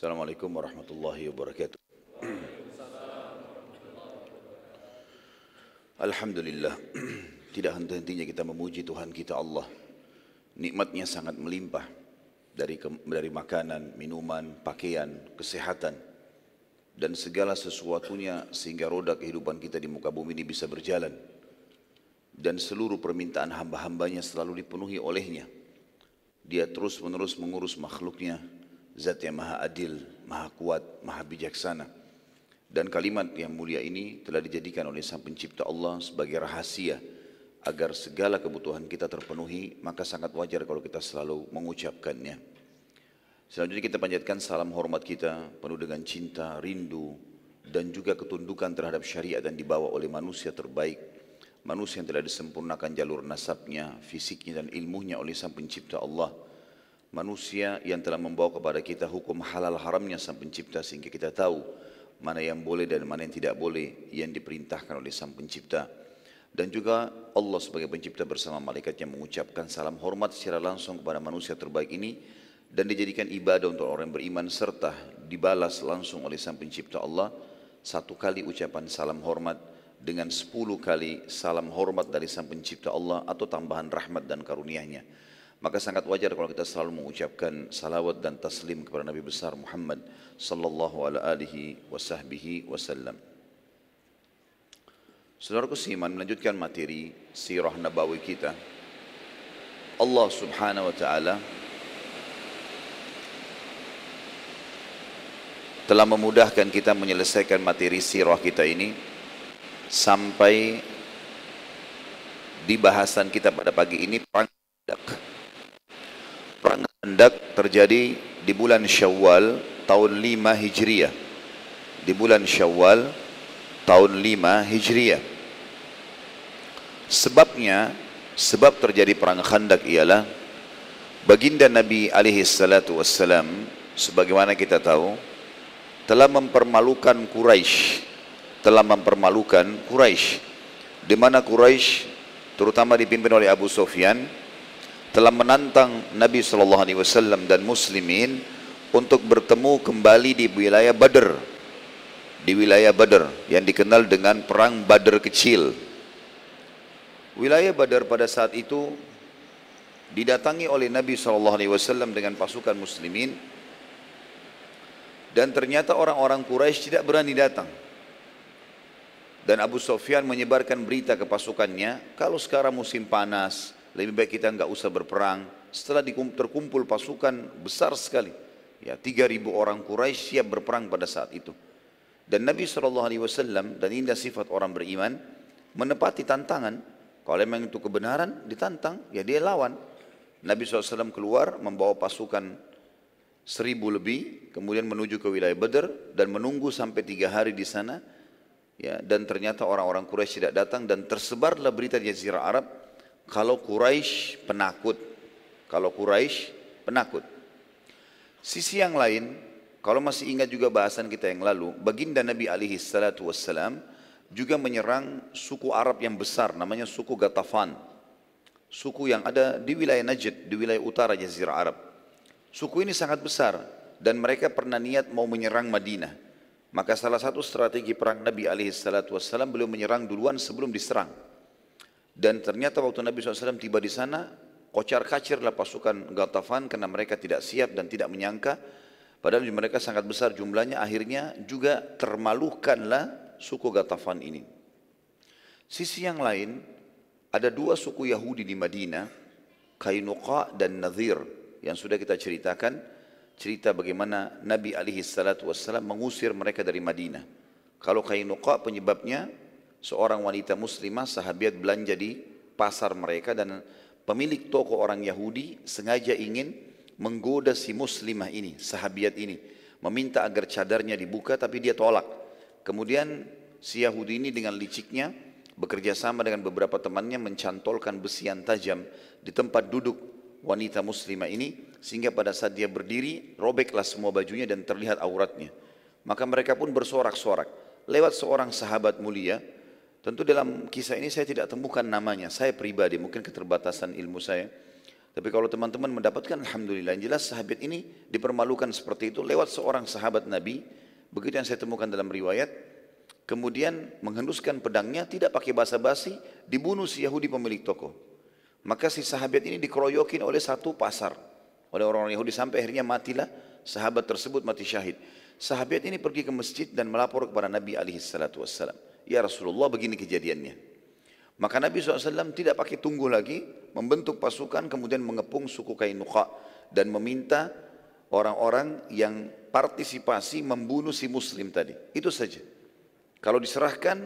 Assalamualaikum warahmatullahi wabarakatuh. Alhamdulillah, tidak henti-hentinya kita memuji Tuhan kita Allah. Nikmatnya sangat melimpah dari dari makanan, minuman, pakaian, kesehatan dan segala sesuatunya sehingga roda kehidupan kita di muka bumi ini bisa berjalan dan seluruh permintaan hamba-hambanya selalu dipenuhi olehnya. Dia terus menerus mengurus makhluknya, zat yang maha adil, maha kuat, maha bijaksana. Dan kalimat yang mulia ini telah dijadikan oleh Sang Pencipta Allah sebagai rahasia agar segala kebutuhan kita terpenuhi, maka sangat wajar kalau kita selalu mengucapkannya. Selanjutnya kita panjatkan salam hormat kita penuh dengan cinta, rindu, dan juga ketundukan terhadap syariat yang dibawa oleh manusia terbaik. Manusia yang telah disempurnakan jalur nasabnya, fisiknya dan ilmunya oleh Sang Pencipta Allah. Manusia yang telah membawa kepada kita hukum halal haramnya Sang Pencipta sehingga kita tahu mana yang boleh dan mana yang tidak boleh yang diperintahkan oleh Sang Pencipta. Dan juga Allah sebagai pencipta bersama malaikat yang mengucapkan salam hormat secara langsung kepada manusia terbaik ini dan dijadikan ibadah untuk orang yang beriman serta dibalas langsung oleh Sang Pencipta Allah satu kali ucapan salam hormat dengan sepuluh kali salam hormat dari Sang Pencipta Allah atau tambahan rahmat dan karunia-Nya. Maka sangat wajar kalau kita selalu mengucapkan salawat dan taslim kepada Nabi besar Muhammad sallallahu alaihi wasallam. Saudaraku seiman melanjutkan materi sirah nabawi kita. Allah Subhanahu wa taala telah memudahkan kita menyelesaikan materi sirah kita ini sampai di bahasan kita pada pagi ini perang Perang Khandaq terjadi di bulan Syawal tahun 5 Hijriah. Di bulan Syawal tahun 5 Hijriah. Sebabnya, sebab terjadi perang Khandaq ialah baginda Nabi alaihi salatu wassalam sebagaimana kita tahu telah mempermalukan Quraisy, telah mempermalukan Quraisy di mana Quraisy terutama dipimpin oleh Abu Sufyan telah menantang Nabi Shallallahu Alaihi Wasallam dan Muslimin untuk bertemu kembali di wilayah Badr, di wilayah Badr yang dikenal dengan perang Badr kecil. Wilayah Badr pada saat itu didatangi oleh Nabi Shallallahu Alaihi Wasallam dengan pasukan Muslimin dan ternyata orang-orang Quraisy tidak berani datang. Dan Abu Sofyan menyebarkan berita ke pasukannya, kalau sekarang musim panas, lebih baik kita nggak usah berperang. Setelah terkumpul pasukan besar sekali, ya 3.000 orang Quraisy siap berperang pada saat itu. Dan Nabi SAW dan indah sifat orang beriman menepati tantangan. Kalau memang itu kebenaran ditantang, ya dia lawan. Nabi SAW keluar membawa pasukan seribu lebih, kemudian menuju ke wilayah Badr dan menunggu sampai tiga hari di sana. Ya, dan ternyata orang-orang Quraisy tidak datang dan tersebarlah berita di Jazirah Arab kalau Quraisy penakut. Kalau Quraisy penakut. Sisi yang lain, kalau masih ingat juga bahasan kita yang lalu, baginda Nabi alaihi salatu wassalam juga menyerang suku Arab yang besar namanya suku Gatafan. Suku yang ada di wilayah Najd, di wilayah utara Jazirah Arab. Suku ini sangat besar dan mereka pernah niat mau menyerang Madinah. Maka salah satu strategi perang Nabi alaihi salatu wassalam beliau menyerang duluan sebelum diserang. Dan ternyata waktu Nabi SAW tiba di sana, kocar kacirlah pasukan Gatafan karena mereka tidak siap dan tidak menyangka. Padahal mereka sangat besar jumlahnya, akhirnya juga termalukanlah suku Gatafan ini. Sisi yang lain, ada dua suku Yahudi di Madinah, Kainuqa dan Nadir, yang sudah kita ceritakan, cerita bagaimana Nabi alaihi salatu mengusir mereka dari Madinah. Kalau Kainuqa penyebabnya seorang wanita muslimah sahabiat belanja di pasar mereka dan pemilik toko orang Yahudi sengaja ingin menggoda si muslimah ini, sahabiat ini, meminta agar cadarnya dibuka tapi dia tolak. Kemudian si Yahudi ini dengan liciknya bekerja sama dengan beberapa temannya mencantolkan besian tajam di tempat duduk wanita muslimah ini sehingga pada saat dia berdiri robeklah semua bajunya dan terlihat auratnya. Maka mereka pun bersorak-sorak. Lewat seorang sahabat mulia Tentu dalam kisah ini saya tidak temukan namanya, saya pribadi, mungkin keterbatasan ilmu saya. Tapi kalau teman-teman mendapatkan Alhamdulillah yang jelas sahabat ini dipermalukan seperti itu lewat seorang sahabat Nabi. Begitu yang saya temukan dalam riwayat. Kemudian menghenduskan pedangnya tidak pakai basa-basi dibunuh si Yahudi pemilik toko. Maka si sahabat ini dikeroyokin oleh satu pasar. Oleh orang-orang Yahudi sampai akhirnya matilah sahabat tersebut mati syahid. Sahabat ini pergi ke masjid dan melapor kepada Nabi alaihi salatu wassalam. Ya Rasulullah begini kejadiannya. Maka Nabi SAW tidak pakai tunggu lagi, membentuk pasukan kemudian mengepung suku Kainuqa dan meminta orang-orang yang partisipasi membunuh si muslim tadi. Itu saja. Kalau diserahkan,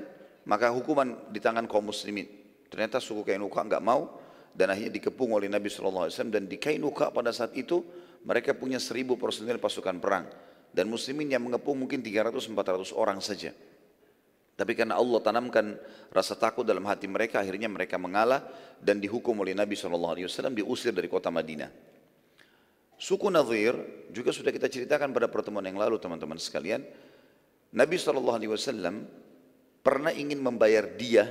maka hukuman di tangan kaum muslimin. Ternyata suku Kainuqa enggak mau dan akhirnya dikepung oleh Nabi SAW dan di Kainuqa pada saat itu mereka punya seribu personil pasukan perang dan muslimin yang mengepung mungkin 300-400 orang saja. Tapi karena Allah tanamkan rasa takut dalam hati mereka, akhirnya mereka mengalah dan dihukum oleh Nabi SAW diusir dari kota Madinah. Suku Nadir juga sudah kita ceritakan pada pertemuan yang lalu teman-teman sekalian. Nabi SAW pernah ingin membayar dia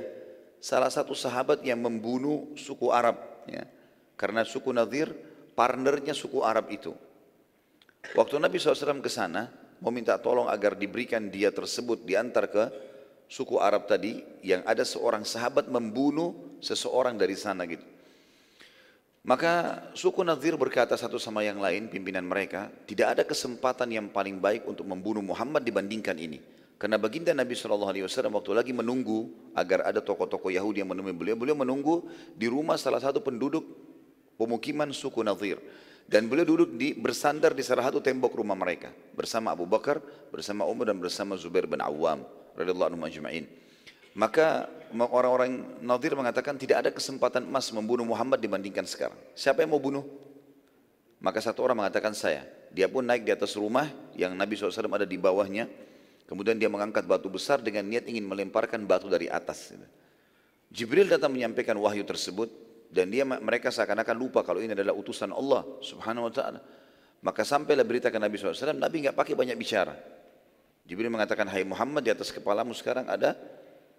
salah satu sahabat yang membunuh suku Arab. Ya. Karena suku Nadir partnernya suku Arab itu. Waktu Nabi SAW ke sana, mau minta tolong agar diberikan dia tersebut diantar ke suku Arab tadi yang ada seorang sahabat membunuh seseorang dari sana gitu. Maka suku Nadir berkata satu sama yang lain, pimpinan mereka, tidak ada kesempatan yang paling baik untuk membunuh Muhammad dibandingkan ini. Karena baginda Nabi SAW waktu lagi menunggu agar ada tokoh-tokoh Yahudi yang menemui beliau, beliau menunggu di rumah salah satu penduduk pemukiman suku Nadir. Dan beliau duduk di, bersandar di salah satu tembok rumah mereka. Bersama Abu Bakar, bersama Umar dan bersama Zubair bin Awam radhiyallahu ajma'in. Maka orang-orang Nadir mengatakan tidak ada kesempatan emas membunuh Muhammad dibandingkan sekarang. Siapa yang mau bunuh? Maka satu orang mengatakan saya. Dia pun naik di atas rumah yang Nabi SAW ada di bawahnya. Kemudian dia mengangkat batu besar dengan niat ingin melemparkan batu dari atas. Jibril datang menyampaikan wahyu tersebut dan dia mereka seakan-akan lupa kalau ini adalah utusan Allah Subhanahu wa taala. Maka sampailah berita ke Nabi SAW, Nabi nggak pakai banyak bicara. Jibril mengatakan, hai Muhammad di atas kepalamu sekarang ada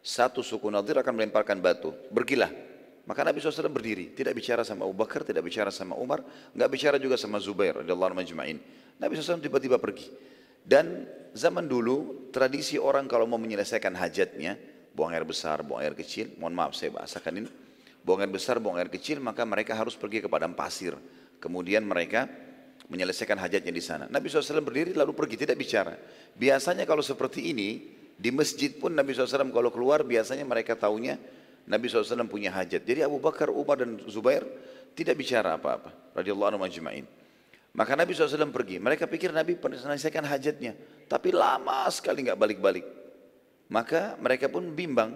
satu suku Nadir akan melemparkan batu. Bergilah. Maka Nabi SAW berdiri, tidak bicara sama Abu Bakar, tidak bicara sama Umar, nggak bicara juga sama Zubair majma'in. Nabi SAW tiba-tiba pergi. Dan zaman dulu tradisi orang kalau mau menyelesaikan hajatnya, buang air besar, buang air kecil, mohon maaf saya bahasakan ini, buang air besar, buang air kecil, maka mereka harus pergi ke padang pasir. Kemudian mereka menyelesaikan hajatnya di sana. Nabi SAW berdiri lalu pergi, tidak bicara. Biasanya kalau seperti ini, di masjid pun Nabi SAW kalau keluar biasanya mereka tahunya Nabi SAW punya hajat. Jadi Abu Bakar, Umar dan Zubair tidak bicara apa-apa. Radiyallahu anhu majma'in. Maka Nabi SAW pergi. Mereka pikir Nabi menyelesaikan hajatnya. Tapi lama sekali nggak balik-balik. Maka mereka pun bimbang.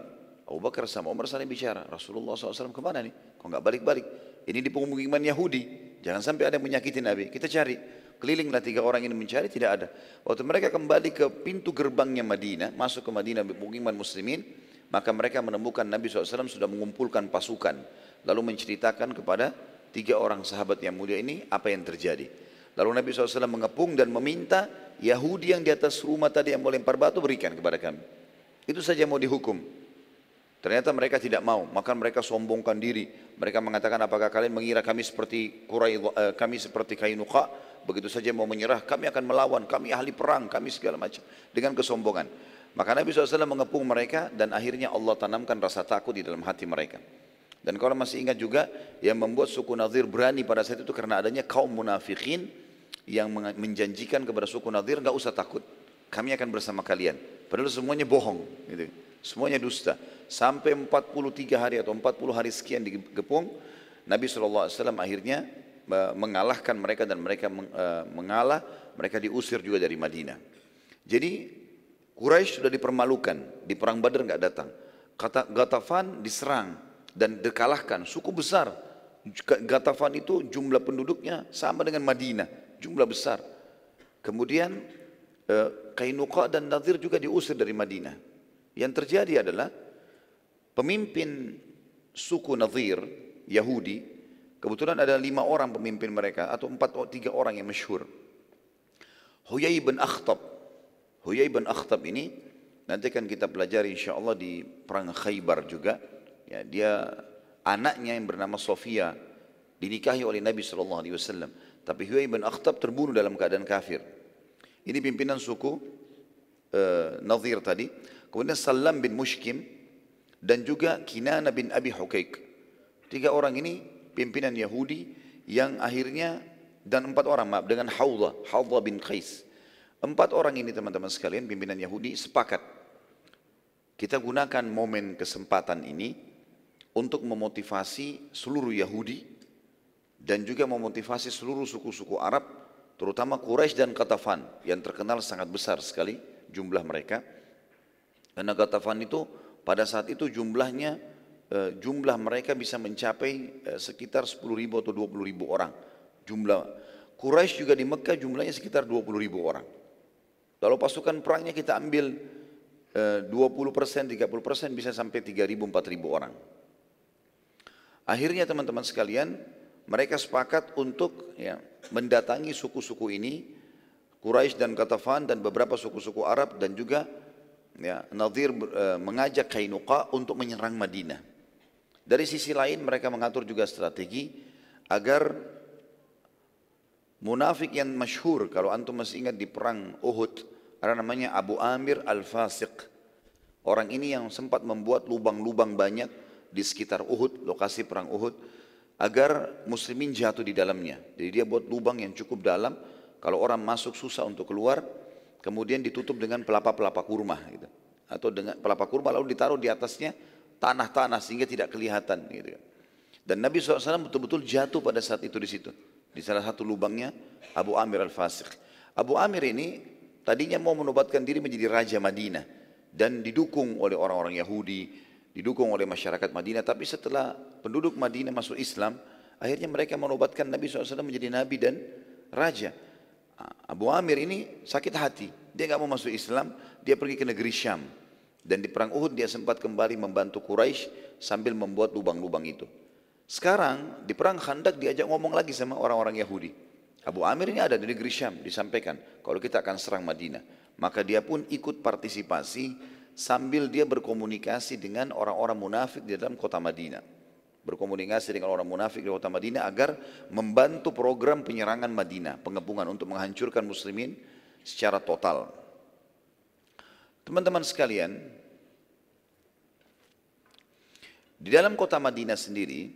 Abu Bakar sama Umar saling bicara. Rasulullah SAW ke mana nih? Kok nggak balik-balik? Ini di pemukiman Yahudi. Jangan sampai ada yang menyakiti Nabi. Kita cari. Kelilinglah tiga orang ini mencari, tidak ada. Waktu mereka kembali ke pintu gerbangnya Madinah, masuk ke Madinah pemukiman muslimin, maka mereka menemukan Nabi SAW sudah mengumpulkan pasukan. Lalu menceritakan kepada tiga orang sahabat yang mulia ini apa yang terjadi. Lalu Nabi SAW mengepung dan meminta Yahudi yang di atas rumah tadi yang mau lempar batu berikan kepada kami. Itu saja mau dihukum. Ternyata mereka tidak mau, maka mereka sombongkan diri. Mereka mengatakan apakah kalian mengira kami seperti Qurai, uh, kami seperti Kainuqa, begitu saja mau menyerah, kami akan melawan, kami ahli perang, kami segala macam dengan kesombongan. Maka Nabi SAW mengepung mereka dan akhirnya Allah tanamkan rasa takut di dalam hati mereka. Dan kalau masih ingat juga yang membuat suku Nadir berani pada saat itu karena adanya kaum munafikin yang menjanjikan kepada suku Nadir nggak usah takut, kami akan bersama kalian. Padahal semuanya bohong, gitu. Semuanya dusta. Sampai 43 hari atau 40 hari sekian digepung, Nabi SAW akhirnya mengalahkan mereka dan mereka e, mengalah, mereka diusir juga dari Madinah. Jadi Quraisy sudah dipermalukan, di perang Badar nggak datang. Kata Gatafan diserang dan dikalahkan, suku besar. Gatafan itu jumlah penduduknya sama dengan Madinah, jumlah besar. Kemudian e, Kainuqa dan Nadir juga diusir dari Madinah. Yang terjadi adalah Pemimpin suku Nadir, Yahudi, kebetulan ada lima orang pemimpin mereka, atau empat tiga orang yang masyhur. Huyai bin Akhtab. Huyai bin Akhtab ini, nanti kan kita pelajari insya Allah di perang Khaybar juga. Ya, dia anaknya yang bernama Sofia dinikahi oleh Nabi Shallallahu Alaihi Wasallam. Tapi Huyai bin Akhtab terbunuh dalam keadaan kafir. Ini pimpinan suku uh, Nadir tadi. Kemudian Salam bin Mushkim dan juga Kinana bin Abi Hukaik. Tiga orang ini pimpinan Yahudi yang akhirnya dan empat orang maaf dengan Hawla, Hawla bin Qais. Empat orang ini teman-teman sekalian pimpinan Yahudi sepakat. Kita gunakan momen kesempatan ini untuk memotivasi seluruh Yahudi dan juga memotivasi seluruh suku-suku Arab terutama Quraisy dan Qatafan yang terkenal sangat besar sekali jumlah mereka. Karena Qatafan itu pada saat itu jumlahnya eh, jumlah mereka bisa mencapai eh, sekitar 10 ribu atau 20 ribu orang. Jumlah Quraisy juga di Mekah jumlahnya sekitar 20 ribu orang. Kalau pasukan perangnya kita ambil 20 eh, persen, 30 persen bisa sampai 3 ribu, 4 ribu orang. Akhirnya teman-teman sekalian, mereka sepakat untuk ya, mendatangi suku-suku ini, Quraisy dan Qatafan dan beberapa suku-suku Arab dan juga ya, Nadir e, mengajak Kainuqa untuk menyerang Madinah. Dari sisi lain mereka mengatur juga strategi agar Munafik yang masyhur kalau antum masih ingat di perang Uhud ada namanya Abu Amir Al-Fasiq. Orang ini yang sempat membuat lubang-lubang banyak di sekitar Uhud, lokasi perang Uhud agar muslimin jatuh di dalamnya. Jadi dia buat lubang yang cukup dalam kalau orang masuk susah untuk keluar, kemudian ditutup dengan pelapa-pelapa kurma gitu. Atau dengan pelapa kurma lalu ditaruh di atasnya tanah-tanah sehingga tidak kelihatan gitu. Dan Nabi SAW betul-betul jatuh pada saat itu di situ. Di salah satu lubangnya Abu Amir Al-Fasiq. Abu Amir ini tadinya mau menobatkan diri menjadi Raja Madinah. Dan didukung oleh orang-orang Yahudi, didukung oleh masyarakat Madinah. Tapi setelah penduduk Madinah masuk Islam, akhirnya mereka menobatkan Nabi SAW menjadi Nabi dan Raja. Abu Amir ini sakit hati. Dia nggak mau masuk Islam, dia pergi ke negeri Syam. Dan di perang Uhud dia sempat kembali membantu Quraisy sambil membuat lubang-lubang itu. Sekarang di perang Khandak diajak ngomong lagi sama orang-orang Yahudi. Abu Amir ini ada di negeri Syam disampaikan kalau kita akan serang Madinah. Maka dia pun ikut partisipasi sambil dia berkomunikasi dengan orang-orang munafik di dalam kota Madinah. Berkomunikasi dengan orang munafik di kota Madinah agar membantu program penyerangan Madinah, pengepungan untuk menghancurkan muslimin secara total. Teman-teman sekalian, di dalam kota Madinah sendiri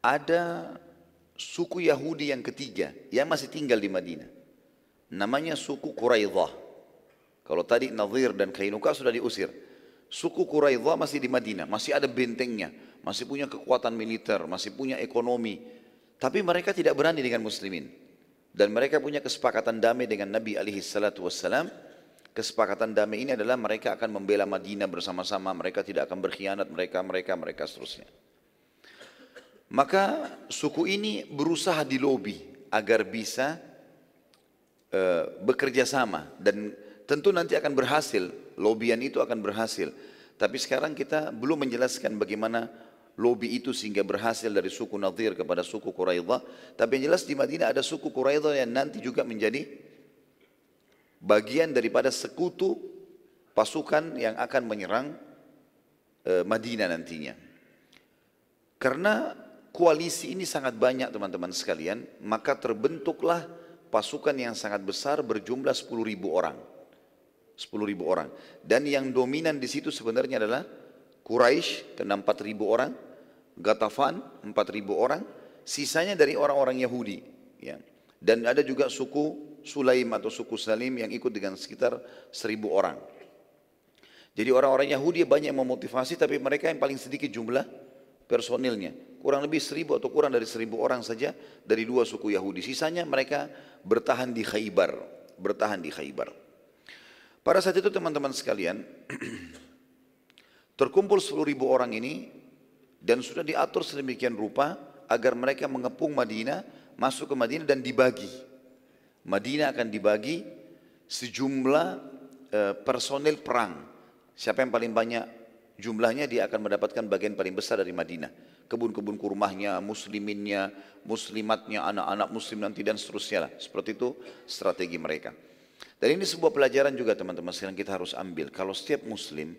ada suku Yahudi yang ketiga yang masih tinggal di Madinah. Namanya suku Quraidah. Kalau tadi Nadir dan Kainuka sudah diusir. Suku Quraidah masih di Madinah, masih ada bentengnya, masih punya kekuatan militer, masih punya ekonomi. Tapi mereka tidak berani dengan muslimin. Dan mereka punya kesepakatan damai dengan Nabi alaihi salatu wassalam. Kesepakatan damai ini adalah mereka akan membela Madinah bersama-sama, mereka tidak akan berkhianat, mereka, mereka, mereka seterusnya. Maka suku ini berusaha di lobi agar bisa uh, bekerja sama dan tentu nanti akan berhasil, lobian itu akan berhasil. Tapi sekarang kita belum menjelaskan bagaimana lobby itu sehingga berhasil dari suku Nadir kepada suku Quraidah. Tapi yang jelas di Madinah ada suku Quraidah yang nanti juga menjadi bagian daripada sekutu pasukan yang akan menyerang uh, Madinah nantinya. Karena koalisi ini sangat banyak teman-teman sekalian, maka terbentuklah pasukan yang sangat besar berjumlah 10 ribu orang. 10 ribu orang. Dan yang dominan di situ sebenarnya adalah Quraisy kena 4 ribu orang, Gatafan 4 ribu orang, sisanya dari orang-orang Yahudi. Ya. Dan ada juga suku Sulaim atau suku Salim yang ikut dengan sekitar 1000 orang. Jadi orang-orang Yahudi banyak yang memotivasi tapi mereka yang paling sedikit jumlah personilnya. Kurang lebih seribu atau kurang dari seribu orang saja dari dua suku Yahudi. Sisanya mereka bertahan di Khaybar. Bertahan di Khaybar. Pada saat itu teman-teman sekalian, terkumpul sepuluh ribu orang ini dan sudah diatur sedemikian rupa agar mereka mengepung Madinah, masuk ke Madinah dan dibagi. Madinah akan dibagi sejumlah uh, personel perang. Siapa yang paling banyak jumlahnya dia akan mendapatkan bagian paling besar dari Madinah. Kebun-kebun kurmahnya, musliminnya, muslimatnya, anak-anak muslim nanti dan seterusnya lah. Seperti itu strategi mereka. Dan ini sebuah pelajaran juga teman-teman sekalian kita harus ambil. Kalau setiap muslim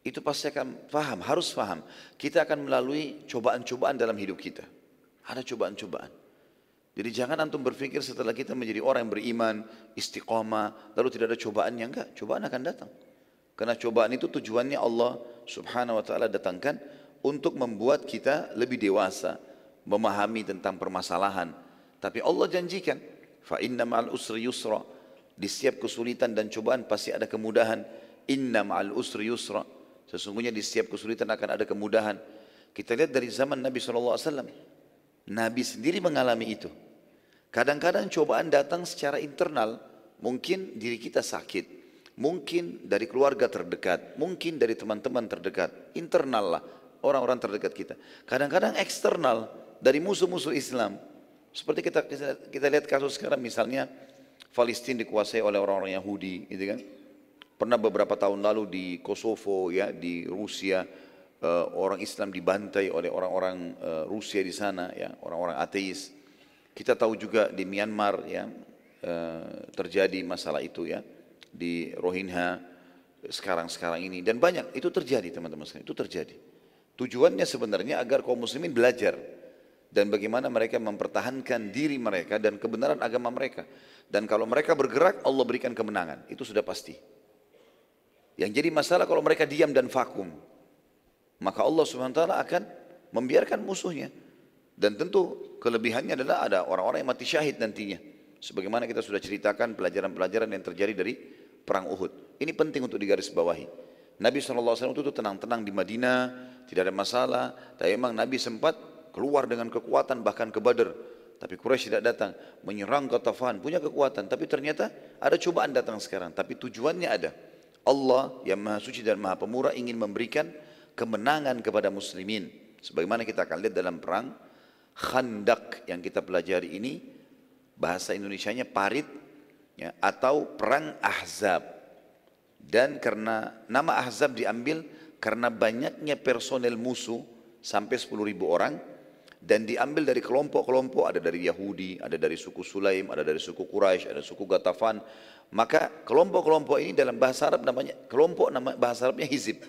itu pasti akan paham, harus paham. Kita akan melalui cobaan-cobaan dalam hidup kita. Ada cobaan-cobaan. Jadi jangan antum berpikir setelah kita menjadi orang yang beriman, istiqomah, lalu tidak ada cobaannya. Enggak, cobaan akan datang. Karena cobaan itu tujuannya Allah subhanahu wa ta'ala datangkan untuk membuat kita lebih dewasa, memahami tentang permasalahan. Tapi Allah janjikan, inna ma'al usri yusra. Di setiap kesulitan dan cobaan pasti ada kemudahan. Inna ma'al usri yusra. Sesungguhnya di setiap kesulitan akan ada kemudahan. Kita lihat dari zaman Nabi SAW. Nabi sendiri mengalami itu. Kadang-kadang cobaan datang secara internal, mungkin diri kita sakit, mungkin dari keluarga terdekat, mungkin dari teman-teman terdekat, internal lah, orang-orang terdekat kita. Kadang-kadang eksternal, dari musuh-musuh Islam. Seperti kita, kita lihat kasus sekarang misalnya, Palestina dikuasai oleh orang-orang Yahudi, gitu kan. Pernah beberapa tahun lalu di Kosovo, ya, di Rusia, uh, orang Islam dibantai oleh orang-orang uh, Rusia di sana, ya, orang-orang ateis. Kita tahu juga di Myanmar ya uh, terjadi masalah itu ya di Rohingya sekarang-sekarang ini dan banyak itu terjadi teman-teman sekalian itu terjadi. Tujuannya sebenarnya agar kaum muslimin belajar dan bagaimana mereka mempertahankan diri mereka dan kebenaran agama mereka. Dan kalau mereka bergerak, Allah berikan kemenangan. Itu sudah pasti. Yang jadi masalah kalau mereka diam dan vakum maka Allah SWT akan membiarkan musuhnya. Dan tentu kelebihannya adalah ada orang-orang yang mati syahid nantinya. Sebagaimana kita sudah ceritakan pelajaran-pelajaran yang terjadi dari perang Uhud. Ini penting untuk digarisbawahi. Nabi SAW itu tenang-tenang di Madinah, tidak ada masalah. Tapi memang Nabi sempat keluar dengan kekuatan bahkan ke Badr. Tapi Quraisy tidak datang, menyerang ke Tafan, punya kekuatan. Tapi ternyata ada cobaan datang sekarang. Tapi tujuannya ada. Allah yang maha suci dan maha pemurah ingin memberikan kemenangan kepada muslimin. Sebagaimana kita akan lihat dalam perang Khandak yang kita pelajari ini bahasa Indonesianya parit ya, atau perang Ahzab. Dan karena nama Ahzab diambil karena banyaknya personel musuh sampai 10 ribu orang dan diambil dari kelompok-kelompok ada dari Yahudi, ada dari suku Sulaim, ada dari suku Quraisy, ada suku Gatafan. Maka kelompok-kelompok ini dalam bahasa Arab namanya kelompok nama bahasa Arabnya hizib.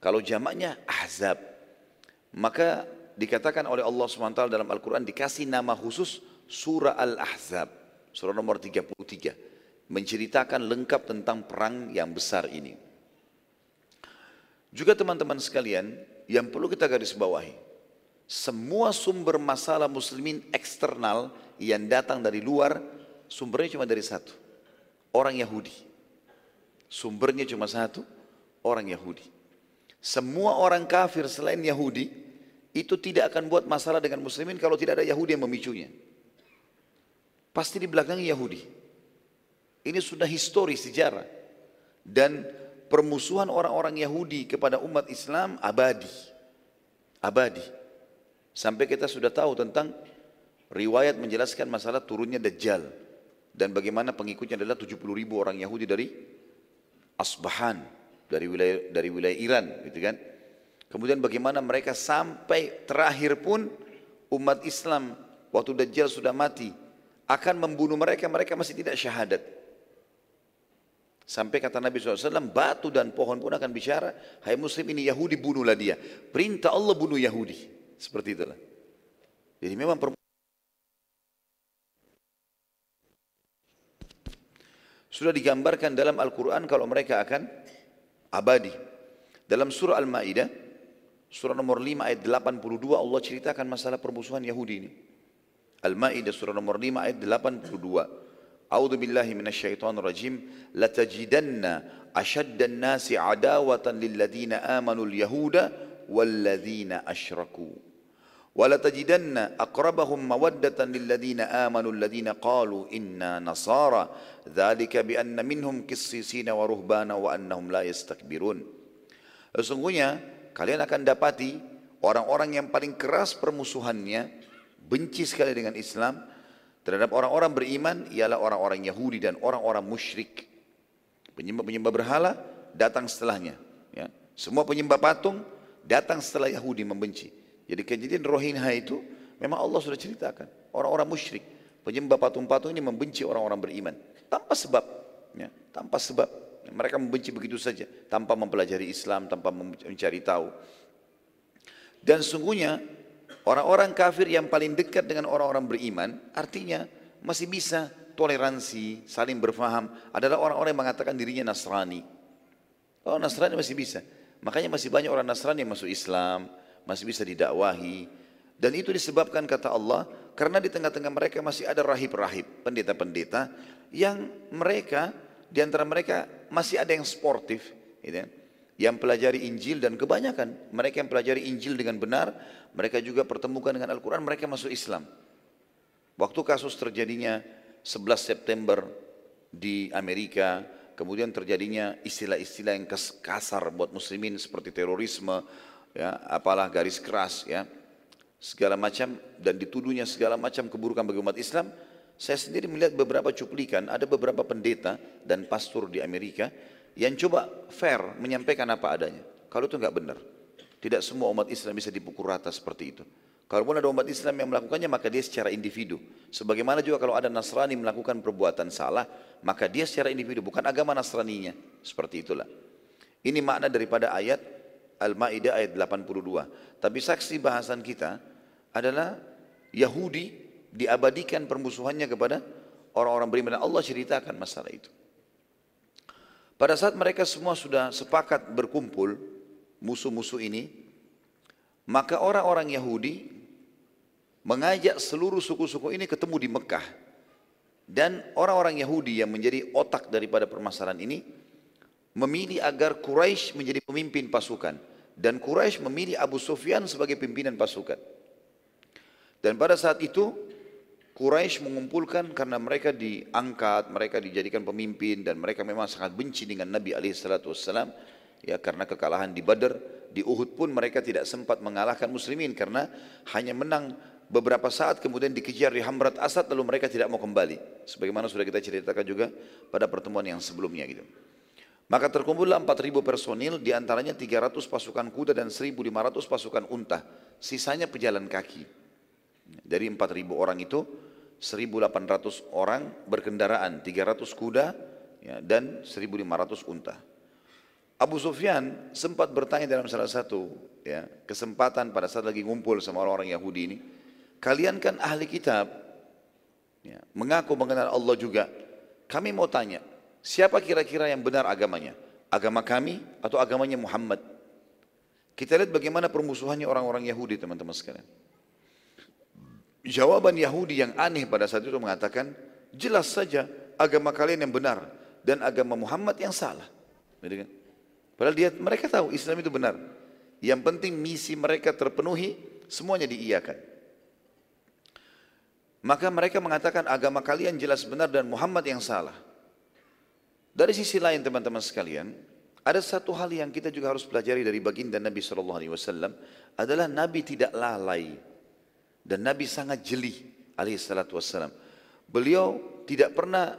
Kalau jamaknya ahzab, maka dikatakan oleh Allah SWT dalam Al-Quran dikasih nama khusus surah Al-Ahzab, surah nomor 33, menceritakan lengkap tentang perang yang besar ini. Juga teman-teman sekalian, yang perlu kita garis bawahi, semua sumber masalah muslimin eksternal yang datang dari luar, sumbernya cuma dari satu, orang Yahudi. Sumbernya cuma satu, orang Yahudi. Semua orang kafir selain Yahudi itu tidak akan buat masalah dengan muslimin kalau tidak ada Yahudi yang memicunya. Pasti di belakang Yahudi. Ini sudah histori sejarah. Dan permusuhan orang-orang Yahudi kepada umat Islam abadi. Abadi. Sampai kita sudah tahu tentang riwayat menjelaskan masalah turunnya Dajjal. Dan bagaimana pengikutnya adalah 70 ribu orang Yahudi dari Asbahan dari wilayah dari wilayah Iran gitu kan. Kemudian bagaimana mereka sampai terakhir pun umat Islam waktu Dajjal sudah mati akan membunuh mereka, mereka masih tidak syahadat. Sampai kata Nabi SAW, batu dan pohon pun akan bicara, hai muslim ini Yahudi bunuhlah dia. Perintah Allah bunuh Yahudi. Seperti itulah. Jadi memang sudah digambarkan dalam Al-Quran kalau mereka akan abadi. Dalam surah Al-Maidah, surah nomor 5 ayat 82 Allah ceritakan masalah permusuhan Yahudi ini. Al-Maidah surah nomor 5 ayat 82. A'udzu billahi minasyaitonir rajim latajidanna ashaddan nasi adawatan lil ladzina amanu al-yahuda ولا تجدن أقربهم مودة للذين آمنوا الذين قالوا inna نصارى ذلك بأن منهم كسيسين qissisina وأنهم لا يستكبرون. Sesungguhnya kalian akan dapati orang-orang yang paling keras permusuhannya benci sekali dengan Islam terhadap orang-orang beriman ialah orang-orang Yahudi dan orang-orang musyrik. Penyembah-penyembah berhala datang setelahnya. Ya. Semua penyembah patung datang setelah Yahudi membenci jadi kejadian Rohingya itu memang Allah sudah ceritakan. Orang-orang musyrik, penyembah patung-patung ini membenci orang-orang beriman. Tanpa sebab. Ya, tanpa sebab. Mereka membenci begitu saja. Tanpa mempelajari Islam, tanpa mencari tahu. Dan sungguhnya Orang-orang kafir yang paling dekat dengan orang-orang beriman, artinya masih bisa toleransi, saling berfaham, adalah orang-orang yang mengatakan dirinya Nasrani. Oh Nasrani masih bisa. Makanya masih banyak orang Nasrani yang masuk Islam, masih bisa didakwahi. Dan itu disebabkan kata Allah, karena di tengah-tengah mereka masih ada rahib-rahib, pendeta-pendeta, yang mereka, di antara mereka masih ada yang sportif, gitu ya yang pelajari Injil dan kebanyakan mereka yang pelajari Injil dengan benar, mereka juga pertemukan dengan Al-Quran, mereka masuk Islam. Waktu kasus terjadinya 11 September di Amerika, kemudian terjadinya istilah-istilah yang kasar buat muslimin seperti terorisme, ya, apalah garis keras, ya, segala macam dan dituduhnya segala macam keburukan bagi umat Islam. Saya sendiri melihat beberapa cuplikan, ada beberapa pendeta dan pastor di Amerika yang coba fair menyampaikan apa adanya. Kalau itu nggak benar. Tidak semua umat Islam bisa dipukul rata seperti itu. Kalaupun ada umat Islam yang melakukannya, maka dia secara individu. Sebagaimana juga kalau ada Nasrani melakukan perbuatan salah, maka dia secara individu, bukan agama Nasraninya. Seperti itulah. Ini makna daripada ayat Al-Ma'idah ayat 82. Tapi saksi bahasan kita adalah Yahudi diabadikan permusuhannya kepada orang-orang beriman. Allah ceritakan masalah itu. Pada saat mereka semua sudah sepakat berkumpul, musuh-musuh ini, maka orang-orang Yahudi mengajak seluruh suku-suku ini ketemu di Mekah. Dan orang-orang Yahudi yang menjadi otak daripada permasalahan ini, memilih agar Quraisy menjadi pemimpin pasukan. Dan Quraisy memilih Abu Sufyan sebagai pimpinan pasukan. Dan pada saat itu Quraisy mengumpulkan karena mereka diangkat, mereka dijadikan pemimpin dan mereka memang sangat benci dengan Nabi Alaihissalam. Ya karena kekalahan di Badar, di Uhud pun mereka tidak sempat mengalahkan muslimin karena hanya menang beberapa saat kemudian dikejar di Hamrat Asad lalu mereka tidak mau kembali. Sebagaimana sudah kita ceritakan juga pada pertemuan yang sebelumnya gitu. Maka terkumpullah 4.000 personil, di antaranya 300 pasukan kuda dan 1.500 pasukan unta. Sisanya pejalan kaki. Dari 4.000 orang itu, 1.800 orang berkendaraan, 300 kuda ya, dan 1.500 unta. Abu Sufyan sempat bertanya dalam salah satu ya, kesempatan pada saat lagi ngumpul sama orang-orang Yahudi ini, kalian kan ahli kitab, ya, mengaku mengenal Allah juga. Kami mau tanya, siapa kira-kira yang benar agamanya? Agama kami atau agamanya Muhammad? Kita lihat bagaimana permusuhannya orang-orang Yahudi teman-teman sekalian. Jawaban Yahudi yang aneh pada saat itu mengatakan, jelas saja agama kalian yang benar dan agama Muhammad yang salah. Gitu kan? Padahal dia, mereka tahu Islam itu benar. Yang penting misi mereka terpenuhi, semuanya diiyakan. Maka mereka mengatakan agama kalian jelas benar dan Muhammad yang salah. Dari sisi lain teman-teman sekalian, ada satu hal yang kita juga harus pelajari dari baginda Nabi SAW adalah Nabi tidak lalai dan Nabi sangat jeli alaihissalatu wassalam. Beliau tidak pernah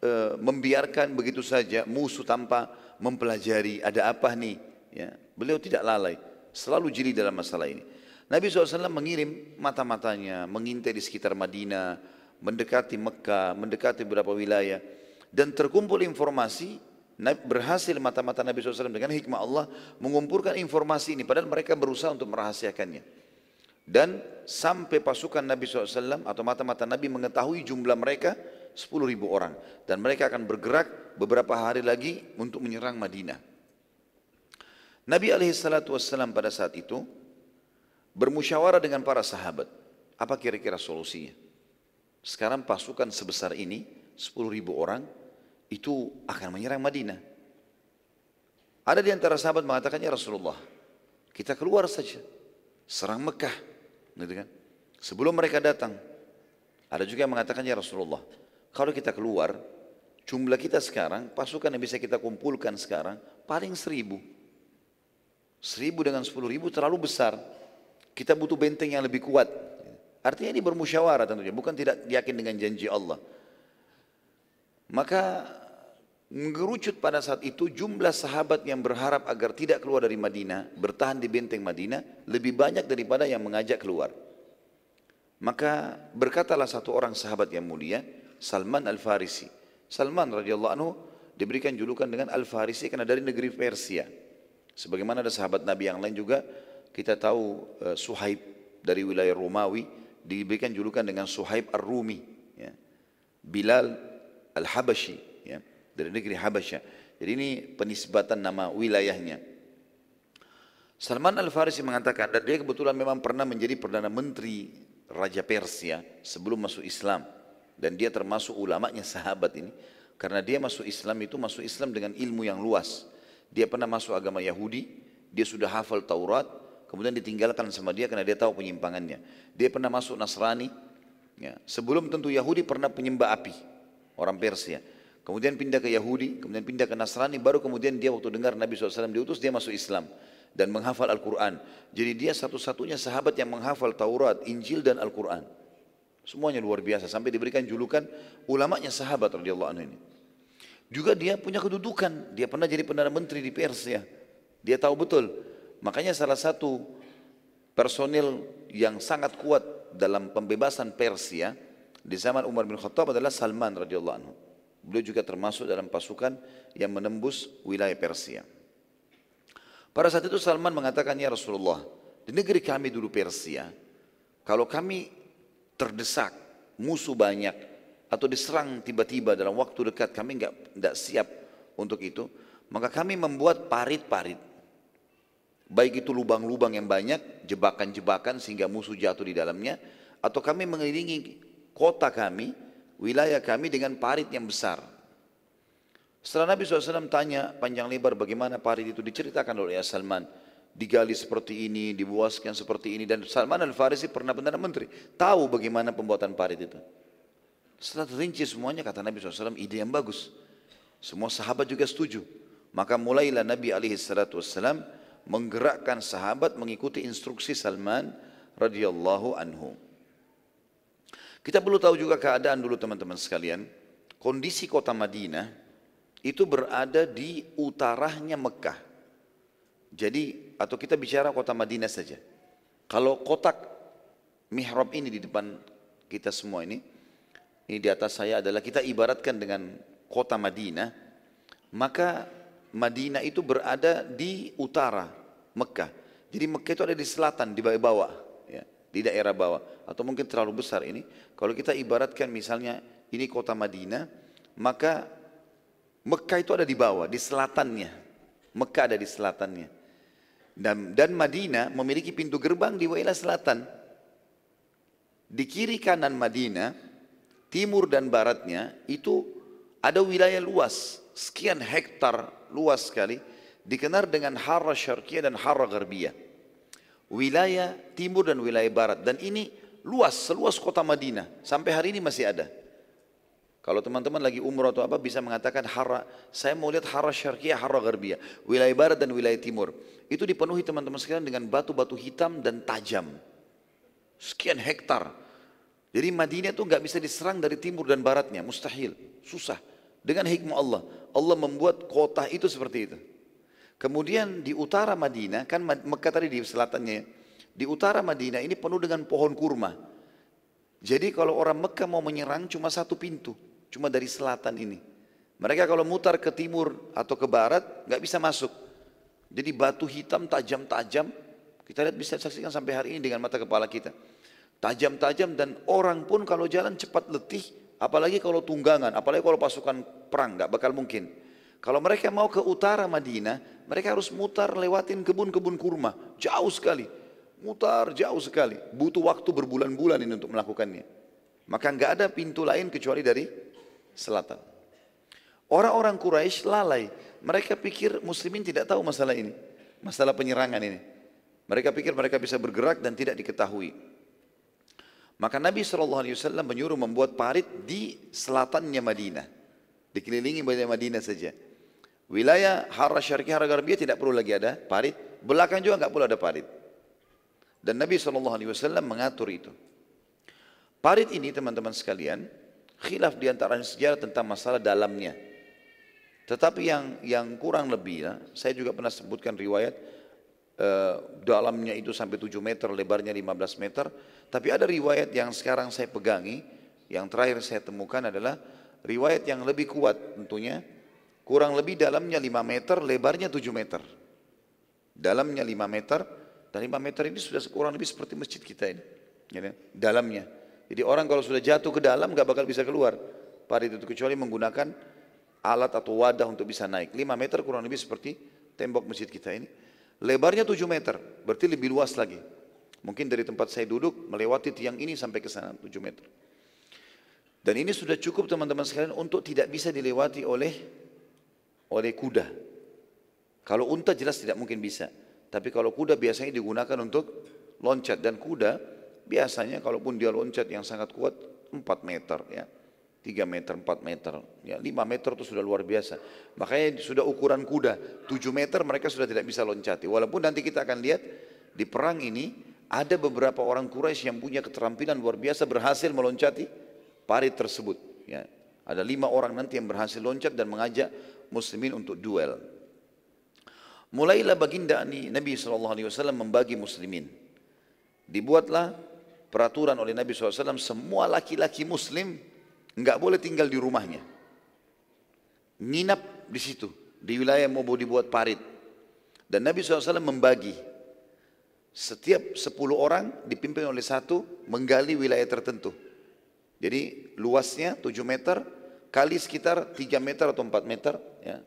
e, membiarkan begitu saja musuh tanpa mempelajari ada apa nih. Ya. Beliau tidak lalai, selalu jeli dalam masalah ini. Nabi SAW mengirim mata-matanya, mengintai di sekitar Madinah, mendekati Mekah, mendekati beberapa wilayah. Dan terkumpul informasi, berhasil mata-mata Nabi SAW dengan hikmah Allah mengumpulkan informasi ini. Padahal mereka berusaha untuk merahasiakannya. Dan sampai pasukan Nabi SAW atau mata-mata Nabi mengetahui jumlah mereka 10 ribu orang. Dan mereka akan bergerak beberapa hari lagi untuk menyerang Madinah. Nabi SAW pada saat itu bermusyawarah dengan para sahabat. Apa kira-kira solusinya? Sekarang pasukan sebesar ini, 10 ribu orang, itu akan menyerang Madinah. Ada di antara sahabat mengatakannya Rasulullah, kita keluar saja, serang Mekah. Gitu kan? Sebelum mereka datang, ada juga yang mengatakan ya Rasulullah, kalau kita keluar, jumlah kita sekarang, pasukan yang bisa kita kumpulkan sekarang, paling seribu. Seribu dengan sepuluh ribu terlalu besar. Kita butuh benteng yang lebih kuat. Artinya ini bermusyawarah tentunya, bukan tidak yakin dengan janji Allah. Maka mengerucut pada saat itu jumlah sahabat yang berharap agar tidak keluar dari Madinah, bertahan di benteng Madinah, lebih banyak daripada yang mengajak keluar. Maka berkatalah satu orang sahabat yang mulia, Salman Al-Farisi. Salman radhiyallahu anhu diberikan julukan dengan Al-Farisi karena dari negeri Persia. Sebagaimana ada sahabat Nabi yang lain juga, kita tahu uh, Suhaib dari wilayah Romawi diberikan julukan dengan Suhaib Ar-Rumi ya. Bilal Al-Habashi ya, dari negeri Habasya. Jadi ini penisbatan nama wilayahnya. Salman Al-Farisi mengatakan dan dia kebetulan memang pernah menjadi perdana menteri Raja Persia sebelum masuk Islam dan dia termasuk ulamanya sahabat ini karena dia masuk Islam itu masuk Islam dengan ilmu yang luas. Dia pernah masuk agama Yahudi, dia sudah hafal Taurat, kemudian ditinggalkan sama dia karena dia tahu penyimpangannya. Dia pernah masuk Nasrani, ya. sebelum tentu Yahudi pernah penyembah api, orang Persia. Kemudian pindah ke Yahudi, kemudian pindah ke Nasrani, baru kemudian dia waktu dengar Nabi SAW diutus, dia masuk Islam dan menghafal Al-Quran. Jadi dia satu-satunya sahabat yang menghafal Taurat, Injil dan Al-Quran. Semuanya luar biasa sampai diberikan julukan ulamanya sahabat radhiyallahu anhu ini. Juga dia punya kedudukan, dia pernah jadi perdana menteri di Persia. Dia tahu betul. Makanya salah satu personil yang sangat kuat dalam pembebasan Persia di zaman Umar bin Khattab adalah Salman radhiyallahu anhu. Beliau juga termasuk dalam pasukan yang menembus wilayah Persia. Pada saat itu Salman mengatakan, ya Rasulullah, di negeri kami dulu Persia, kalau kami terdesak, musuh banyak, atau diserang tiba-tiba dalam waktu dekat, kami nggak nggak siap untuk itu, maka kami membuat parit-parit. Baik itu lubang-lubang yang banyak, jebakan-jebakan sehingga musuh jatuh di dalamnya, atau kami mengelilingi kota kami, wilayah kami dengan parit yang besar. Setelah Nabi SAW tanya panjang lebar bagaimana parit itu diceritakan oleh Salman digali seperti ini, dibuaskan seperti ini dan Salman Al-Farisi pernah perdana menteri, tahu bagaimana pembuatan parit itu. Setelah terinci semuanya kata Nabi SAW ide yang bagus. Semua sahabat juga setuju. Maka mulailah Nabi SAW menggerakkan sahabat mengikuti instruksi Salman radhiyallahu anhu. Kita perlu tahu juga keadaan dulu teman-teman sekalian. Kondisi kota Madinah itu berada di utaranya Mekah. Jadi atau kita bicara kota Madinah saja. Kalau kotak mihrab ini di depan kita semua ini, ini di atas saya adalah kita ibaratkan dengan kota Madinah, maka Madinah itu berada di utara Mekah. Jadi Mekah itu ada di selatan, di bawah, ya, di daerah bawah. Atau mungkin terlalu besar ini. Kalau kita ibaratkan misalnya ini kota Madinah, maka Mekah itu ada di bawah, di selatannya. Mekah ada di selatannya. Dan, dan Madinah memiliki pintu gerbang di wilayah selatan. Di kiri kanan Madinah, timur dan baratnya itu ada wilayah luas, sekian hektar luas sekali, dikenal dengan Hara Syarqiyah dan Hara Garbiyah. Wilayah timur dan wilayah barat. Dan ini luas, seluas kota Madinah. Sampai hari ini masih ada. Kalau teman-teman lagi umroh atau apa bisa mengatakan hara, saya mau lihat hara syarqiyah, hara garbiyah, wilayah barat dan wilayah timur. Itu dipenuhi teman-teman sekalian dengan batu-batu hitam dan tajam. Sekian hektar. Jadi Madinah itu nggak bisa diserang dari timur dan baratnya, mustahil, susah. Dengan hikmah Allah, Allah membuat kota itu seperti itu. Kemudian di utara Madinah, kan Mekah tadi di selatannya, di utara Madinah ini penuh dengan pohon kurma. Jadi kalau orang Mekah mau menyerang cuma satu pintu, cuma dari selatan ini. Mereka kalau mutar ke timur atau ke barat nggak bisa masuk. Jadi batu hitam tajam-tajam, kita lihat bisa saksikan sampai hari ini dengan mata kepala kita. Tajam-tajam dan orang pun kalau jalan cepat letih, apalagi kalau tunggangan, apalagi kalau pasukan perang nggak bakal mungkin. Kalau mereka mau ke utara Madinah, mereka harus mutar lewatin kebun-kebun kurma, jauh sekali. Mutar jauh sekali, butuh waktu berbulan-bulan ini untuk melakukannya. Maka nggak ada pintu lain kecuali dari selatan. Orang-orang Quraisy lalai. Mereka pikir muslimin tidak tahu masalah ini. Masalah penyerangan ini. Mereka pikir mereka bisa bergerak dan tidak diketahui. Maka Nabi SAW menyuruh membuat parit di selatannya Madinah. Dikelilingi Madinah saja. Wilayah Hara Syarqi, Hara Garbiyah tidak perlu lagi ada parit. Belakang juga nggak perlu ada parit. Dan Nabi SAW mengatur itu. Parit ini teman-teman sekalian, khilaf di antara sejarah tentang masalah dalamnya. Tetapi yang yang kurang lebih, ya, saya juga pernah sebutkan riwayat eh, dalamnya itu sampai 7 meter, lebarnya 15 meter. Tapi ada riwayat yang sekarang saya pegangi, yang terakhir saya temukan adalah riwayat yang lebih kuat tentunya. Kurang lebih dalamnya 5 meter, lebarnya 7 meter. Dalamnya 5 meter, Dan 5 meter ini sudah kurang lebih seperti masjid kita ini. Ya, dalamnya. Jadi orang kalau sudah jatuh ke dalam nggak bakal bisa keluar. Parit itu kecuali menggunakan alat atau wadah untuk bisa naik. 5 meter kurang lebih seperti tembok masjid kita ini. Lebarnya 7 meter, berarti lebih luas lagi. Mungkin dari tempat saya duduk melewati tiang ini sampai ke sana 7 meter. Dan ini sudah cukup teman-teman sekalian untuk tidak bisa dilewati oleh oleh kuda. Kalau unta jelas tidak mungkin bisa. Tapi kalau kuda biasanya digunakan untuk loncat dan kuda biasanya kalaupun dia loncat yang sangat kuat 4 meter ya. 3 meter, 4 meter, ya 5 meter itu sudah luar biasa. Makanya sudah ukuran kuda, 7 meter mereka sudah tidak bisa loncati. Walaupun nanti kita akan lihat di perang ini ada beberapa orang Quraisy yang punya keterampilan luar biasa berhasil meloncati parit tersebut. Ya. Ada lima orang nanti yang berhasil loncat dan mengajak muslimin untuk duel. Mulailah baginda Nabi SAW membagi muslimin. Dibuatlah peraturan oleh Nabi SAW semua laki-laki muslim nggak boleh tinggal di rumahnya. Nginap di situ, di wilayah yang mau dibuat parit. Dan Nabi SAW membagi. Setiap sepuluh orang dipimpin oleh satu menggali wilayah tertentu. Jadi luasnya 7 meter kali sekitar 3 meter atau 4 meter ya.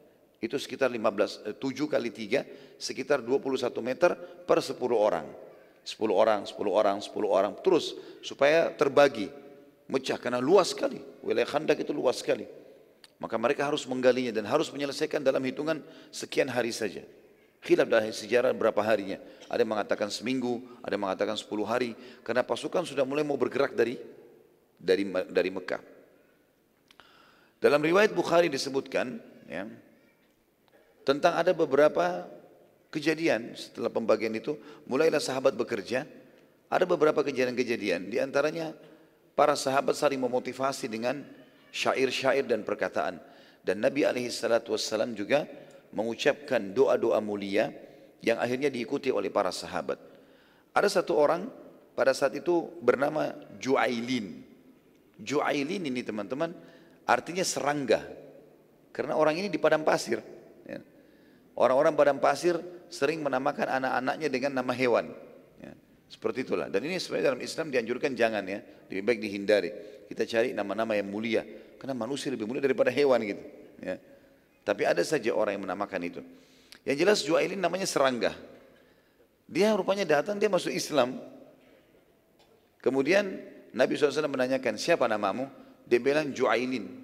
Itu sekitar 15 7 eh, kali 3 sekitar 21 meter per 10 orang. 10 orang, 10 orang, 10 orang terus supaya terbagi mecah karena luas sekali. Wilayah Khandak itu luas sekali. Maka mereka harus menggalinya dan harus menyelesaikan dalam hitungan sekian hari saja. Khilaf dalam sejarah berapa harinya. Ada yang mengatakan seminggu, ada yang mengatakan 10 hari. Karena pasukan sudah mulai mau bergerak dari dari dari Mekah. Dalam riwayat Bukhari disebutkan ya, tentang ada beberapa kejadian setelah pembagian itu mulailah sahabat bekerja ada beberapa kejadian-kejadian. Di antaranya para sahabat saling memotivasi dengan syair-syair dan perkataan. Dan Nabi alaihi salatu wassalam juga mengucapkan doa-doa mulia yang akhirnya diikuti oleh para sahabat. Ada satu orang pada saat itu bernama Juailin. Ju'ailin ini teman-teman artinya serangga. Karena orang ini di padang pasir. Ya. Orang-orang padang pasir sering menamakan anak-anaknya dengan nama hewan. Ya. Seperti itulah. Dan ini sebenarnya dalam Islam dianjurkan jangan ya. Lebih baik dihindari. Kita cari nama-nama yang mulia. Karena manusia lebih mulia daripada hewan gitu. Ya. Tapi ada saja orang yang menamakan itu. Yang jelas Ju'ailin namanya serangga. Dia rupanya datang, dia masuk Islam. Kemudian Nabi SAW menanyakan, siapa namamu? Dia bilang Ju'ailin.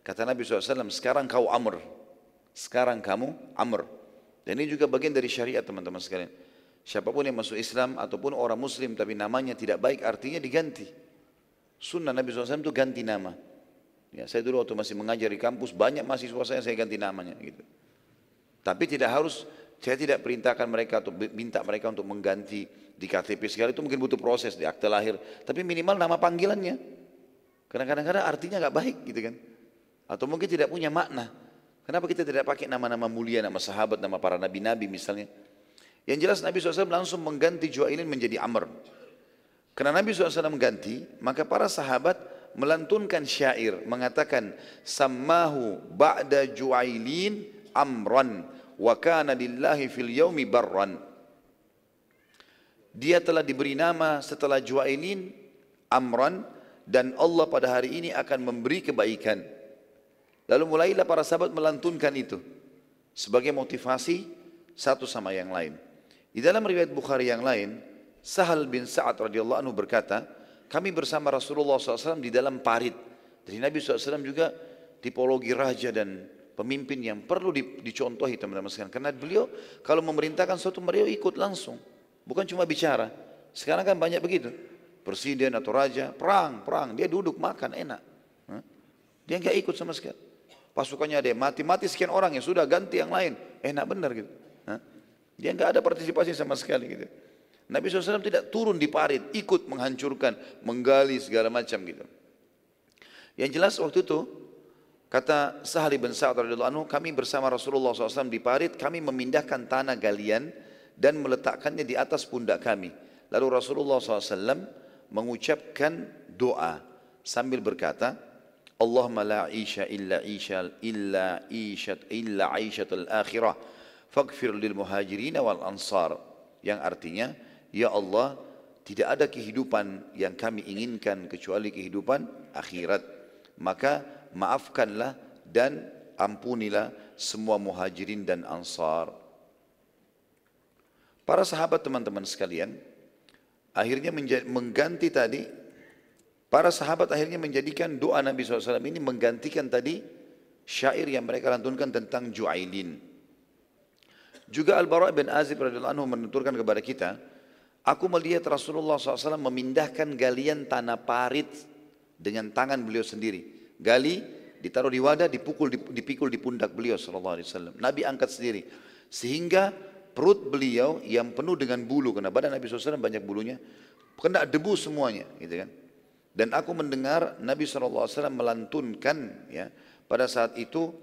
Kata Nabi SAW, sekarang kau Amr. Sekarang kamu Amr. Dan ini juga bagian dari syariat teman-teman sekalian. Siapa pun yang masuk Islam ataupun orang muslim tapi namanya tidak baik artinya diganti. Sunnah Nabi SAW itu ganti nama. Ya, saya dulu waktu masih mengajar di kampus banyak mahasiswa saya saya ganti namanya gitu. Tapi tidak harus saya tidak perintahkan mereka atau minta mereka untuk mengganti di KTP segala itu mungkin butuh proses di akte lahir. Tapi minimal nama panggilannya. Karena kadang-kadang artinya nggak baik gitu kan. Atau mungkin tidak punya makna. Kenapa kita tidak pakai nama-nama mulia, nama sahabat, nama para nabi-nabi misalnya. Yang jelas Nabi SAW langsung mengganti Juailin menjadi Amr. Karena Nabi SAW mengganti, maka para sahabat melantunkan syair mengatakan sammahu ba'da Juailin amran wa kana lillahi fil yaumi barran dia telah diberi nama setelah Juailin Amran dan Allah pada hari ini akan memberi kebaikan. Lalu mulailah para sahabat melantunkan itu sebagai motivasi satu sama yang lain. Di dalam riwayat Bukhari yang lain, Sahal bin Sa'ad radhiyallahu anhu berkata, kami bersama Rasulullah SAW di dalam parit. Jadi Nabi SAW juga tipologi raja dan pemimpin yang perlu dicontohi teman-teman sekalian. Karena beliau kalau memerintahkan suatu beliau ikut langsung. Bukan cuma bicara. Sekarang kan banyak begitu. Presiden atau raja, perang, perang. Dia duduk makan, enak. Dia nggak ikut sama sekali. Pasukannya ada mati-mati sekian orang yang sudah ganti yang lain. Enak benar gitu. Dia nggak ada partisipasi sama sekali gitu. Nabi SAW tidak turun di parit, ikut menghancurkan, menggali segala macam gitu. Yang jelas waktu itu, kata Sahal bin Sa'ad radhiyallahu anhu, kami bersama Rasulullah SAW di parit, kami memindahkan tanah galian dan meletakkannya di atas pundak kami. Lalu Rasulullah SAW mengucapkan doa sambil berkata, Allahumma la isha illa isha illa ishat illa aishat al-akhirah faghfir lil muhajirin wal ansar Yang artinya, Ya Allah, tidak ada kehidupan yang kami inginkan kecuali kehidupan akhirat. Maka maafkanlah dan ampunilah semua muhajirin dan ansar. Para sahabat teman-teman sekalian, akhirnya mengganti tadi, para sahabat akhirnya menjadikan doa Nabi SAW ini menggantikan tadi syair yang mereka lantunkan tentang Ju'ailin. Juga Al-Bara' bin Azib radhiyallahu anhu menuturkan kepada kita, aku melihat Rasulullah SAW memindahkan galian tanah parit dengan tangan beliau sendiri. Gali ditaruh di wadah, dipukul dipikul di pundak beliau wasallam. Nabi angkat sendiri sehingga perut beliau yang penuh dengan bulu karena badan Nabi SAW banyak bulunya kena debu semuanya gitu kan dan aku mendengar Nabi SAW melantunkan ya, pada saat itu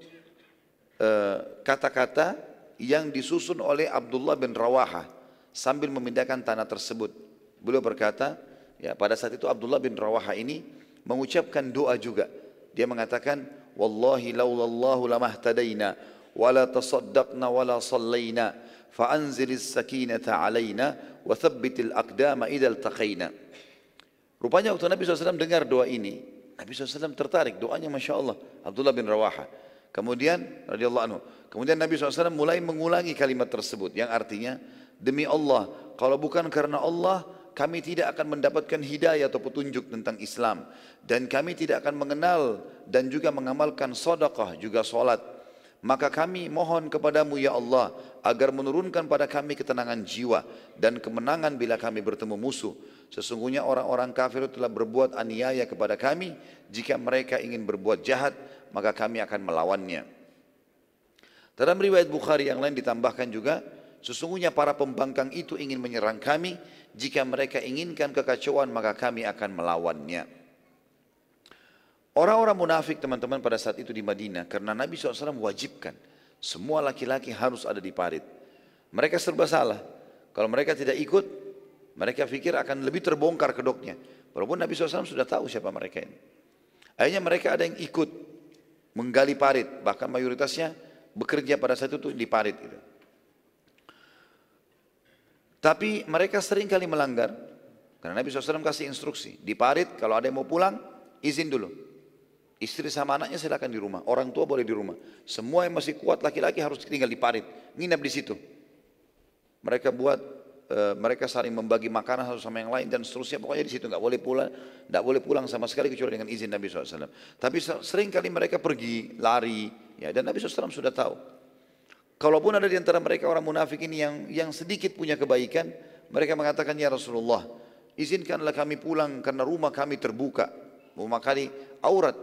eh, kata-kata uh, yang disusun oleh Abdullah bin Rawaha sambil memindahkan tanah tersebut. Beliau berkata, ya pada saat itu Abdullah bin Rawaha ini mengucapkan doa juga. Dia mengatakan, Wallahi laulallahu lamahtadayna wala tasaddaqna wala sallayna fa'anzilis sakinata alayna wa thabbitil aqdama idal taqayna. Rupanya waktu Nabi SAW dengar doa ini, Nabi SAW tertarik, doanya Masya Allah, Abdullah bin Rawaha. Kemudian, radhiyallahu anhu, kemudian Nabi SAW mulai mengulangi kalimat tersebut, yang artinya, demi Allah, kalau bukan karena Allah, kami tidak akan mendapatkan hidayah atau petunjuk tentang Islam. Dan kami tidak akan mengenal dan juga mengamalkan sodakah, juga solat. Maka kami mohon kepadamu ya Allah agar menurunkan pada kami ketenangan jiwa dan kemenangan bila kami bertemu musuh. Sesungguhnya orang-orang kafir telah berbuat aniaya kepada kami. Jika mereka ingin berbuat jahat, maka kami akan melawannya. Dalam riwayat Bukhari yang lain ditambahkan juga, sesungguhnya para pembangkang itu ingin menyerang kami. Jika mereka inginkan kekacauan, maka kami akan melawannya. Orang-orang munafik teman-teman pada saat itu di Madinah karena Nabi SAW wajibkan semua laki-laki harus ada di parit. Mereka serba salah. Kalau mereka tidak ikut, mereka pikir akan lebih terbongkar kedoknya. Walaupun Nabi SAW sudah tahu siapa mereka ini. Akhirnya mereka ada yang ikut menggali parit. Bahkan mayoritasnya bekerja pada saat itu di parit. Gitu. Tapi mereka sering kali melanggar. Karena Nabi SAW kasih instruksi. Di parit kalau ada yang mau pulang, izin dulu. Istri sama anaknya silakan di rumah, orang tua boleh di rumah. Semua yang masih kuat laki-laki harus tinggal di parit, nginap di situ. Mereka buat, e, mereka saling membagi makanan satu sama yang lain dan seterusnya. Pokoknya di situ nggak boleh pulang, nggak boleh pulang sama sekali kecuali dengan izin Nabi SAW. Tapi sering kali mereka pergi, lari, ya dan Nabi SAW sudah tahu. Kalaupun ada di antara mereka orang munafik ini yang yang sedikit punya kebaikan, mereka mengatakan ya Rasulullah, izinkanlah kami pulang karena rumah kami terbuka, rumah kami aurat,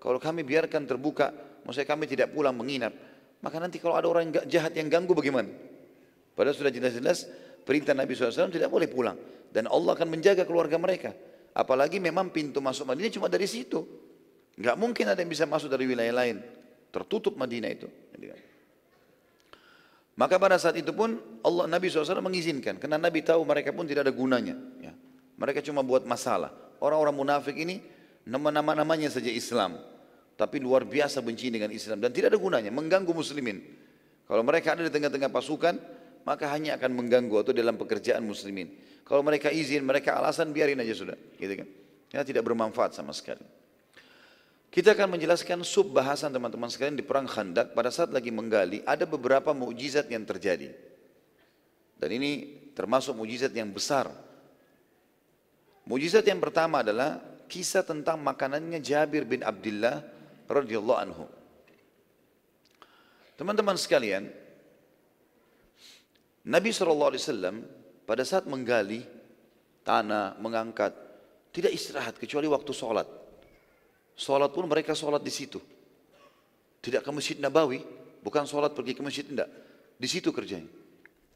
kalau kami biarkan terbuka, maksudnya kami tidak pulang menginap, maka nanti kalau ada orang jahat yang ganggu bagaimana? Padahal sudah jelas-jelas perintah Nabi SAW tidak boleh pulang. Dan Allah akan menjaga keluarga mereka. Apalagi memang pintu masuk Madinah cuma dari situ. Enggak mungkin ada yang bisa masuk dari wilayah lain. Tertutup Madinah itu. Maka pada saat itu pun Allah Nabi SAW mengizinkan. Karena Nabi tahu mereka pun tidak ada gunanya. Ya. Mereka cuma buat masalah. Orang-orang munafik ini nama-namanya saja Islam tapi luar biasa benci dengan Islam dan tidak ada gunanya mengganggu muslimin. Kalau mereka ada di tengah-tengah pasukan, maka hanya akan mengganggu atau dalam pekerjaan muslimin. Kalau mereka izin, mereka alasan biarin aja sudah, gitu kan. Karena tidak bermanfaat sama sekali. Kita akan menjelaskan sub bahasan teman-teman sekalian di perang Khandak pada saat lagi menggali ada beberapa mukjizat yang terjadi. Dan ini termasuk mukjizat yang besar. Mukjizat yang pertama adalah kisah tentang makanannya Jabir bin Abdullah radhiyallahu anhu. Teman-teman sekalian, Nabi SAW pada saat menggali tanah, mengangkat, tidak istirahat kecuali waktu sholat. Sholat pun mereka sholat di situ. Tidak ke masjid Nabawi, bukan sholat pergi ke masjid, tidak. Di situ kerjanya.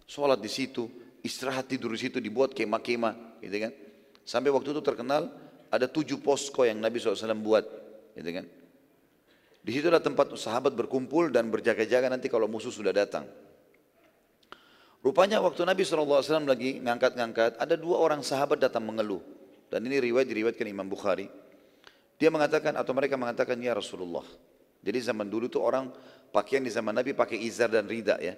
Sholat di situ, istirahat tidur di situ, dibuat kemah-kemah, gitu kan. Sampai waktu itu terkenal ada tujuh posko yang Nabi SAW buat, gitu kan. Di situlah tempat sahabat berkumpul dan berjaga-jaga nanti kalau musuh sudah datang. Rupanya waktu Nabi SAW lagi ngangkat-ngangkat, ada dua orang sahabat datang mengeluh. Dan ini riwayat diriwayatkan Imam Bukhari. Dia mengatakan atau mereka mengatakan ya Rasulullah. Jadi zaman dulu tuh orang pakaian di zaman Nabi pakai izar dan rida ya.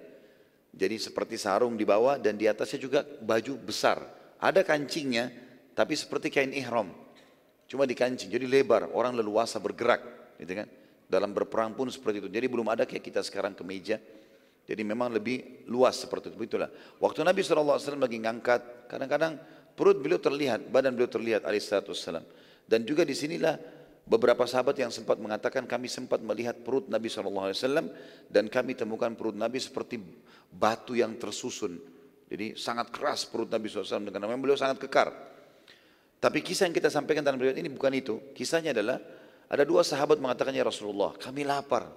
Jadi seperti sarung di bawah dan di atasnya juga baju besar. Ada kancingnya, tapi seperti kain ihram. Cuma dikancing, jadi lebar, orang leluasa bergerak. Gitu kan? Dalam berperang pun seperti itu. Jadi belum ada kayak kita sekarang kemeja. Jadi memang lebih luas seperti itu. Itulah. Waktu Nabi SAW lagi ngangkat, kadang-kadang perut beliau terlihat, badan beliau terlihat alaihissalam. Dan juga di sinilah beberapa sahabat yang sempat mengatakan kami sempat melihat perut Nabi SAW dan kami temukan perut Nabi seperti batu yang tersusun. Jadi sangat keras perut Nabi SAW dengan memang beliau sangat kekar. Tapi kisah yang kita sampaikan dalam riwayat ini bukan itu. Kisahnya adalah ada dua sahabat mengatakannya Rasulullah, kami lapar.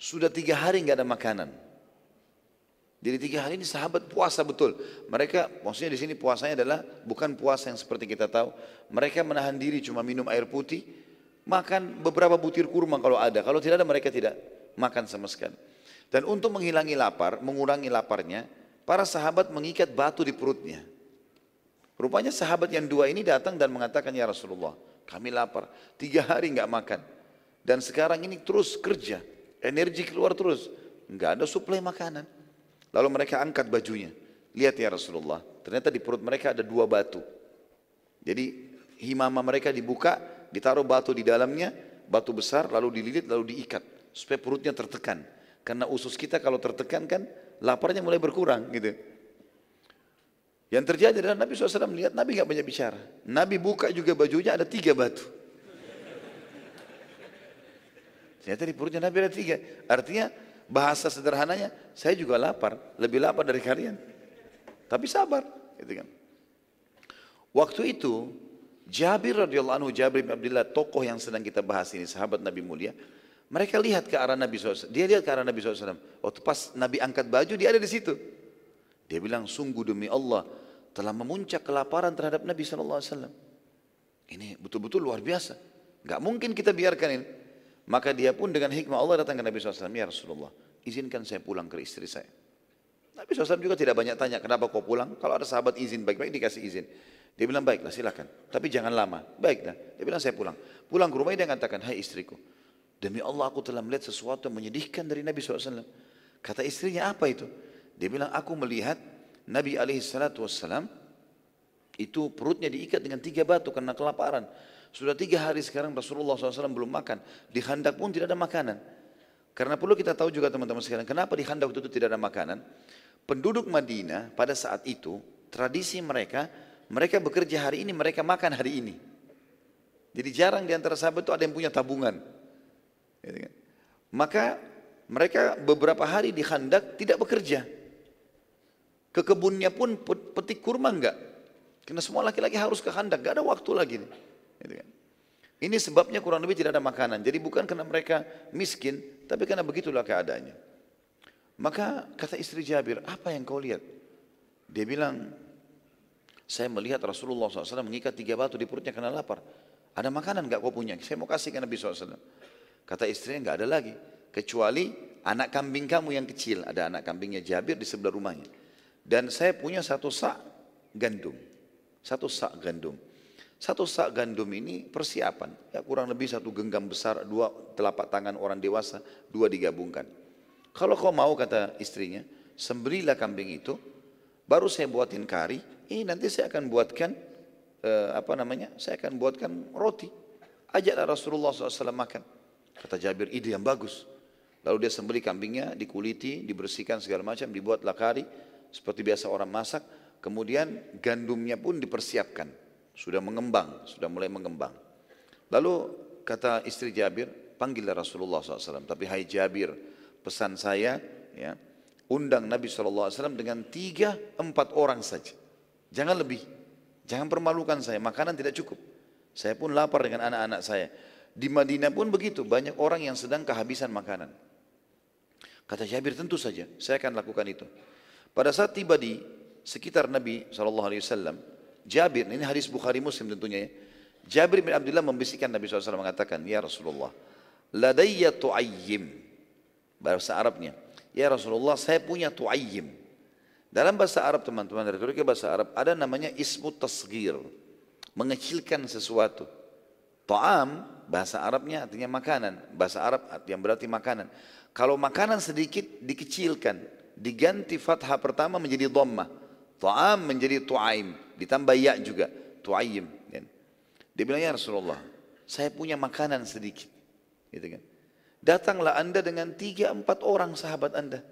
Sudah tiga hari nggak ada makanan. Jadi tiga hari ini sahabat puasa betul. Mereka, maksudnya di sini puasanya adalah bukan puasa yang seperti kita tahu. Mereka menahan diri cuma minum air putih, makan beberapa butir kurma kalau ada. Kalau tidak ada mereka tidak makan sama sekali. Dan untuk menghilangi lapar, mengurangi laparnya, para sahabat mengikat batu di perutnya. Rupanya sahabat yang dua ini datang dan mengatakan, Ya Rasulullah, kami lapar. Tiga hari nggak makan. Dan sekarang ini terus kerja. Energi keluar terus. Nggak ada suplai makanan. Lalu mereka angkat bajunya. Lihat ya Rasulullah, ternyata di perut mereka ada dua batu. Jadi himama mereka dibuka, ditaruh batu di dalamnya, batu besar lalu dililit lalu diikat supaya perutnya tertekan. Karena usus kita kalau tertekan kan laparnya mulai berkurang gitu. Yang terjadi adalah Nabi SAW melihat Nabi nggak banyak bicara. Nabi buka juga bajunya ada tiga batu. Ternyata di perutnya Nabi ada tiga. Artinya bahasa sederhananya, saya juga lapar, lebih lapar dari kalian. Tapi sabar, gitu kan. Waktu itu Jabir radhiyallahu anhu, Jabir bin Abdullah, tokoh yang sedang kita bahas ini, sahabat Nabi mulia, mereka lihat ke arah Nabi SAW. Dia lihat ke arah Nabi SAW. Waktu pas Nabi angkat baju, dia ada di situ. Dia bilang, sungguh demi Allah, telah memuncak kelaparan terhadap Nabi SAW. Ini betul-betul luar biasa. Gak mungkin kita biarkan ini. Maka dia pun dengan hikmah Allah datang ke Nabi SAW. Ya Rasulullah, izinkan saya pulang ke istri saya. Nabi SAW juga tidak banyak tanya, kenapa kau pulang? Kalau ada sahabat izin, baik-baik dikasih izin. Dia bilang, baiklah silakan. Tapi jangan lama. Baiklah. Dia bilang, saya pulang. Pulang ke rumah dia katakan, hai istriku. Demi Allah aku telah melihat sesuatu yang menyedihkan dari Nabi SAW. Kata istrinya, apa itu? Dia bilang, aku melihat Nabi SAW itu perutnya diikat dengan tiga batu karena kelaparan. Sudah tiga hari sekarang Rasulullah SAW belum makan. Di handak pun tidak ada makanan. Karena perlu kita tahu juga teman-teman sekalian, kenapa di handak itu tidak ada makanan? Penduduk Madinah pada saat itu, tradisi mereka, mereka bekerja hari ini, mereka makan hari ini. Jadi jarang di antara sahabat itu ada yang punya tabungan. Gitu kan? Maka mereka beberapa hari di handak tidak bekerja. Ke kebunnya pun petik kurma enggak. Karena semua laki-laki harus ke handak, enggak ada waktu lagi. Nih. Gitu kan. Ini sebabnya kurang lebih tidak ada makanan. Jadi bukan karena mereka miskin, tapi karena begitulah keadaannya. Maka kata istri Jabir, apa yang kau lihat? Dia bilang, saya melihat Rasulullah SAW mengikat tiga batu di perutnya karena lapar. Ada makanan gak kau punya? Saya mau kasih ke Nabi SAW. Kata istrinya gak ada lagi. Kecuali anak kambing kamu yang kecil. Ada anak kambingnya Jabir di sebelah rumahnya. Dan saya punya satu sak gandum. Satu sak gandum. Satu sak gandum ini persiapan, ya kurang lebih satu genggam besar, dua telapak tangan orang dewasa, dua digabungkan. Kalau kau mau kata istrinya, sembelilah kambing itu, baru saya buatin kari, ini nanti saya akan buatkan eh, apa namanya? Saya akan buatkan roti. Ajaklah Rasulullah SAW makan. Kata Jabir, ide yang bagus. Lalu dia sembeli kambingnya, dikuliti, dibersihkan segala macam, dibuatlah kari, seperti biasa orang masak. Kemudian gandumnya pun dipersiapkan sudah mengembang, sudah mulai mengembang. Lalu kata istri Jabir, panggillah Rasulullah SAW. Tapi hai Jabir, pesan saya, ya, undang Nabi SAW dengan tiga, empat orang saja. Jangan lebih. Jangan permalukan saya, makanan tidak cukup. Saya pun lapar dengan anak-anak saya. Di Madinah pun begitu, banyak orang yang sedang kehabisan makanan. Kata Jabir, tentu saja, saya akan lakukan itu. Pada saat tiba di sekitar Nabi SAW, Jabir, ini hadis Bukhari Muslim tentunya ya. Jabir bin Abdullah membisikkan Nabi SAW mengatakan, Ya Rasulullah, ladayya tu'ayyim. Bahasa Arabnya, Ya Rasulullah, saya punya tu'ayyim. Dalam bahasa Arab teman-teman, dari bahasa Arab, ada namanya ismu tasgir. Mengecilkan sesuatu. To'am, bahasa Arabnya artinya makanan. Bahasa Arab yang berarti makanan. Kalau makanan sedikit, dikecilkan. diganti fathah pertama menjadi dhammah. Ta'am menjadi tu'aim, ditambah ya juga, tu'aim. Kan. Dia bilang, ya Rasulullah, saya punya makanan sedikit. Gitu kan. Datanglah anda dengan tiga empat orang sahabat anda.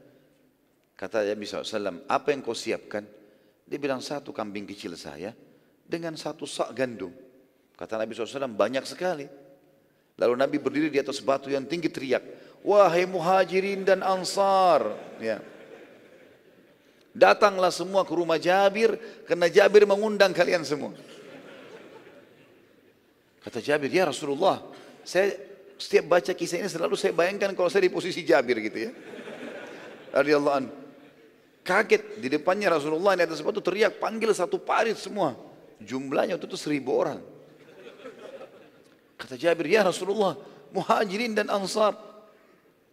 Kata Nabi SAW, apa yang kau siapkan? Dia bilang, satu kambing kecil saya dengan satu sak gandum. Kata Nabi SAW, banyak sekali. Lalu Nabi berdiri di atas batu yang tinggi teriak, Wahai muhajirin dan ansar. Ya. Datanglah semua ke rumah Jabir, karena Jabir mengundang kalian semua. Kata Jabir, ya Rasulullah, saya setiap baca kisah ini selalu saya bayangkan kalau saya di posisi Jabir gitu ya. Radiyallahu. Kaget di depannya Rasulullah di atas batu teriak panggil satu parit semua. Jumlahnya waktu itu seribu orang. Kata Jabir, ya Rasulullah, muhajirin dan ansar.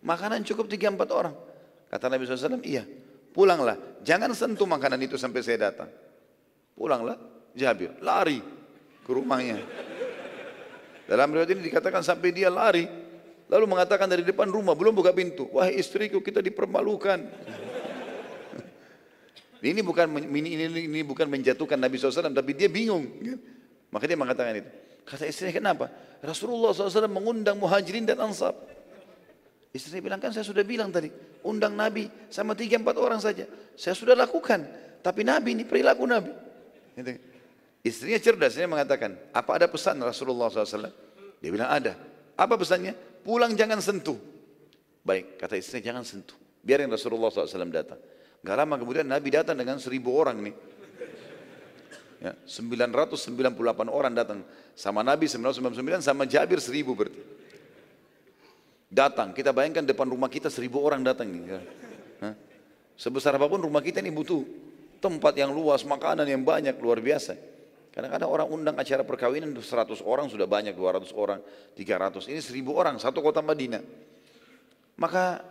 Makanan cukup tiga empat orang. Kata Nabi SAW, iya. Pulanglah, jangan sentuh makanan itu sampai saya datang. Pulanglah, Jabir, lari ke rumahnya. Dalam riwayat ini dikatakan sampai dia lari, lalu mengatakan dari depan rumah belum buka pintu, wahai istriku kita dipermalukan. ini bukan ini, ini, ini bukan menjatuhkan Nabi SAW, tapi dia bingung. Maka dia mengatakan itu. Kata istrinya kenapa? Rasulullah SAW mengundang muhajirin dan ansar. Istri bilang kan saya sudah bilang tadi, undang Nabi sama tiga empat orang saja. Saya sudah lakukan, tapi Nabi ini perilaku Nabi. Gitu. Istrinya cerdas, dia mengatakan, apa ada pesan Rasulullah SAW? Dia bilang ada. Apa pesannya? Pulang jangan sentuh. Baik, kata istrinya jangan sentuh. Biarin Rasulullah SAW datang. Gak lama kemudian Nabi datang dengan seribu orang nih. Ya, 998 orang datang sama Nabi 999 sama Jabir 1000 berarti. Datang, kita bayangkan depan rumah kita 1000 orang datang nih. Ya. Sebesar apa pun rumah kita ini butuh tempat yang luas, makanan yang banyak, luar biasa. Kadang-kadang orang undang acara perkawinan 100 orang sudah banyak, 200 orang, 300. Ini 1000 orang, satu kota Madinah. Maka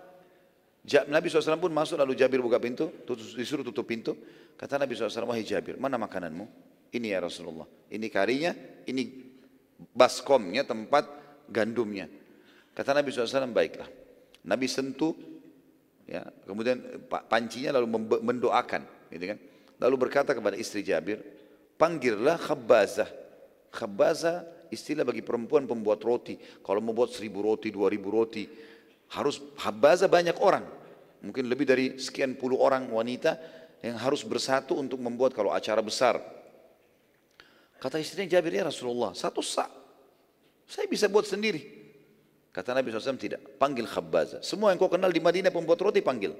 Nabi SAW pun masuk lalu Jabir buka pintu, disuruh tutup pintu. Kata Nabi SAW, wahai Jabir, mana makananmu? Ini ya Rasulullah. Ini karinya, ini baskomnya, tempat gandumnya. Kata Nabi SAW, baiklah. Nabi sentuh, ya, kemudian pancinya lalu mendoakan. Gitu kan? Lalu berkata kepada istri Jabir, panggillah khabbazah. Khabbazah istilah bagi perempuan pembuat roti. Kalau mau buat seribu roti, dua ribu roti, harus khabbazah banyak orang. Mungkin lebih dari sekian puluh orang wanita yang harus bersatu untuk membuat kalau acara besar. Kata istrinya Jabir, ya Rasulullah, satu sak. Saya bisa buat sendiri. Kata Nabi SAW, tidak. Panggil khabbaza. Semua yang kau kenal di Madinah pembuat roti, panggil.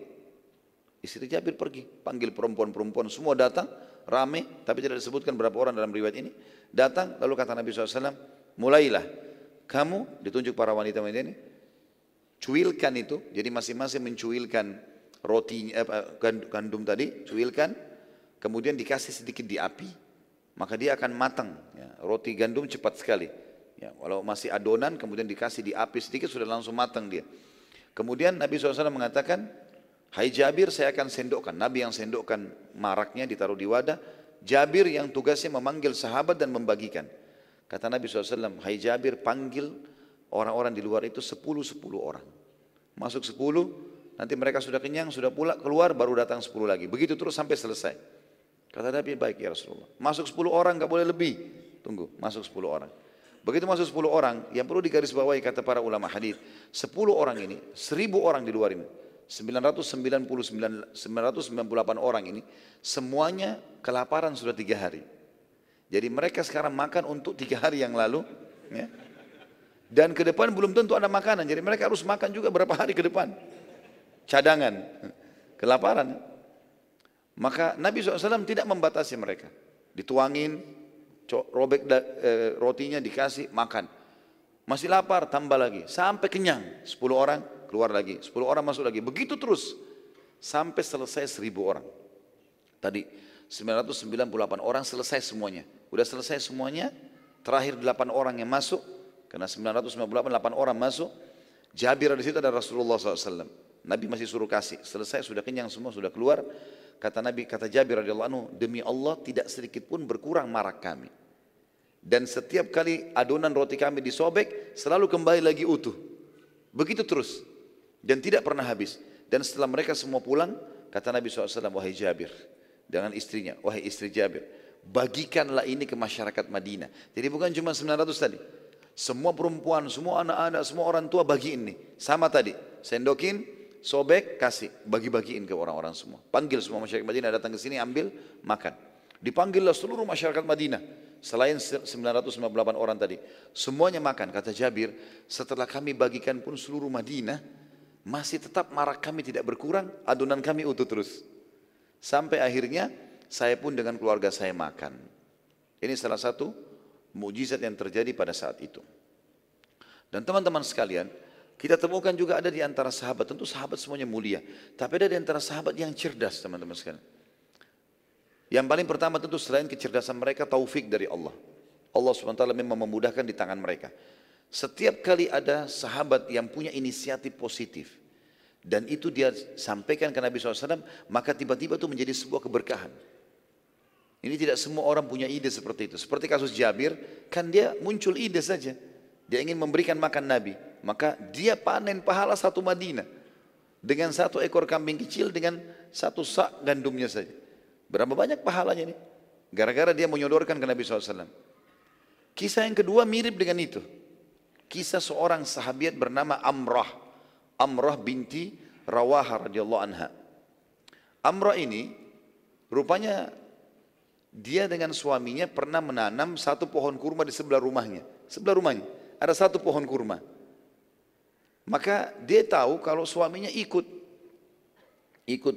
Istri Jabir pergi. Panggil perempuan-perempuan. Semua datang, rame. Tapi tidak disebutkan berapa orang dalam riwayat ini. Datang, lalu kata Nabi SAW, mulailah. Kamu, ditunjuk para wanita-wanita ini, cuilkan itu. Jadi masing-masing mencuilkan roti eh, gandum tadi, cuilkan, kemudian dikasih sedikit di api, maka dia akan matang. Ya. Roti gandum cepat sekali. Ya, walau masih adonan, kemudian dikasih di api sedikit sudah langsung matang dia. Kemudian Nabi SAW mengatakan, Hai Jabir saya akan sendokkan. Nabi yang sendokkan maraknya ditaruh di wadah. Jabir yang tugasnya memanggil sahabat dan membagikan. Kata Nabi SAW, Hai Jabir panggil orang-orang di luar itu sepuluh sepuluh orang. Masuk sepuluh, Nanti mereka sudah kenyang, sudah pula keluar, baru datang sepuluh lagi. Begitu terus sampai selesai. Kata Nabi, baik ya Rasulullah. Masuk sepuluh orang, nggak boleh lebih. Tunggu, masuk sepuluh orang. Begitu masuk sepuluh orang, yang perlu digarisbawahi kata para ulama hadis, sepuluh orang ini, seribu orang di luar ini, 999, 998 orang ini, semuanya kelaparan sudah tiga hari. Jadi mereka sekarang makan untuk tiga hari yang lalu, ya. dan ke depan belum tentu ada makanan, jadi mereka harus makan juga berapa hari ke depan cadangan, kelaparan. Maka Nabi SAW tidak membatasi mereka. Dituangin, robek e, rotinya dikasih, makan. Masih lapar, tambah lagi. Sampai kenyang, 10 orang keluar lagi, 10 orang masuk lagi. Begitu terus, sampai selesai 1000 orang. Tadi 998 orang selesai semuanya. Udah selesai semuanya, terakhir 8 orang yang masuk, karena 998 orang masuk, Jabir di situ ada Rasulullah SAW. Nabi masih suruh kasih. Selesai sudah kenyang semua sudah keluar. Kata Nabi kata Jabir radhiyallahu anhu, demi Allah tidak sedikit pun berkurang marak kami. Dan setiap kali adonan roti kami disobek selalu kembali lagi utuh. Begitu terus dan tidak pernah habis. Dan setelah mereka semua pulang, Kata Nabi SAW, wahai Jabir, dengan istrinya, wahai istri Jabir, bagikanlah ini ke masyarakat Madinah. Jadi bukan cuma 900 tadi. Semua perempuan, semua anak-anak, semua orang tua bagiin nih. Sama tadi, sendokin, sobek, kasih, bagi-bagiin ke orang-orang semua. Panggil semua masyarakat Madinah datang ke sini, ambil, makan. Dipanggillah seluruh masyarakat Madinah. Selain 998 orang tadi. Semuanya makan. Kata Jabir, setelah kami bagikan pun seluruh Madinah, masih tetap marak kami tidak berkurang, adonan kami utuh terus. Sampai akhirnya saya pun dengan keluarga saya makan. Ini salah satu mujizat yang terjadi pada saat itu. Dan teman-teman sekalian, kita temukan juga ada di antara sahabat, tentu sahabat semuanya mulia. Tapi ada di antara sahabat yang cerdas teman-teman sekalian. Yang paling pertama tentu selain kecerdasan mereka taufik dari Allah. Allah SWT memang memudahkan di tangan mereka. Setiap kali ada sahabat yang punya inisiatif positif. Dan itu dia sampaikan ke Nabi SAW, maka tiba-tiba itu menjadi sebuah keberkahan. Ini tidak semua orang punya ide seperti itu. Seperti kasus Jabir, kan dia muncul ide saja. Dia ingin memberikan makan Nabi. Maka dia panen pahala satu Madinah. Dengan satu ekor kambing kecil dengan satu sak gandumnya saja. Berapa banyak pahalanya ini? Gara-gara dia menyodorkan ke Nabi SAW. Kisah yang kedua mirip dengan itu. Kisah seorang sahabat bernama Amrah. Amrah binti Rawaha radhiyallahu anha. Amrah ini rupanya dia dengan suaminya pernah menanam satu pohon kurma di sebelah rumahnya. Sebelah rumahnya ada satu pohon kurma. Maka dia tahu kalau suaminya ikut ikut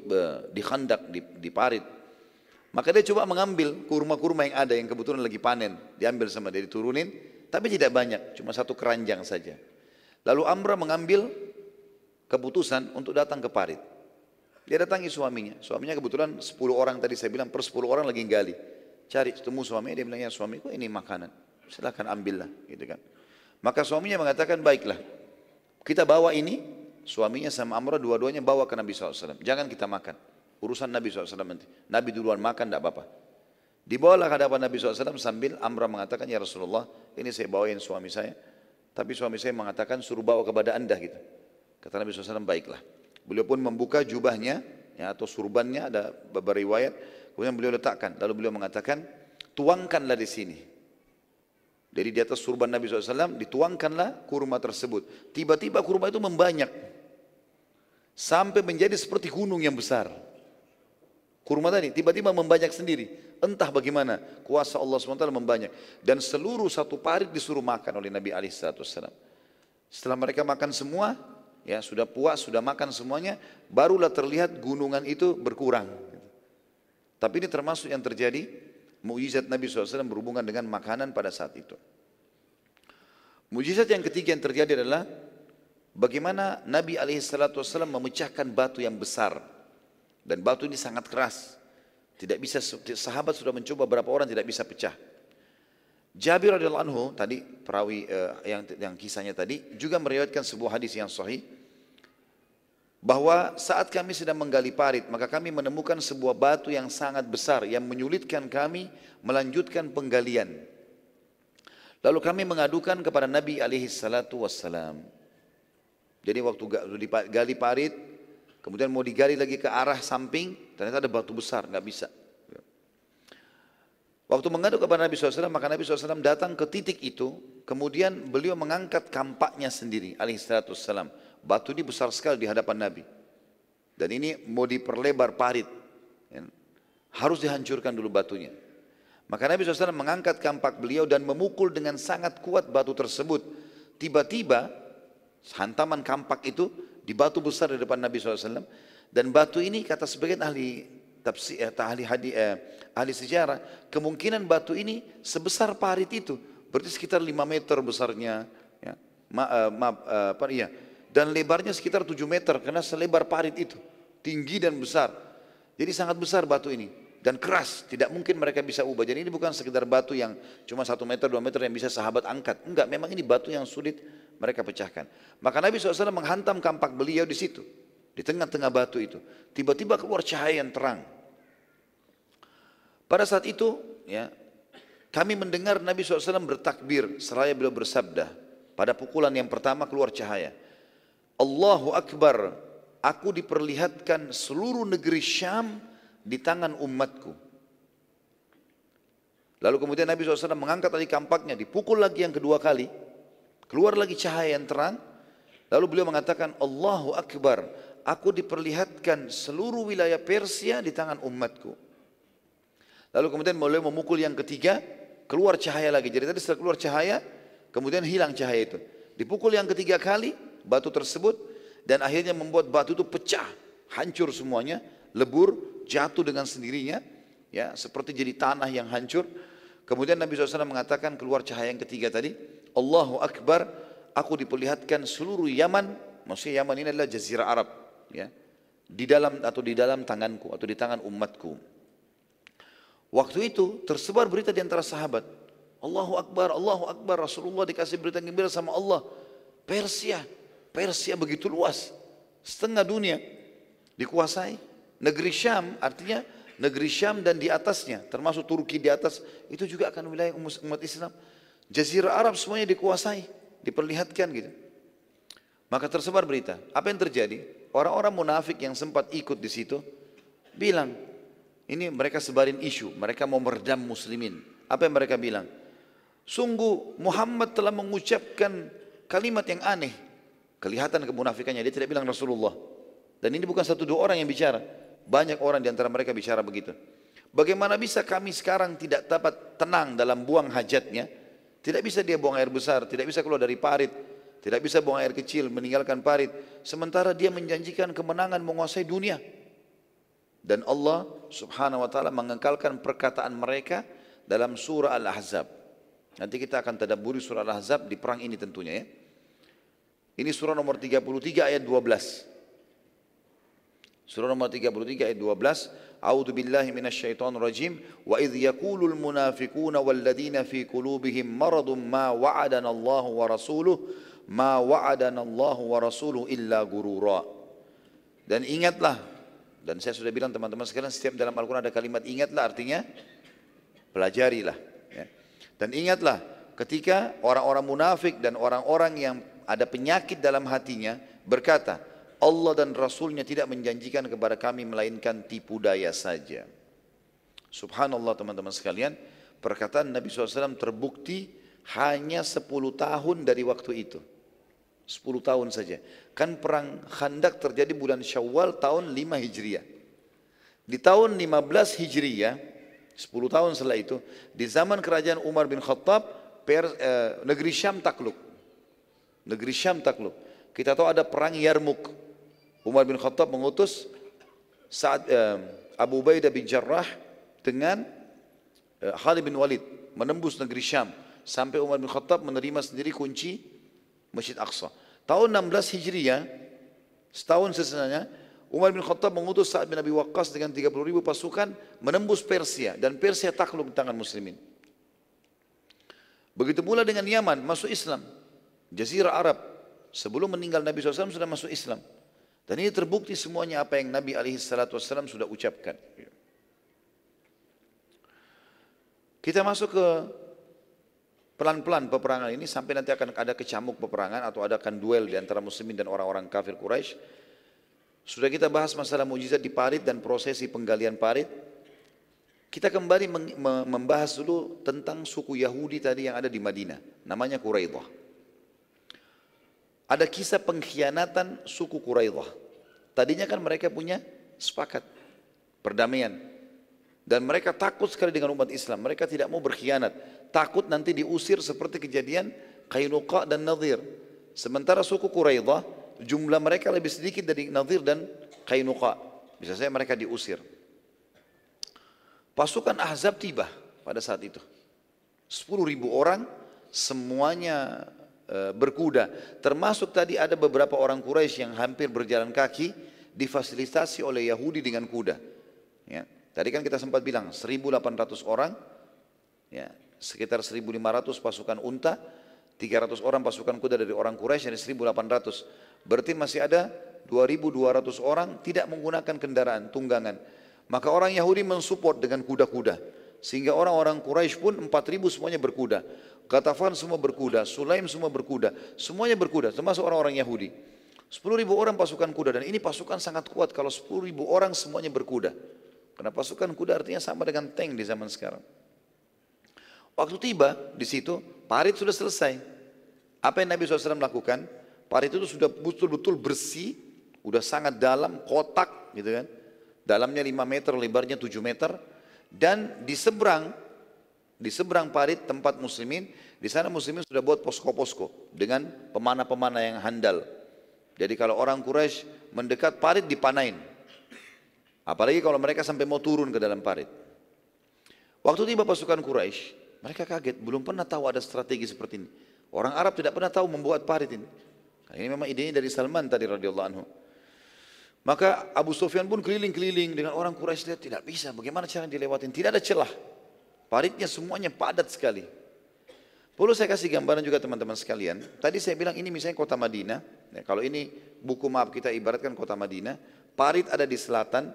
di khandak, di, di parit, maka dia coba mengambil kurma-kurma yang ada yang kebetulan lagi panen. Diambil sama dia diturunin. Tapi tidak banyak. Cuma satu keranjang saja. Lalu Amra mengambil keputusan untuk datang ke parit. Dia datangi suaminya. Suaminya kebetulan 10 orang tadi saya bilang per 10 orang lagi gali. Cari ketemu suaminya dia bilang ya suamiku ini makanan. Silahkan ambillah gitu kan. Maka suaminya mengatakan baiklah. Kita bawa ini suaminya sama Amra dua-duanya bawa ke Nabi SAW. Jangan kita makan. Urusan Nabi SAW nanti. Nabi duluan makan, tidak apa-apa. Dibawalah ke hadapan Nabi SAW sambil Amrah mengatakan, Ya Rasulullah, ini saya bawain suami saya. Tapi suami saya mengatakan, suruh bawa kepada anda gitu. Kata Nabi SAW, baiklah. Beliau pun membuka jubahnya, ya, atau surbannya, ada beberapa riwayat. Kemudian beliau letakkan. Lalu beliau mengatakan, tuangkanlah di sini. Jadi di atas surban Nabi SAW, dituangkanlah kurma tersebut. Tiba-tiba kurma itu membanyak. Sampai menjadi seperti gunung yang besar. Kurma tadi tiba-tiba membanyak sendiri. Entah bagaimana kuasa Allah SWT membanyak. Dan seluruh satu parit disuruh makan oleh Nabi SAW. Setelah mereka makan semua, ya sudah puas, sudah makan semuanya, barulah terlihat gunungan itu berkurang. Tapi ini termasuk yang terjadi mujizat Nabi SAW berhubungan dengan makanan pada saat itu. Mujizat yang ketiga yang terjadi adalah bagaimana Nabi SAW memecahkan batu yang besar dan batu ini sangat keras. Tidak bisa sahabat sudah mencoba berapa orang tidak bisa pecah. Jabir radhiyallahu anhu tadi perawi uh, yang yang kisahnya tadi juga meriwayatkan sebuah hadis yang sahih bahwa saat kami sedang menggali parit maka kami menemukan sebuah batu yang sangat besar yang menyulitkan kami melanjutkan penggalian. Lalu kami mengadukan kepada Nabi alaihi salatu wassalam. Jadi waktu gali parit Kemudian mau digali lagi ke arah samping, ternyata ada batu besar, nggak bisa. Waktu mengadu kepada Nabi SAW, maka Nabi SAW datang ke titik itu, kemudian beliau mengangkat kampaknya sendiri, alaihissalam. Batu ini besar sekali di hadapan Nabi. Dan ini mau diperlebar parit. Ya. Harus dihancurkan dulu batunya. Maka Nabi SAW mengangkat kampak beliau dan memukul dengan sangat kuat batu tersebut. Tiba-tiba hantaman kampak itu di batu besar di depan Nabi SAW. Dan batu ini kata sebagian ahli tafsir, eh, ahli, eh, ahli sejarah, kemungkinan batu ini sebesar parit itu. Berarti sekitar 5 meter besarnya. Ya. Ma, eh, ma, eh, apa, iya. Dan lebarnya sekitar 7 meter karena selebar parit itu. Tinggi dan besar. Jadi sangat besar batu ini dan keras, tidak mungkin mereka bisa ubah. Jadi ini bukan sekedar batu yang cuma satu meter, dua meter yang bisa sahabat angkat. Enggak, memang ini batu yang sulit mereka pecahkan. Maka Nabi SAW menghantam kampak beliau di situ. Di tengah-tengah batu itu. Tiba-tiba keluar cahaya yang terang. Pada saat itu, ya, kami mendengar Nabi SAW bertakbir seraya beliau bersabda. Pada pukulan yang pertama keluar cahaya. Allahu Akbar. aku diperlihatkan seluruh negeri Syam di tangan umatku. Lalu kemudian Nabi SAW mengangkat tali kampaknya, dipukul lagi yang kedua kali, keluar lagi cahaya yang terang, lalu beliau mengatakan, Allahu Akbar, aku diperlihatkan seluruh wilayah Persia di tangan umatku. Lalu kemudian beliau memukul yang ketiga, keluar cahaya lagi. Jadi tadi setelah keluar cahaya, kemudian hilang cahaya itu. Dipukul yang ketiga kali, batu tersebut, dan akhirnya membuat batu itu pecah, hancur semuanya, lebur, jatuh dengan sendirinya, ya seperti jadi tanah yang hancur. Kemudian Nabi SAW mengatakan keluar cahaya yang ketiga tadi, Allahu Akbar, aku diperlihatkan seluruh Yaman, maksudnya Yaman ini adalah jazirah Arab, ya, di dalam atau di dalam tanganku atau di tangan umatku. Waktu itu tersebar berita di antara sahabat, Allahu Akbar, Allahu Akbar, Rasulullah dikasih berita gembira sama Allah. Persia, Persia begitu luas, setengah dunia dikuasai. Negeri Syam artinya negeri Syam dan di atasnya, termasuk Turki di atas, itu juga akan wilayah umat Islam. Jazirah Arab semuanya dikuasai, diperlihatkan gitu. Maka tersebar berita. Apa yang terjadi? Orang-orang munafik yang sempat ikut di situ bilang, ini mereka sebarin isu, mereka mau meredam muslimin. Apa yang mereka bilang? Sungguh Muhammad telah mengucapkan kalimat yang aneh. Kelihatan kemunafikannya, dia tidak bilang Rasulullah. Dan ini bukan satu dua orang yang bicara. Banyak orang di antara mereka bicara begitu. Bagaimana bisa kami sekarang tidak dapat tenang dalam buang hajatnya? Tidak bisa dia buang air besar, tidak bisa keluar dari parit, tidak bisa buang air kecil, meninggalkan parit. Sementara dia menjanjikan kemenangan menguasai dunia. Dan Allah subhanahu wa ta'ala mengekalkan perkataan mereka dalam surah Al-Ahzab. Nanti kita akan tadaburi surah Al-Ahzab di perang ini tentunya ya. Ini surah nomor 33 ayat 12. Surah nomor 33 ayat 12. A'udzu billahi minasyaitonir rajim. Wa idh yaqulul munafiquna walladzina fi qulubihim maradun ma wa'adana Allah wa rasuluh ma wa'adana Allah wa rasuluh illa gurura. Dan ingatlah dan saya sudah bilang teman-teman sekalian setiap dalam Al-Quran ada kalimat ingatlah artinya pelajarilah. Ya. Dan ingatlah ketika orang-orang munafik dan orang-orang yang ada penyakit dalam hatinya berkata, Allah dan Rasulnya tidak menjanjikan kepada kami melainkan tipu daya saja. Subhanallah teman-teman sekalian, perkataan Nabi SAW terbukti hanya 10 tahun dari waktu itu. 10 tahun saja. Kan perang Khandak terjadi bulan Syawal tahun 5 Hijriah. Di tahun 15 Hijriah, 10 tahun setelah itu, di zaman kerajaan Umar bin Khattab, per, eh, negeri Syam takluk. Negeri Syam takluk. Kita tahu ada perang Yarmuk. Umar bin Khattab mengutus saat uh, Abu Ubaidah bin Jarrah dengan uh, Khalid bin Walid menembus negeri Syam sampai Umar bin Khattab menerima sendiri kunci Masjid Aqsa. Tahun 16 Hijriah, setahun sesudahnya, Umar bin Khattab mengutus Sa'ad bin Abi Waqqas dengan 30 ribu pasukan menembus Persia dan Persia takluk di tangan muslimin. Begitu pula dengan Yaman masuk Islam. Jazirah Arab sebelum meninggal Nabi SAW sudah masuk Islam. Dan ini terbukti semuanya apa yang Nabi SAW sudah ucapkan. Kita masuk ke pelan-pelan peperangan ini sampai nanti akan ada kecamuk peperangan atau ada akan duel di antara muslimin dan orang-orang kafir Quraisy. Sudah kita bahas masalah mujizat di parit dan prosesi penggalian parit. Kita kembali membahas dulu tentang suku Yahudi tadi yang ada di Madinah. Namanya Quraidah. Ada kisah pengkhianatan suku Quraidah. Tadinya kan mereka punya sepakat perdamaian. Dan mereka takut sekali dengan umat Islam. Mereka tidak mau berkhianat. Takut nanti diusir seperti kejadian Qainuqa dan Nadir. Sementara suku Quraidah jumlah mereka lebih sedikit dari Nadir dan Qainuqa. Bisa saya mereka diusir. Pasukan Ahzab tiba pada saat itu. 10 ribu orang semuanya berkuda. Termasuk tadi ada beberapa orang Quraisy yang hampir berjalan kaki difasilitasi oleh Yahudi dengan kuda. Ya. Tadi kan kita sempat bilang 1.800 orang, ya, sekitar 1.500 pasukan unta, 300 orang pasukan kuda dari orang Quraisy dan 1.800. Berarti masih ada 2.200 orang tidak menggunakan kendaraan tunggangan. Maka orang Yahudi mensupport dengan kuda-kuda. Sehingga orang-orang Quraisy pun 4.000 semuanya berkuda. Katafan semua berkuda, Sulaim semua berkuda, semuanya berkuda, termasuk orang-orang Yahudi. 10 ribu orang pasukan kuda dan ini pasukan sangat kuat kalau 10 ribu orang semuanya berkuda. Karena pasukan kuda artinya sama dengan tank di zaman sekarang. Waktu tiba di situ, parit sudah selesai. Apa yang Nabi SAW lakukan? Parit itu sudah betul-betul bersih, udah sangat dalam, kotak gitu kan. Dalamnya 5 meter, lebarnya 7 meter. Dan di seberang, di seberang parit tempat muslimin, di sana muslimin sudah buat posko-posko dengan pemana-pemana yang handal. Jadi kalau orang Quraisy mendekat parit dipanain. Apalagi kalau mereka sampai mau turun ke dalam parit. Waktu tiba pasukan Quraisy, mereka kaget, belum pernah tahu ada strategi seperti ini. Orang Arab tidak pernah tahu membuat parit ini. Ini memang idenya dari Salman tadi radhiyallahu anhu. Maka Abu Sufyan pun keliling-keliling dengan orang Quraisy tidak bisa. Bagaimana cara dilewatin? Tidak ada celah. Paritnya semuanya padat sekali. Perlu saya kasih gambaran juga teman-teman sekalian. Tadi saya bilang ini misalnya kota Madinah. Ya, kalau ini buku map kita ibaratkan kota Madinah. Parit ada di selatan.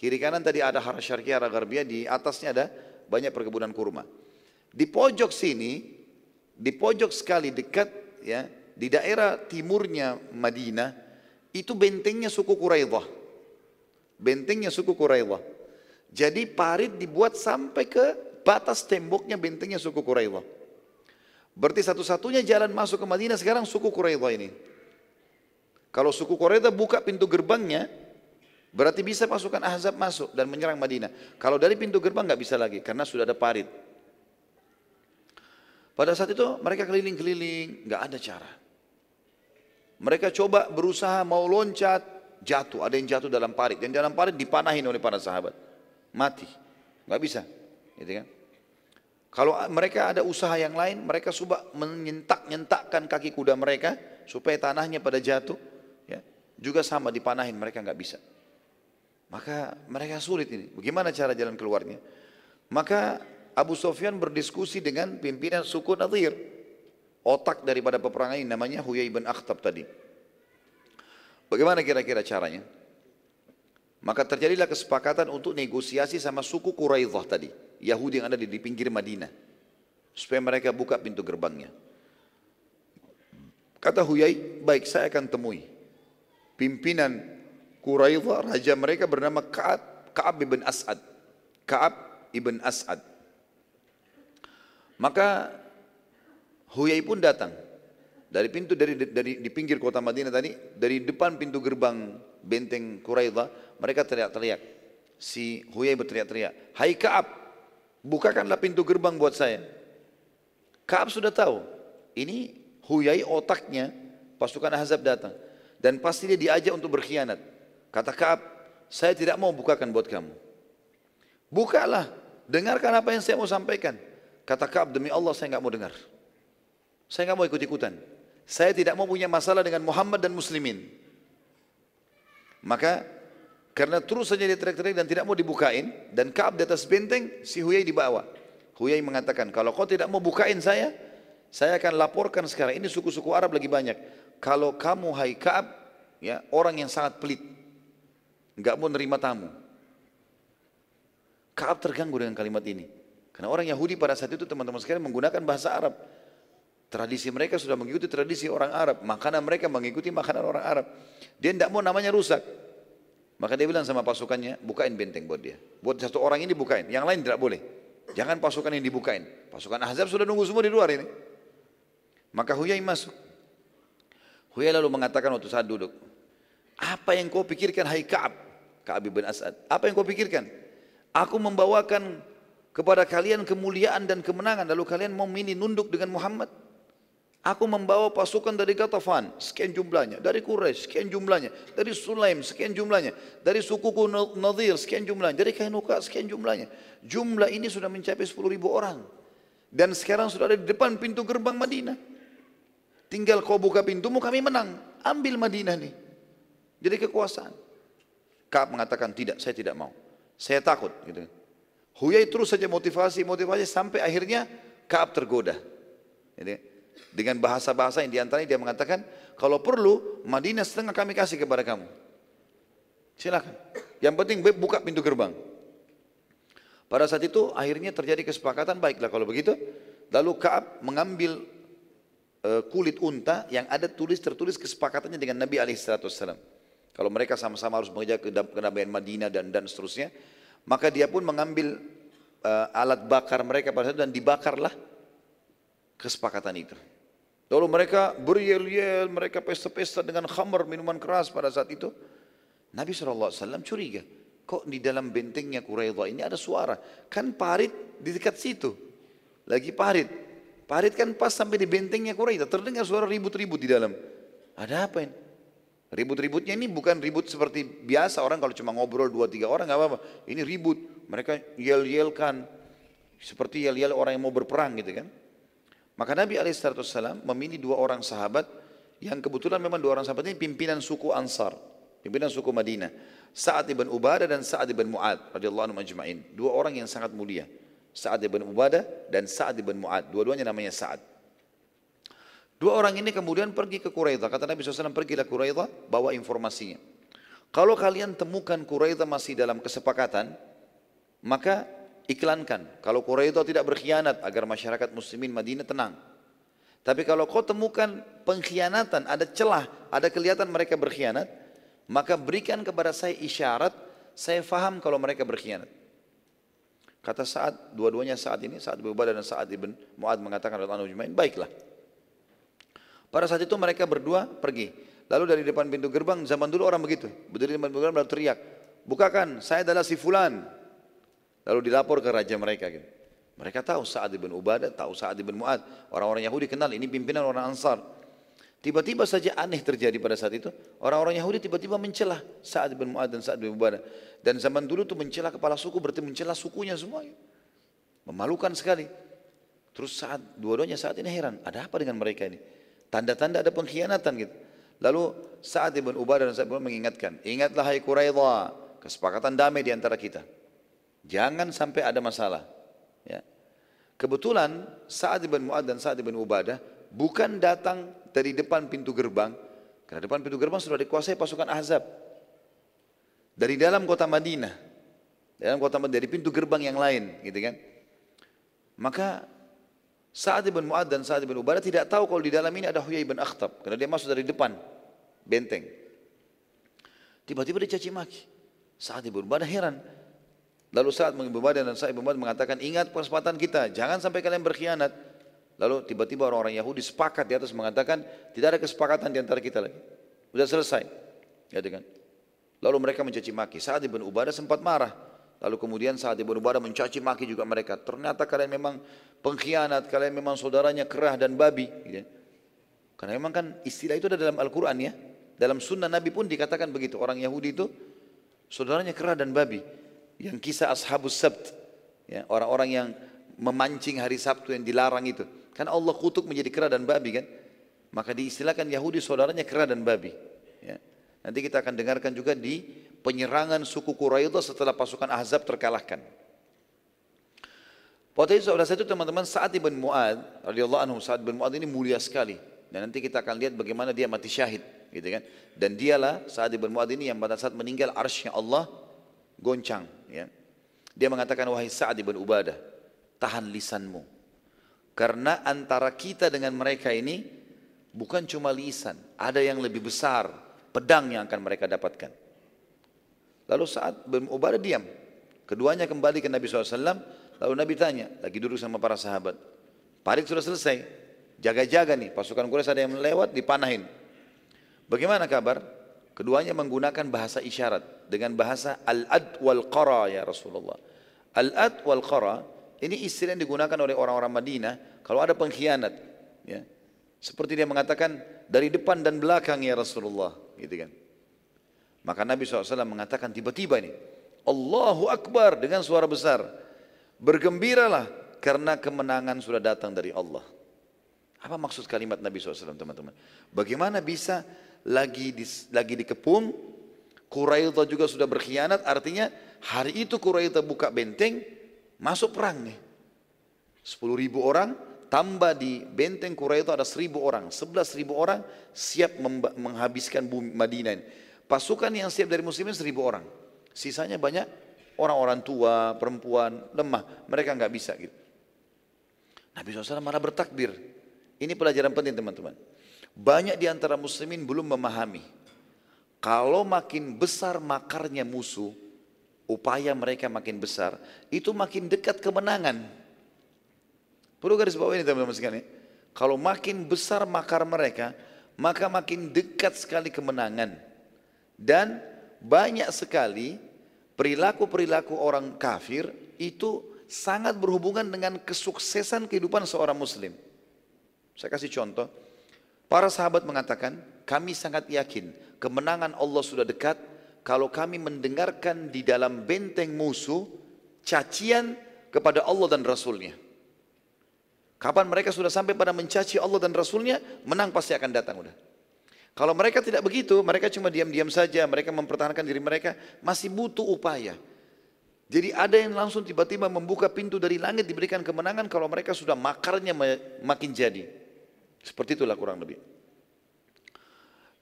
Kiri kanan tadi ada Hara Syarqiyah, Hara Garbiyah. Di atasnya ada banyak perkebunan kurma. Di pojok sini, di pojok sekali dekat ya di daerah timurnya Madinah itu bentengnya suku Quraidah. Bentengnya suku Quraidah. Jadi parit dibuat sampai ke batas temboknya bentengnya suku Quraidah. Berarti satu-satunya jalan masuk ke Madinah sekarang suku Quraidah ini. Kalau suku Quraidah buka pintu gerbangnya, berarti bisa pasukan Ahzab masuk dan menyerang Madinah. Kalau dari pintu gerbang nggak bisa lagi karena sudah ada parit. Pada saat itu mereka keliling-keliling, nggak ada cara. Mereka coba berusaha mau loncat, jatuh. Ada yang jatuh dalam parit. Dan dalam parit dipanahin oleh para sahabat. Mati. Nggak bisa. Gitu kan? Kalau mereka ada usaha yang lain, mereka coba menyentak-nyentakkan kaki kuda mereka supaya tanahnya pada jatuh. Ya, juga sama dipanahin, mereka nggak bisa. Maka mereka sulit ini. Bagaimana cara jalan keluarnya? Maka Abu Sofyan berdiskusi dengan pimpinan suku Nadir. Otak daripada peperangan ini namanya Huyai bin Akhtab tadi. Bagaimana kira-kira caranya? Maka terjadilah kesepakatan untuk negosiasi sama suku Quraidah tadi. Yahudi yang ada di, pinggir Madinah. Supaya mereka buka pintu gerbangnya. Kata Huyai, baik saya akan temui. Pimpinan Quraidah, raja mereka bernama Ka'ab, Ka'ab ibn As'ad. Ka'ab ibn As'ad. Maka Huyai pun datang. Dari pintu dari dari di pinggir kota Madinah tadi, dari depan pintu gerbang benteng Quraidah, mereka teriak-teriak. Si Huyai berteriak-teriak, "Hai Ka'ab, bukakanlah pintu gerbang buat saya." Ka'ab sudah tahu, ini Huyai otaknya pasukan Ahzab datang dan pasti dia diajak untuk berkhianat. Kata Ka'ab, "Saya tidak mau bukakan buat kamu." Bukalah, dengarkan apa yang saya mau sampaikan. Kata Ka'ab, demi Allah saya nggak mau dengar. Saya nggak mau ikut-ikutan. Saya tidak mau punya masalah dengan Muhammad dan muslimin. Maka karena terus saja dia teriak-teriak dan tidak mau dibukain dan Kaab di atas benteng, si Huyai dibawa. Huyai mengatakan, kalau kau tidak mau bukain saya, saya akan laporkan sekarang. Ini suku-suku Arab lagi banyak. Kalau kamu hai Kaab, ya orang yang sangat pelit, nggak mau nerima tamu. Kaab terganggu dengan kalimat ini. Karena orang Yahudi pada saat itu teman-teman sekalian menggunakan bahasa Arab. Tradisi mereka sudah mengikuti tradisi orang Arab. Makanan mereka mengikuti makanan orang Arab. Dia tidak mau namanya rusak. Maka dia bilang sama pasukannya, bukain benteng buat dia. Buat satu orang ini bukain, yang lain tidak boleh. Jangan pasukan yang dibukain. Pasukan Ahzab sudah nunggu semua di luar ini. Maka Huyai masuk. Huyai lalu mengatakan waktu saat duduk, apa yang kau pikirkan hai Ka'ab? Ka'ab bin As'ad. Apa yang kau pikirkan? Aku membawakan kepada kalian kemuliaan dan kemenangan. Lalu kalian mau mini nunduk dengan Muhammad? Aku membawa pasukan dari Gatafan, sekian jumlahnya. Dari Quraisy, sekian jumlahnya. Dari Sulaim, sekian jumlahnya. Dari sukuku Nadir, sekian jumlahnya. Dari Kainuka, sekian jumlahnya. Jumlah ini sudah mencapai 10 ribu orang. Dan sekarang sudah ada di depan pintu gerbang Madinah. Tinggal kau buka pintumu, kami menang. Ambil Madinah nih. Jadi kekuasaan. Kaab mengatakan, tidak, saya tidak mau. Saya takut. Gitu. Huyai terus saja motivasi, motivasi sampai akhirnya Kaab tergoda. Jadi, dengan bahasa-bahasa yang di antaranya dia mengatakan, kalau perlu Madinah setengah kami kasih kepada kamu. Silakan. Yang penting buka pintu gerbang. Pada saat itu akhirnya terjadi kesepakatan baiklah kalau begitu. Lalu Kaab mengambil eh, kulit unta yang ada tulis tertulis kesepakatannya dengan Nabi Alaihissalam. Kalau mereka sama-sama harus mengejar kenabian Madinah dan dan seterusnya, maka dia pun mengambil uh, alat bakar mereka pada saat itu dan dibakarlah kesepakatan itu. Lalu mereka beryel-yel, mereka pesta-pesta dengan khamar, minuman keras pada saat itu. Nabi SAW curiga, kok di dalam bentengnya Quraidah ini ada suara? Kan parit di dekat situ, lagi parit. Parit kan pas sampai di bentengnya Quraidah, terdengar suara ribut-ribut di dalam. Ada apa ini? Ribut-ributnya ini bukan ribut seperti biasa orang kalau cuma ngobrol dua tiga orang nggak apa-apa. Ini ribut, mereka yel-yelkan seperti yel-yel orang yang mau berperang gitu kan. Maka Nabi Alaihissalam memilih dua orang sahabat yang kebetulan memang dua orang sahabat ini pimpinan suku Ansar, pimpinan suku Madinah. Sa'ad ibn Ubadah dan Sa'ad ibn Mu'ad radhiyallahu anhu majma'in. Dua orang yang sangat mulia. Sa'ad ibn Ubadah dan Sa'ad ibn Mu'ad. Dua-duanya namanya Sa'ad. Dua orang ini kemudian pergi ke Quraidah. Kata Nabi SAW, pergilah Quraidah, bawa informasinya. Kalau kalian temukan Quraidah masih dalam kesepakatan, maka iklankan. Kalau Quraidah tidak berkhianat agar masyarakat muslimin Madinah tenang. Tapi kalau kau temukan pengkhianatan, ada celah, ada kelihatan mereka berkhianat, maka berikan kepada saya isyarat, saya faham kalau mereka berkhianat. Kata saat dua-duanya saat ini, saat Abu dan saat Ibn Mu'ad mengatakan, baiklah. Pada saat itu mereka berdua pergi. Lalu dari depan pintu gerbang, zaman dulu orang begitu. Berdiri di depan pintu gerbang lalu teriak, bukakan, saya adalah si fulan. Lalu dilapor ke raja mereka. Gitu. Mereka tahu Sa'ad ibn Ubadah, tahu Sa'ad ibn Mu'ad. Orang-orang Yahudi kenal, ini pimpinan orang Ansar. Tiba-tiba saja aneh terjadi pada saat itu. Orang-orang Yahudi tiba-tiba mencelah Sa'ad ibn Mu'ad dan Sa'ad ibn Ubadah. Dan zaman dulu itu mencelah kepala suku berarti mencelah sukunya semua. Memalukan sekali. Terus saat dua-duanya saat ini heran, ada apa dengan mereka ini? Tanda-tanda ada pengkhianatan gitu. Lalu saat Ibn Ubadah dan Sa'ad ibn mengingatkan, ingatlah hai Quraidah, kesepakatan damai di antara kita. Jangan sampai ada masalah. Ya. Kebetulan saat Ibn Mu'ad dan saat Ibn Ubadah bukan datang dari depan pintu gerbang, karena depan pintu gerbang sudah dikuasai pasukan Ahzab. Dari dalam kota Madinah, dalam kota Madinah, dari pintu gerbang yang lain, gitu kan. Maka Sa'ad bin Mu'ad dan Sa'ad bin Ubadah tidak tahu kalau di dalam ini ada Huyai bin Akhtab. Karena dia masuk dari depan benteng. Tiba-tiba dia caci maki. Sa'ad bin Ubadah heran. Lalu Sa'ad bin Ubadah dan Sa'ad bin mengatakan, ingat kesempatan kita, jangan sampai kalian berkhianat. Lalu tiba-tiba orang-orang Yahudi sepakat di atas mengatakan, tidak ada kesepakatan di antara kita lagi. Sudah selesai. Gitu kan? Lalu mereka mencaci maki. Sa'ad bin Ubadah sempat marah. Lalu kemudian saat Ibnu Ubadah mencaci maki juga mereka. Ternyata kalian memang pengkhianat, kalian memang saudaranya kerah dan babi. Gitu. Karena memang kan istilah itu ada dalam Al-Quran ya. Dalam sunnah Nabi pun dikatakan begitu. Orang Yahudi itu saudaranya kerah dan babi. Yang kisah Ashabus Sabt. Ya, orang-orang yang memancing hari Sabtu yang dilarang itu. Kan Allah kutuk menjadi kerah dan babi kan. Maka diistilahkan Yahudi saudaranya kerah dan babi. Ya. Nanti kita akan dengarkan juga di penyerangan suku Quraidah setelah pasukan Ahzab terkalahkan. Potensi saudara itu teman-teman saat ibn Mu'ad radhiyallahu anhu saat ibn Mu'ad ini mulia sekali dan nanti kita akan lihat bagaimana dia mati syahid gitu kan dan dialah saat ibn Mu'ad ini yang pada saat meninggal arsy Allah goncang ya dia mengatakan wahai Sa'ad ibn Ubadah tahan lisanmu karena antara kita dengan mereka ini bukan cuma lisan ada yang lebih besar pedang yang akan mereka dapatkan Lalu saat bin Ubadah diam. Keduanya kembali ke Nabi SAW. Lalu Nabi tanya, lagi duduk sama para sahabat. Parit sudah selesai. Jaga-jaga nih, pasukan Quraisy ada yang lewat, dipanahin. Bagaimana kabar? Keduanya menggunakan bahasa isyarat dengan bahasa al-ad wal qara ya Rasulullah. Al-ad wal qara ini istilah yang digunakan oleh orang-orang Madinah kalau ada pengkhianat. Ya. Seperti dia mengatakan dari depan dan belakang ya Rasulullah, gitu kan. Maka Nabi SAW mengatakan tiba-tiba ini, Allahu Akbar dengan suara besar. Bergembiralah karena kemenangan sudah datang dari Allah. Apa maksud kalimat Nabi SAW teman-teman? Bagaimana bisa lagi di, lagi dikepung, Quraidah juga sudah berkhianat, artinya hari itu Quraidah buka benteng, masuk perang nih. 10 ribu orang, tambah di benteng Quraidah ada seribu orang, 11 ribu orang siap menghabiskan bumi Madinah. Pasukan yang siap dari muslimin seribu orang. Sisanya banyak orang-orang tua, perempuan, lemah. Mereka nggak bisa gitu. Nabi SAW marah bertakbir. Ini pelajaran penting teman-teman. Banyak di antara muslimin belum memahami. Kalau makin besar makarnya musuh, upaya mereka makin besar, itu makin dekat kemenangan. Perlu garis bawah ini teman-teman sekalian. Kalau makin besar makar mereka, maka makin dekat sekali kemenangan. Dan banyak sekali perilaku-perilaku orang kafir itu sangat berhubungan dengan kesuksesan kehidupan seorang muslim. Saya kasih contoh. Para sahabat mengatakan, kami sangat yakin kemenangan Allah sudah dekat kalau kami mendengarkan di dalam benteng musuh cacian kepada Allah dan Rasulnya. Kapan mereka sudah sampai pada mencaci Allah dan Rasulnya, menang pasti akan datang udah. Kalau mereka tidak begitu, mereka cuma diam-diam saja, mereka mempertahankan diri mereka, masih butuh upaya. Jadi ada yang langsung tiba-tiba membuka pintu dari langit diberikan kemenangan kalau mereka sudah makarnya makin jadi. Seperti itulah kurang lebih.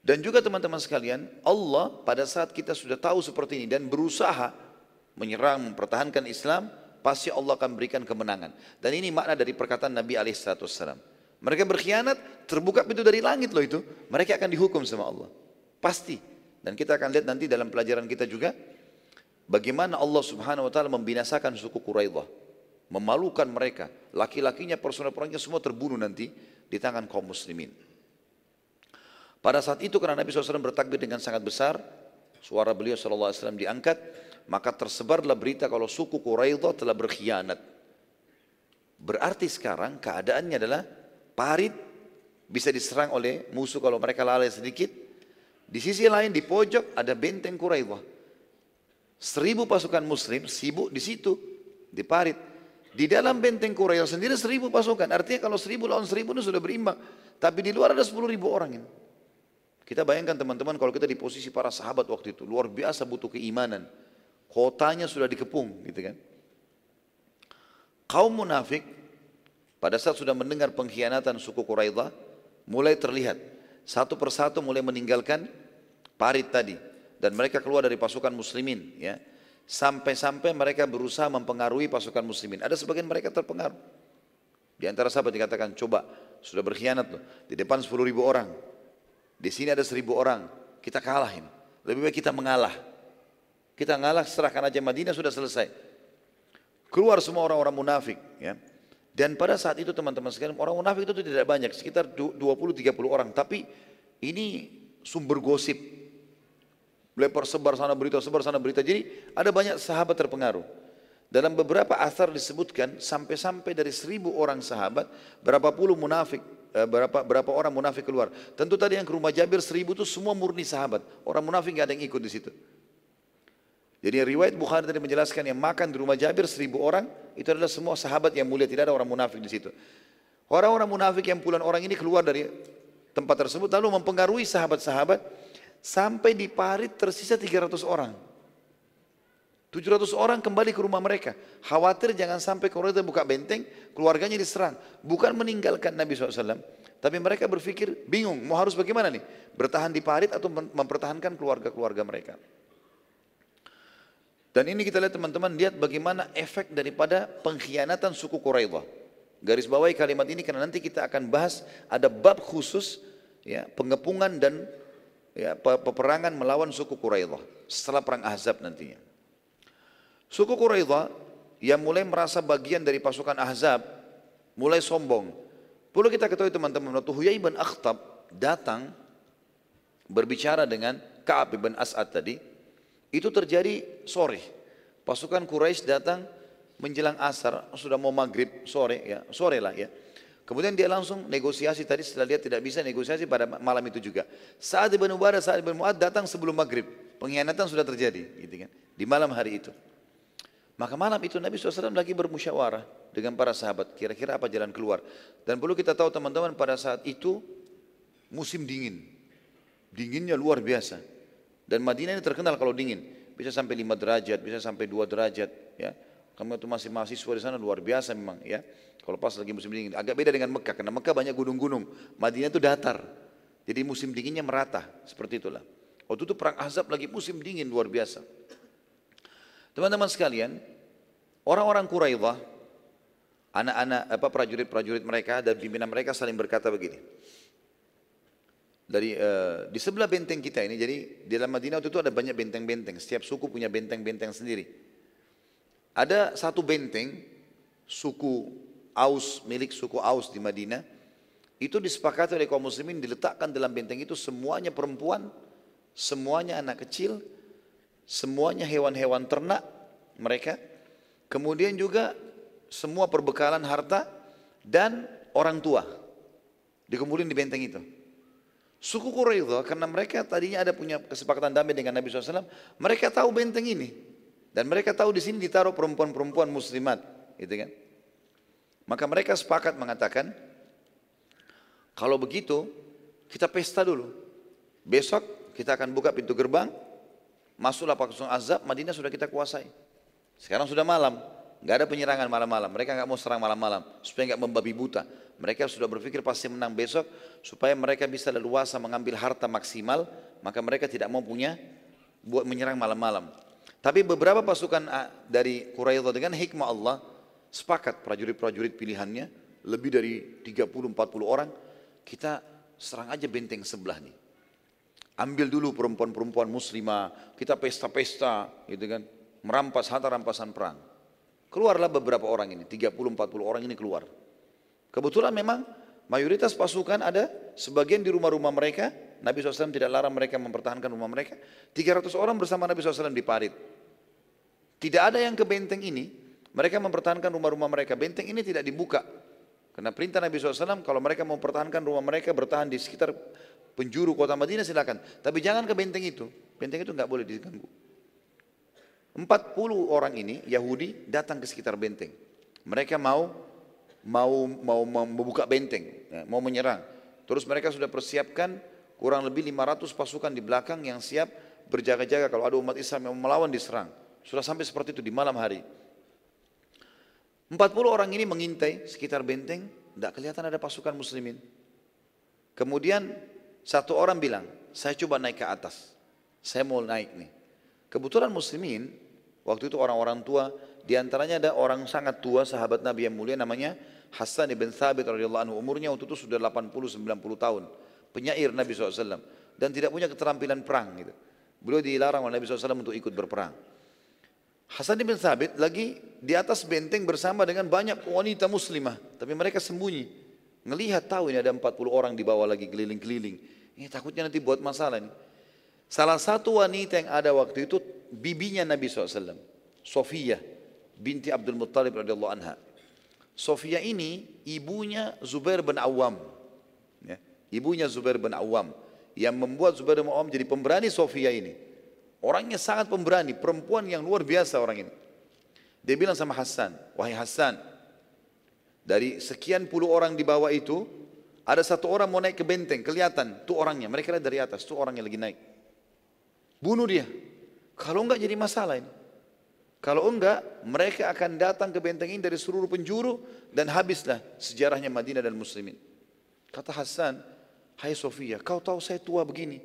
Dan juga teman-teman sekalian, Allah pada saat kita sudah tahu seperti ini dan berusaha menyerang, mempertahankan Islam, pasti Allah akan berikan kemenangan. Dan ini makna dari perkataan Nabi Alaihissalam. Mereka berkhianat, terbuka pintu dari langit loh itu. Mereka akan dihukum sama Allah. Pasti. Dan kita akan lihat nanti dalam pelajaran kita juga, bagaimana Allah subhanahu wa ta'ala membinasakan suku Quraidah. Memalukan mereka. Laki-lakinya, personal-personalnya semua terbunuh nanti di tangan kaum muslimin. Pada saat itu karena Nabi SAW bertakbir dengan sangat besar, suara beliau SAW diangkat, maka tersebarlah berita kalau suku Quraidah telah berkhianat. Berarti sekarang keadaannya adalah parit bisa diserang oleh musuh kalau mereka lalai sedikit. Di sisi lain di pojok ada benteng Quraidah. Seribu pasukan muslim sibuk di situ, di parit. Di dalam benteng Quraidah sendiri seribu pasukan. Artinya kalau seribu lawan seribu itu sudah berimbang. Tapi di luar ada sepuluh ribu orang ini. Kita bayangkan teman-teman kalau kita di posisi para sahabat waktu itu. Luar biasa butuh keimanan. Kotanya sudah dikepung gitu kan. Kaum munafik pada saat sudah mendengar pengkhianatan suku Quraidah mulai terlihat satu persatu mulai meninggalkan parit tadi dan mereka keluar dari pasukan muslimin ya. Sampai-sampai mereka berusaha mempengaruhi pasukan muslimin. Ada sebagian mereka terpengaruh. Di antara sahabat dikatakan, coba sudah berkhianat loh. Di depan 10 ribu orang. Di sini ada seribu orang. Kita kalahin. Lebih baik kita mengalah. Kita ngalah serahkan aja Madinah sudah selesai. Keluar semua orang-orang munafik. Ya. Dan pada saat itu teman-teman sekalian orang munafik itu tidak banyak. Sekitar 20-30 orang. Tapi ini sumber gosip. Lepar sebar sana berita, sebar sana berita. Jadi ada banyak sahabat terpengaruh. Dalam beberapa asar disebutkan sampai-sampai dari seribu orang sahabat, berapa puluh munafik, eh, berapa berapa orang munafik keluar. Tentu tadi yang ke rumah Jabir seribu itu semua murni sahabat. Orang munafik nggak ada yang ikut di situ. Jadi riwayat Bukhari tadi menjelaskan yang makan di rumah Jabir seribu orang itu adalah semua sahabat yang mulia, tidak ada orang munafik di situ. Orang-orang munafik yang puluhan orang ini keluar dari tempat tersebut lalu mempengaruhi sahabat-sahabat sampai di parit tersisa 300 orang. 700 orang kembali ke rumah mereka. Khawatir jangan sampai itu buka benteng, keluarganya diserang. Bukan meninggalkan Nabi SAW. Tapi mereka berpikir bingung, mau harus bagaimana nih? Bertahan di parit atau mempertahankan keluarga-keluarga mereka. Dan ini kita lihat teman-teman, lihat bagaimana efek daripada pengkhianatan suku Quraidah. Garis bawahi kalimat ini karena nanti kita akan bahas ada bab khusus ya pengepungan dan ya peperangan melawan suku Quraidah setelah perang Ahzab nantinya. Suku Quraidah yang mulai merasa bagian dari pasukan Ahzab mulai sombong. Perlu kita ketahui teman-teman, waktu Huyai bin Akhtab datang berbicara dengan Ka'ab bin As'ad tadi, itu terjadi sore. Pasukan Quraisy datang menjelang asar, sudah mau maghrib sore ya, sore lah ya. Kemudian dia langsung negosiasi tadi setelah dia tidak bisa negosiasi pada malam itu juga. Saat ibn Ubadah, saat ibn Mu'ad datang sebelum maghrib. Pengkhianatan sudah terjadi gitu kan. Di malam hari itu. Maka malam itu Nabi SAW lagi bermusyawarah dengan para sahabat. Kira-kira apa jalan keluar. Dan perlu kita tahu teman-teman pada saat itu musim dingin. Dinginnya luar biasa. Dan Madinah ini terkenal kalau dingin, bisa sampai 5 derajat, bisa sampai 2 derajat, ya. Kamu itu masih mahasiswa di sana luar biasa memang, ya. Kalau pas lagi musim dingin, agak beda dengan Mekah, karena Mekah banyak gunung-gunung, Madinah itu datar. Jadi musim dinginnya merata, seperti itulah. Waktu itu perang Ahzab lagi musim dingin luar biasa. Teman-teman sekalian, orang-orang Quraidah anak-anak apa prajurit-prajurit mereka dan pimpinan mereka saling berkata begini. Dari uh, di sebelah benteng kita ini, jadi di dalam Madinah waktu itu ada banyak benteng-benteng. Setiap suku punya benteng-benteng sendiri. Ada satu benteng suku Aus milik suku Aus di Madinah itu disepakati oleh kaum muslimin diletakkan dalam benteng itu semuanya perempuan, semuanya anak kecil, semuanya hewan-hewan ternak mereka, kemudian juga semua perbekalan harta dan orang tua dikumpulin di benteng itu. Suku Quraidah karena mereka tadinya ada punya kesepakatan damai dengan Nabi SAW, mereka tahu benteng ini dan mereka tahu di sini ditaruh perempuan-perempuan muslimat, gitu kan? Maka mereka sepakat mengatakan, kalau begitu kita pesta dulu. Besok kita akan buka pintu gerbang, masuklah pasukan azab, Madinah sudah kita kuasai. Sekarang sudah malam, nggak ada penyerangan malam-malam. Mereka nggak mau serang malam-malam supaya nggak membabi buta. Mereka sudah berpikir pasti menang besok supaya mereka bisa leluasa mengambil harta maksimal. Maka mereka tidak mau punya buat menyerang malam-malam. Tapi beberapa pasukan ah, dari Quraidah dengan hikmah Allah sepakat prajurit-prajurit pilihannya lebih dari 30-40 orang kita serang aja benteng sebelah nih. Ambil dulu perempuan-perempuan muslimah, kita pesta-pesta gitu kan, merampas harta rampasan perang. Keluarlah beberapa orang ini, 30-40 orang ini keluar. Kebetulan memang mayoritas pasukan ada sebagian di rumah-rumah mereka. Nabi SAW tidak larang mereka mempertahankan rumah mereka. 300 orang bersama Nabi SAW di parit. Tidak ada yang ke benteng ini, mereka mempertahankan rumah-rumah mereka. Benteng ini tidak dibuka. Karena perintah Nabi SAW, kalau mereka mempertahankan rumah mereka, bertahan di sekitar penjuru kota Madinah silakan. Tapi jangan ke benteng itu. Benteng itu nggak boleh diganggu. 40 orang ini Yahudi datang ke sekitar benteng. Mereka mau mau mau membuka benteng, ya, mau menyerang. Terus mereka sudah persiapkan kurang lebih 500 pasukan di belakang yang siap berjaga-jaga kalau ada umat Islam yang melawan diserang. Sudah sampai seperti itu di malam hari. 40 orang ini mengintai sekitar benteng, tidak kelihatan ada pasukan muslimin. Kemudian satu orang bilang, saya coba naik ke atas. Saya mau naik nih. Kebetulan muslimin Waktu itu orang-orang tua, di antaranya ada orang sangat tua, sahabat Nabi yang mulia namanya Hasan ibn Thabit radhiyallahu anhu. Umurnya waktu itu sudah 80-90 tahun. Penyair Nabi SAW. Dan tidak punya keterampilan perang. Gitu. Beliau dilarang oleh Nabi SAW untuk ikut berperang. Hasan ibn Thabit lagi di atas benteng bersama dengan banyak wanita muslimah. Tapi mereka sembunyi. Ngelihat tahu ini ada 40 orang di bawah lagi keliling-keliling. Ini takutnya nanti buat masalah ini. Salah satu wanita yang ada waktu itu bibinya Nabi SAW, Sofia binti Abdul Muttalib radhiyallahu anha. Sofia ini ibunya Zubair bin Awam. Ya, ibunya Zubair bin Awam yang membuat Zubair bin Awam jadi pemberani Sofia ini. Orangnya sangat pemberani, perempuan yang luar biasa orang ini. Dia bilang sama Hasan, wahai Hasan, dari sekian puluh orang di bawah itu, ada satu orang mau naik ke benteng, kelihatan, tuh orangnya, mereka lihat dari atas, tuh orangnya lagi naik. Bunuh dia, kalau enggak jadi masalah ini. Kalau enggak, mereka akan datang ke benteng ini dari seluruh penjuru dan habislah sejarahnya Madinah dan Muslimin. Kata Hasan, Hai Sofia, kau tahu saya tua begini.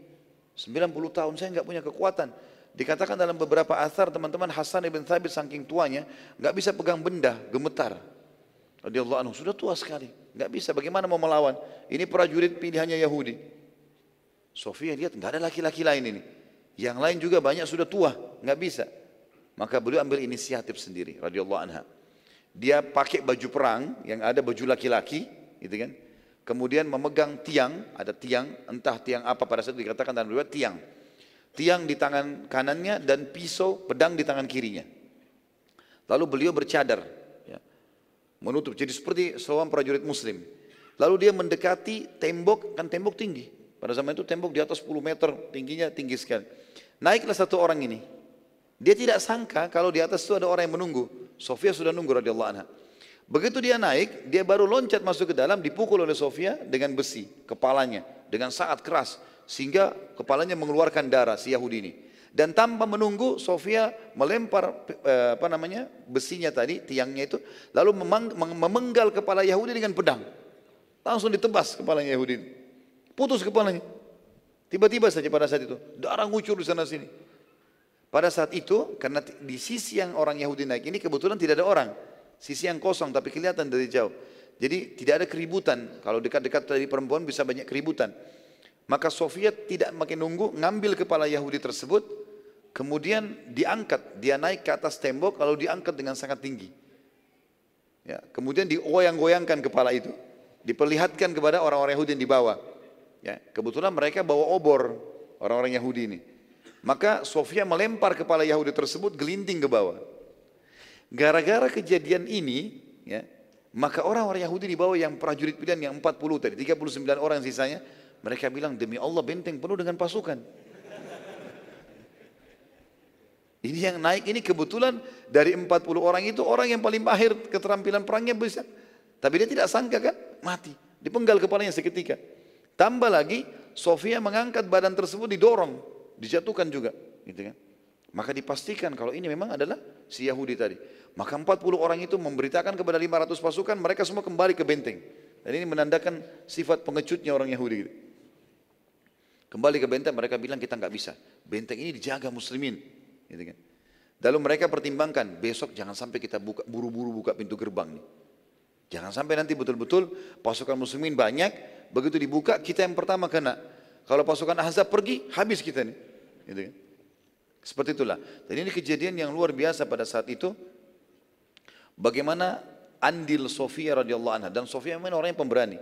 90 tahun saya enggak punya kekuatan. Dikatakan dalam beberapa asar teman-teman Hasan ibn Thabit saking tuanya enggak bisa pegang benda, gemetar. Radiyallahu anhu sudah tua sekali, enggak bisa. Bagaimana mau melawan? Ini prajurit pilihannya Yahudi. Sofia lihat enggak ada laki-laki lain ini. Yang lain juga banyak sudah tua, nggak bisa. Maka beliau ambil inisiatif sendiri, radhiyallahu anha. Dia pakai baju perang yang ada baju laki-laki, gitu kan? Kemudian memegang tiang, ada tiang, entah tiang apa pada saat dikatakan dalam riwayat tiang. Tiang di tangan kanannya dan pisau, pedang di tangan kirinya. Lalu beliau bercadar, ya, menutup. Jadi seperti seorang prajurit muslim. Lalu dia mendekati tembok, kan tembok tinggi. Pada zaman itu tembok di atas 10 meter, tingginya tinggi sekali. Naiklah satu orang ini. Dia tidak sangka kalau di atas itu ada orang yang menunggu. Sofia sudah nunggu radhiyallahu anha. Begitu dia naik, dia baru loncat masuk ke dalam, dipukul oleh Sofia dengan besi kepalanya dengan sangat keras sehingga kepalanya mengeluarkan darah si Yahudi ini. Dan tanpa menunggu, Sofia melempar eh, apa namanya besinya tadi, tiangnya itu, lalu memenggal kepala Yahudi dengan pedang. Langsung ditebas kepalanya Yahudi. Putus kepalanya. Tiba-tiba saja pada saat itu, darah ngucur di sana sini. Pada saat itu, karena di sisi yang orang Yahudi naik ini kebetulan tidak ada orang. Sisi yang kosong tapi kelihatan dari jauh. Jadi tidak ada keributan. Kalau dekat-dekat dari perempuan bisa banyak keributan. Maka Sofia tidak makin nunggu, ngambil kepala Yahudi tersebut, kemudian diangkat. Dia naik ke atas tembok, lalu diangkat dengan sangat tinggi. Ya, kemudian digoyang-goyangkan kepala itu. Diperlihatkan kepada orang-orang Yahudi yang di bawah. Ya, kebetulan mereka bawa obor, orang-orang Yahudi ini. Maka Sofia melempar kepala Yahudi tersebut gelinting ke bawah. Gara-gara kejadian ini, ya, maka orang-orang Yahudi di bawah yang prajurit pilihan yang 40 tadi, 39 orang sisanya, mereka bilang demi Allah benteng penuh dengan pasukan. Ini yang naik ini kebetulan dari 40 orang itu orang yang paling mahir keterampilan perangnya bisa. Tapi dia tidak sangka kan mati. Dipenggal kepalanya seketika. Tambah lagi Sofia mengangkat badan tersebut didorong, dijatuhkan juga, gitu kan. Maka dipastikan kalau ini memang adalah si Yahudi tadi. Maka 40 orang itu memberitakan kepada 500 pasukan, mereka semua kembali ke benteng. Dan ini menandakan sifat pengecutnya orang Yahudi. Kembali ke benteng, mereka bilang kita nggak bisa. Benteng ini dijaga muslimin. Gitu kan. Lalu mereka pertimbangkan, besok jangan sampai kita buka buru-buru buka pintu gerbang nih. Jangan sampai nanti betul-betul pasukan muslimin banyak, begitu dibuka kita yang pertama kena. Kalau pasukan Ahzab pergi, habis kita nih. Gitu kan. Seperti itulah. Dan ini kejadian yang luar biasa pada saat itu. Bagaimana andil Sofia radhiyallahu anha dan Sofia memang orang yang pemberani.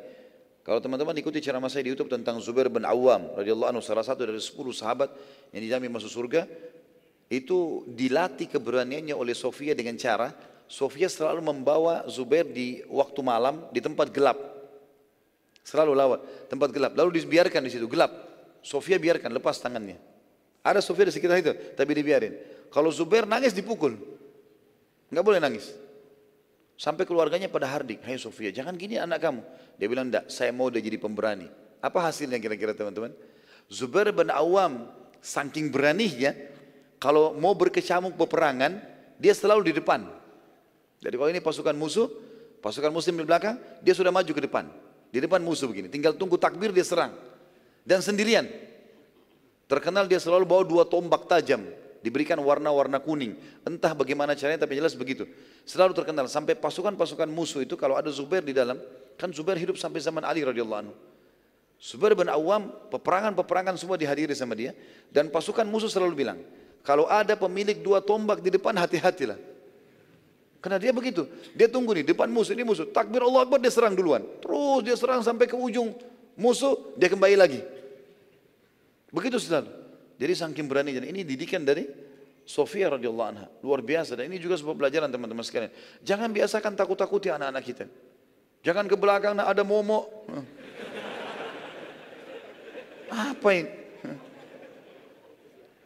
Kalau teman-teman ikuti ceramah saya di YouTube tentang Zubair bin Awam radhiyallahu anhu salah satu dari 10 sahabat yang dijamin masuk surga, itu dilatih keberaniannya oleh Sofia dengan cara Sofia selalu membawa Zubair di waktu malam di tempat gelap. Selalu lawat, tempat gelap. Lalu dibiarkan di situ gelap. Sofia biarkan lepas tangannya. Ada Sofia di sekitar itu, tapi dibiarin. Kalau Zubair nangis dipukul. Enggak boleh nangis. Sampai keluarganya pada hardik, hai Sofia, jangan gini anak kamu. Dia bilang, enggak, saya mau dia jadi pemberani. Apa hasilnya kira-kira teman-teman? Zubair bin Awam, saking beraninya, kalau mau berkecamuk peperangan, dia selalu di depan. Jadi kalau ini pasukan musuh, pasukan muslim di belakang, dia sudah maju ke depan. Di depan musuh begini, tinggal tunggu takbir dia serang. Dan sendirian, Terkenal dia selalu bawa dua tombak tajam, diberikan warna-warna kuning. Entah bagaimana caranya tapi jelas begitu. Selalu terkenal sampai pasukan-pasukan musuh itu kalau ada Zubair di dalam, kan Zubair hidup sampai zaman Ali radhiyallahu anhu. Zubair bin Awam, peperangan-peperangan semua dihadiri sama dia dan pasukan musuh selalu bilang, kalau ada pemilik dua tombak di depan hati-hatilah. Karena dia begitu, dia tunggu nih depan musuh ini musuh, takbir Allah Akbar dia serang duluan. Terus dia serang sampai ke ujung musuh, dia kembali lagi. Begitu selalu. Jadi saking berani dan ini didikan dari Sofia radhiyallahu anha. Luar biasa dan ini juga sebuah pelajaran teman-teman sekalian. Jangan biasakan takut-takuti anak-anak kita. Jangan ke belakang ada momo. Apa ini?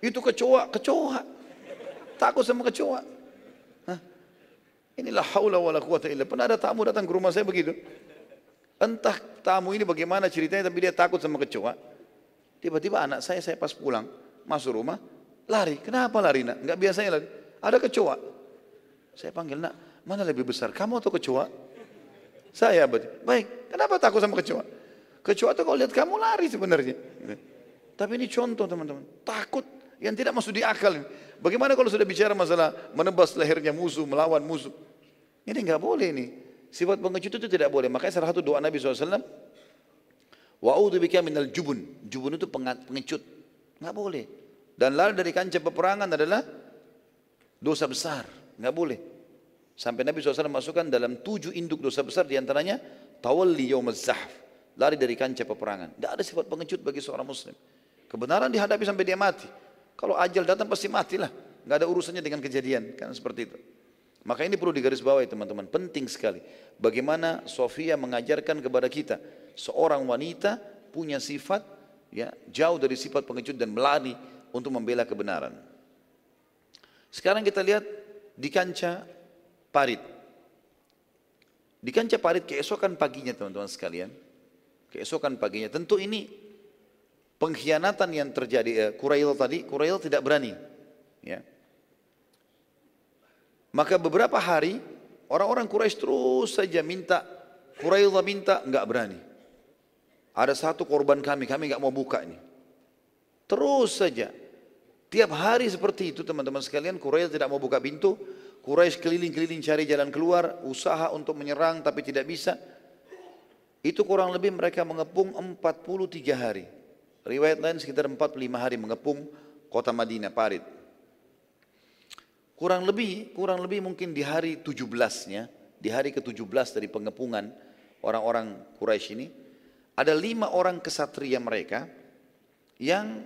Itu kecoa, kecoa. Takut sama kecoa. Inilah haula wala quwata illa. Pernah ada tamu datang ke rumah saya begitu. Entah tamu ini bagaimana ceritanya tapi dia takut sama kecoa. Tiba-tiba anak saya, saya pas pulang, masuk rumah, lari. Kenapa lari nak? Enggak biasanya lari. Ada kecoa. Saya panggil nak, mana lebih besar, kamu atau kecoa? Saya berarti. Baik, kenapa takut sama kecoa? Kecoa itu kalau lihat kamu lari sebenarnya. Tapi ini contoh teman-teman, takut yang tidak masuk di akal. Bagaimana kalau sudah bicara masalah menebas lehernya musuh, melawan musuh? Ini enggak boleh ini. Sifat pengecut itu tidak boleh. Makanya salah satu doa Nabi SAW, Wa bika minal jubun. Jubun itu pengecut. Enggak boleh. Dan lari dari kancah peperangan adalah dosa besar. Enggak boleh. Sampai Nabi SAW masukkan dalam tujuh induk dosa besar di antaranya tawalli yawmaz zahf. Lari dari kancah peperangan. Tidak ada sifat pengecut bagi seorang muslim. Kebenaran dihadapi sampai dia mati. Kalau ajal datang pasti matilah. Enggak ada urusannya dengan kejadian. Kan seperti itu. Maka ini perlu digarisbawahi teman-teman. Penting sekali. Bagaimana Sofia mengajarkan kepada kita seorang wanita punya sifat ya jauh dari sifat pengecut dan melani untuk membela kebenaran. Sekarang kita lihat di kancah parit. Di kancah parit keesokan paginya teman-teman sekalian. Keesokan paginya tentu ini pengkhianatan yang terjadi eh, Qurail tadi, Qurail tidak berani. Ya. Maka beberapa hari orang-orang Quraisy terus saja minta Qurail minta nggak berani. Ada satu korban kami, kami nggak mau buka ini. Terus saja. Tiap hari seperti itu teman-teman sekalian, Quraisy tidak mau buka pintu. Quraisy keliling-keliling cari jalan keluar, usaha untuk menyerang tapi tidak bisa. Itu kurang lebih mereka mengepung 43 hari. Riwayat lain sekitar 45 hari mengepung kota Madinah, Parit. Kurang lebih, kurang lebih mungkin di hari 17-nya, di hari ke-17 dari pengepungan orang-orang Quraisy ini, ada lima orang kesatria mereka yang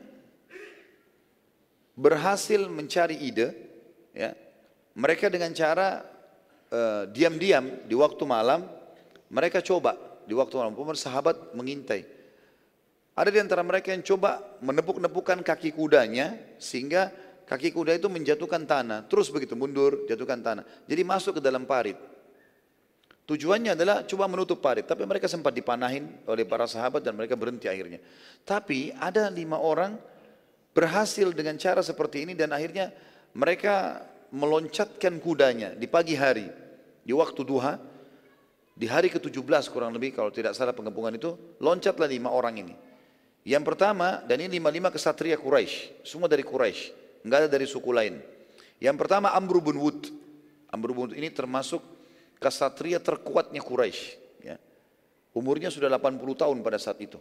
berhasil mencari ide, ya, mereka dengan cara uh, diam-diam di waktu malam, mereka coba di waktu malam, sahabat mengintai. Ada di antara mereka yang coba menepuk-nepukkan kaki kudanya sehingga kaki kuda itu menjatuhkan tanah. Terus begitu mundur, jatuhkan tanah. Jadi masuk ke dalam parit. Tujuannya adalah coba menutup parit. Tapi mereka sempat dipanahin oleh para sahabat dan mereka berhenti akhirnya. Tapi ada lima orang berhasil dengan cara seperti ini dan akhirnya mereka meloncatkan kudanya di pagi hari, di waktu duha, di hari ke-17 kurang lebih kalau tidak salah pengepungan itu, loncatlah lima orang ini. Yang pertama, dan ini lima-lima kesatria Quraisy, semua dari Quraisy, enggak ada dari suku lain. Yang pertama Amr bin Wud. Amr bin Wud ini termasuk kesatria terkuatnya Quraisy. Ya. Umurnya sudah 80 tahun pada saat itu.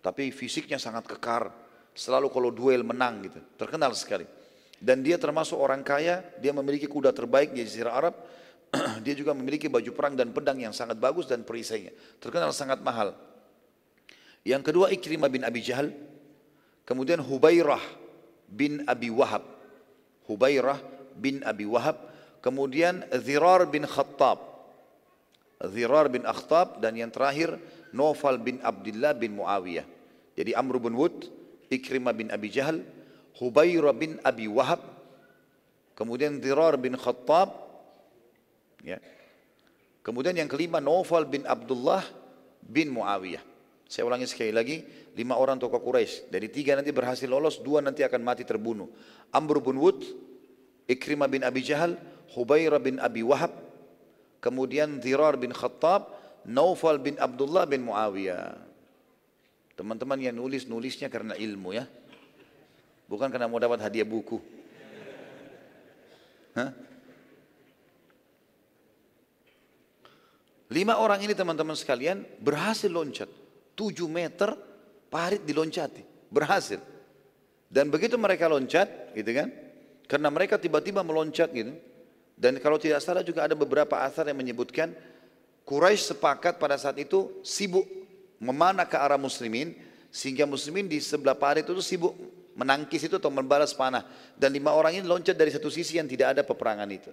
Tapi fisiknya sangat kekar, selalu kalau duel menang gitu, terkenal sekali. Dan dia termasuk orang kaya, dia memiliki kuda terbaik di Jazirah Arab, dia juga memiliki baju perang dan pedang yang sangat bagus dan perisainya. Terkenal sangat mahal. Yang kedua Ikrimah bin Abi Jahal, kemudian Hubairah bin Abi Wahab. Hubairah bin Abi Wahab, kemudian Zirar bin Khattab. Zirar bin Akhtab dan yang terakhir Nofal bin Abdullah bin Muawiyah. Jadi Amr bin Wud, Ikrimah bin Abi Jahal, Hubairah bin Abi Wahab, kemudian Zirar bin Khattab, ya. Kemudian yang kelima Nofal bin Abdullah bin Muawiyah. Saya ulangi sekali lagi, lima orang tokoh Quraisy. Dari tiga nanti berhasil lolos, dua nanti akan mati terbunuh. Amr bin Wud, Ikrimah bin Abi Jahal, Hubairah bin Abi Wahab, kemudian Zirar bin Khattab, Naufal bin Abdullah bin Muawiyah. Teman-teman yang nulis, nulisnya karena ilmu ya. Bukan karena mau dapat hadiah buku. Hah? Lima orang ini teman-teman sekalian berhasil loncat. Tujuh meter parit diloncati. Berhasil. Dan begitu mereka loncat gitu kan. Karena mereka tiba-tiba meloncat gitu. Dan kalau tidak salah juga ada beberapa asar yang menyebutkan Quraisy sepakat pada saat itu sibuk memanah ke arah muslimin sehingga muslimin di sebelah parit itu sibuk menangkis itu atau membalas panah. Dan lima orang ini loncat dari satu sisi yang tidak ada peperangan itu.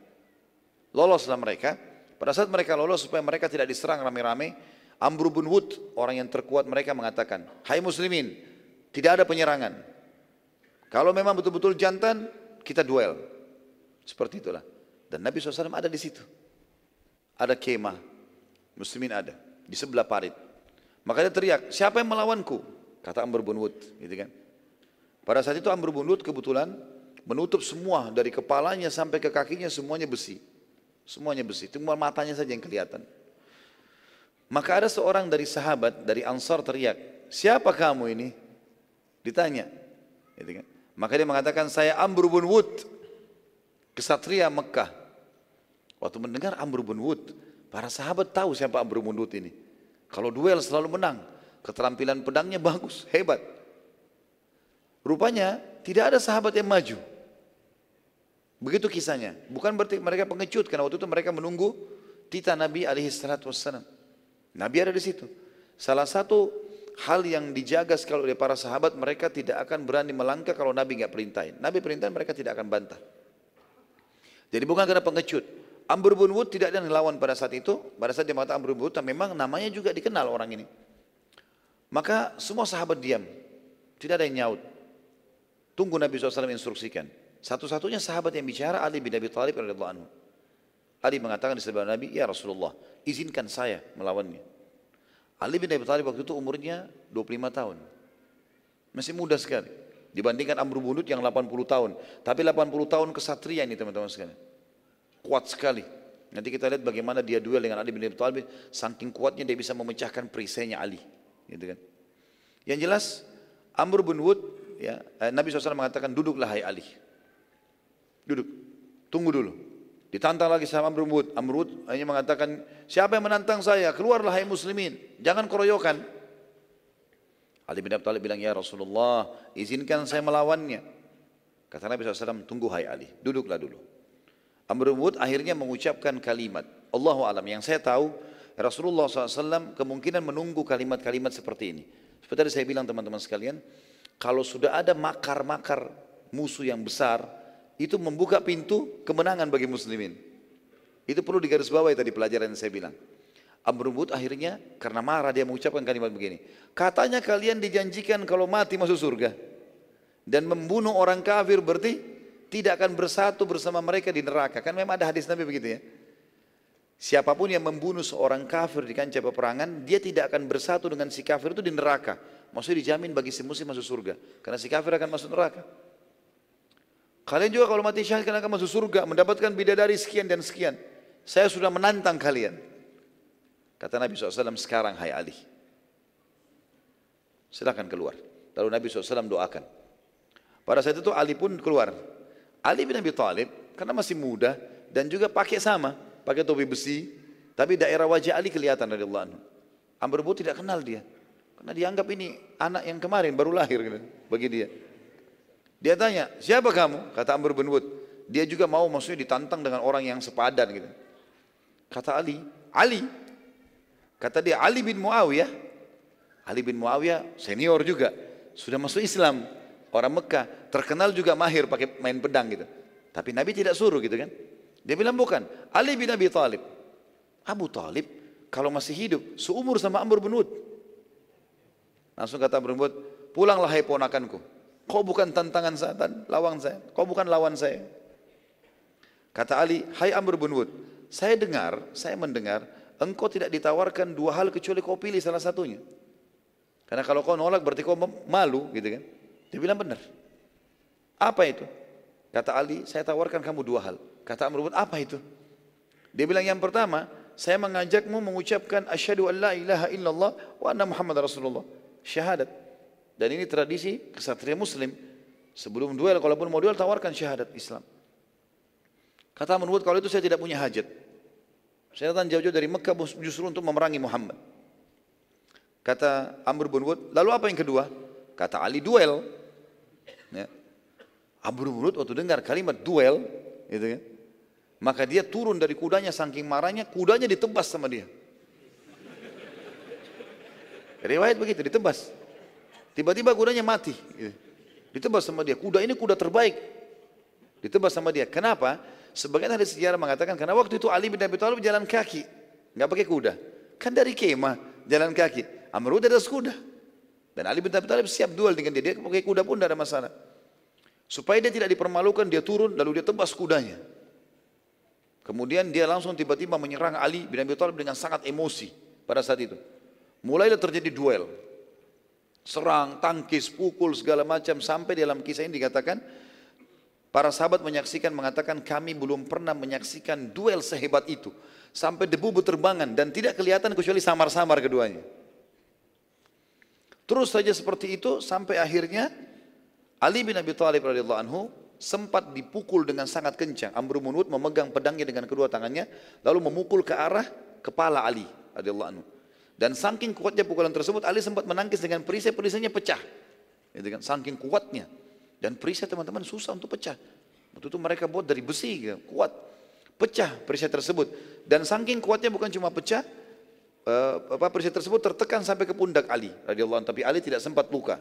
Loloslah mereka. Pada saat mereka lolos supaya mereka tidak diserang rame-rame, Amr bin Wud, orang yang terkuat mereka mengatakan, Hai muslimin, tidak ada penyerangan. Kalau memang betul-betul jantan, kita duel. Seperti itulah. Dan Nabi SAW ada di situ. Ada kemah. Muslimin ada. Di sebelah parit. Makanya teriak, siapa yang melawanku? Kata Amr bin Wud. Gitu kan. Pada saat itu Amr bin Lut kebetulan menutup semua dari kepalanya sampai ke kakinya semuanya besi. Semuanya besi, cuma matanya saja yang kelihatan. Maka ada seorang dari sahabat dari Ansar teriak, siapa kamu ini? Ditanya. Gitu kan? Maka dia mengatakan, saya Amr bin Wud, kesatria Mekah. Waktu mendengar Amr bin Wud, para sahabat tahu siapa Amr bin Wud ini. Kalau duel selalu menang, keterampilan pedangnya bagus, hebat. Rupanya tidak ada sahabat yang maju. Begitu kisahnya. Bukan berarti mereka pengecut karena waktu itu mereka menunggu tita Nabi alaihi. Nabi ada di situ. Salah satu hal yang dijaga sekali oleh para sahabat mereka tidak akan berani melangkah kalau Nabi nggak perintahin. Nabi perintahin mereka tidak akan bantah. Jadi bukan karena pengecut. Amr bin Wud tidak ada yang lawan pada saat itu. Pada saat dia mengatakan Amr bin Wud, memang namanya juga dikenal orang ini. Maka semua sahabat diam. Tidak ada yang nyaut. Tunggu Nabi SAW instruksikan. Satu-satunya sahabat yang bicara Ali bin Abi Thalib radhiyallahu anhu. Ali mengatakan di sebelah Nabi, "Ya Rasulullah, izinkan saya melawannya." Ali bin Abi Thalib waktu itu umurnya 25 tahun. Masih muda sekali. Dibandingkan Amr bin yang 80 tahun. Tapi 80 tahun kesatria ini teman-teman sekalian. Kuat sekali. Nanti kita lihat bagaimana dia duel dengan Ali bin Abi Thalib. Saking kuatnya dia bisa memecahkan perisainya Ali. Gitu kan. Yang jelas Amr bin Wud ya, eh, Nabi SAW mengatakan duduklah hai Ali. Duduk, tunggu dulu. Ditantang lagi sama Amr bin Wud. Amr Wud hanya mengatakan, siapa yang menantang saya? Keluarlah hai muslimin. Jangan keroyokan. Ali bin Abi Thalib bilang, ya Rasulullah, izinkan saya melawannya. Kata Nabi SAW, tunggu hai Ali, duduklah dulu. Amr bin Wud akhirnya mengucapkan kalimat, Allahu alam. Yang saya tahu, Rasulullah SAW kemungkinan menunggu kalimat-kalimat seperti ini. Seperti tadi saya bilang teman-teman sekalian, kalau sudah ada makar-makar musuh yang besar, itu membuka pintu kemenangan bagi muslimin. Itu perlu digarisbawahi tadi pelajaran yang saya bilang. Amr akhirnya karena marah dia mengucapkan kalimat begini. Katanya kalian dijanjikan kalau mati masuk surga. Dan membunuh orang kafir berarti tidak akan bersatu bersama mereka di neraka. Kan memang ada hadis Nabi begitu ya. Siapa pun yang membunuh seorang kafir di kancah peperangan, dia tidak akan bersatu dengan si kafir itu di neraka. Maksudnya dijamin bagi si muslim masuk surga. Karena si kafir akan masuk neraka. Kalian juga kalau mati syahid akan masuk surga, mendapatkan bidadari sekian dan sekian. Saya sudah menantang kalian. Kata Nabi SAW, sekarang hai Ali. Silakan keluar. Lalu Nabi SAW doakan. Pada saat itu Ali pun keluar. Ali bin Abi Thalib, karena masih muda, dan juga pakai sama, pakai topi besi, tapi daerah wajah Ali kelihatan dari Allah. Amr tidak kenal dia. Karena dianggap ini anak yang kemarin baru lahir gitu, bagi dia. Dia tanya, siapa kamu? Kata Amr bin Wud. Dia juga mau maksudnya ditantang dengan orang yang sepadan gitu. Kata Ali, Ali. Kata dia, Ali bin Muawiyah. Ali bin Muawiyah senior juga. Sudah masuk Islam. Orang Mekah. Terkenal juga mahir pakai main pedang gitu. Tapi Nabi tidak suruh gitu kan. Dia bilang bukan. Ali bin Abi Talib. Abu Talib kalau masih hidup seumur sama Amr bin Wud. Langsung kata Amr bin Wud, pulanglah hai ponakanku. Kau bukan tantangan saya, lawan saya. Kau bukan lawan saya. Kata Ali, hai Amr bin Wud, saya dengar, saya mendengar, engkau tidak ditawarkan dua hal kecuali kau pilih salah satunya. Karena kalau kau nolak berarti kau malu gitu kan. Dia bilang benar. Apa itu? Kata Ali, saya tawarkan kamu dua hal. Kata Amr bin apa itu? Dia bilang yang pertama, saya mengajakmu mengucapkan asyhadu an la ilaha illallah wa anna Muhammad Rasulullah. Syahadat. Dan ini tradisi kesatria muslim. Sebelum duel, kalaupun mau duel, tawarkan syahadat Islam. Kata menurut kalau itu saya tidak punya hajat. Saya datang jauh-jauh dari Mekah justru untuk memerangi Muhammad. Kata Amr bin Wud, lalu apa yang kedua? Kata Ali duel. Ya. Amr bin Wud waktu dengar kalimat duel, gitu kan, maka dia turun dari kudanya saking marahnya, kudanya ditebas sama dia. Riwayat begitu, ditebas. Tiba-tiba kudanya mati. Gitu. Ditebas sama dia. Kuda ini kuda terbaik. Ditebas sama dia. Kenapa? Sebagian dari sejarah mengatakan karena waktu itu Ali bin Abi Thalib jalan kaki. Nggak pakai kuda. Kan dari kemah jalan kaki. Amr udah ada kuda. Dan Ali bin Abi Thalib siap duel dengan dia. Dia pakai kuda pun tidak ada masalah. Supaya dia tidak dipermalukan, dia turun lalu dia tebas kudanya. Kemudian dia langsung tiba-tiba menyerang Ali bin Abi Thalib dengan sangat emosi pada saat itu. Mulailah terjadi duel serang, tangkis, pukul segala macam sampai dalam kisah ini dikatakan para sahabat menyaksikan mengatakan kami belum pernah menyaksikan duel sehebat itu sampai debu berterbangan dan tidak kelihatan kecuali samar-samar keduanya. Terus saja seperti itu sampai akhirnya Ali bin Abi Thalib radhiyallahu anhu sempat dipukul dengan sangat kencang. Amr bin memegang pedangnya dengan kedua tangannya lalu memukul ke arah kepala Ali radhiyallahu anhu. Dan saking kuatnya pukulan tersebut, Ali sempat menangkis dengan perisai, perisainya pecah. Gitu kan, saking kuatnya. Dan perisai teman-teman susah untuk pecah. Waktu itu mereka buat dari besi, gitu, kuat. Pecah perisai tersebut. Dan saking kuatnya bukan cuma pecah, uh, apa perisai tersebut tertekan sampai ke pundak Ali radhiyallahu tapi Ali tidak sempat luka.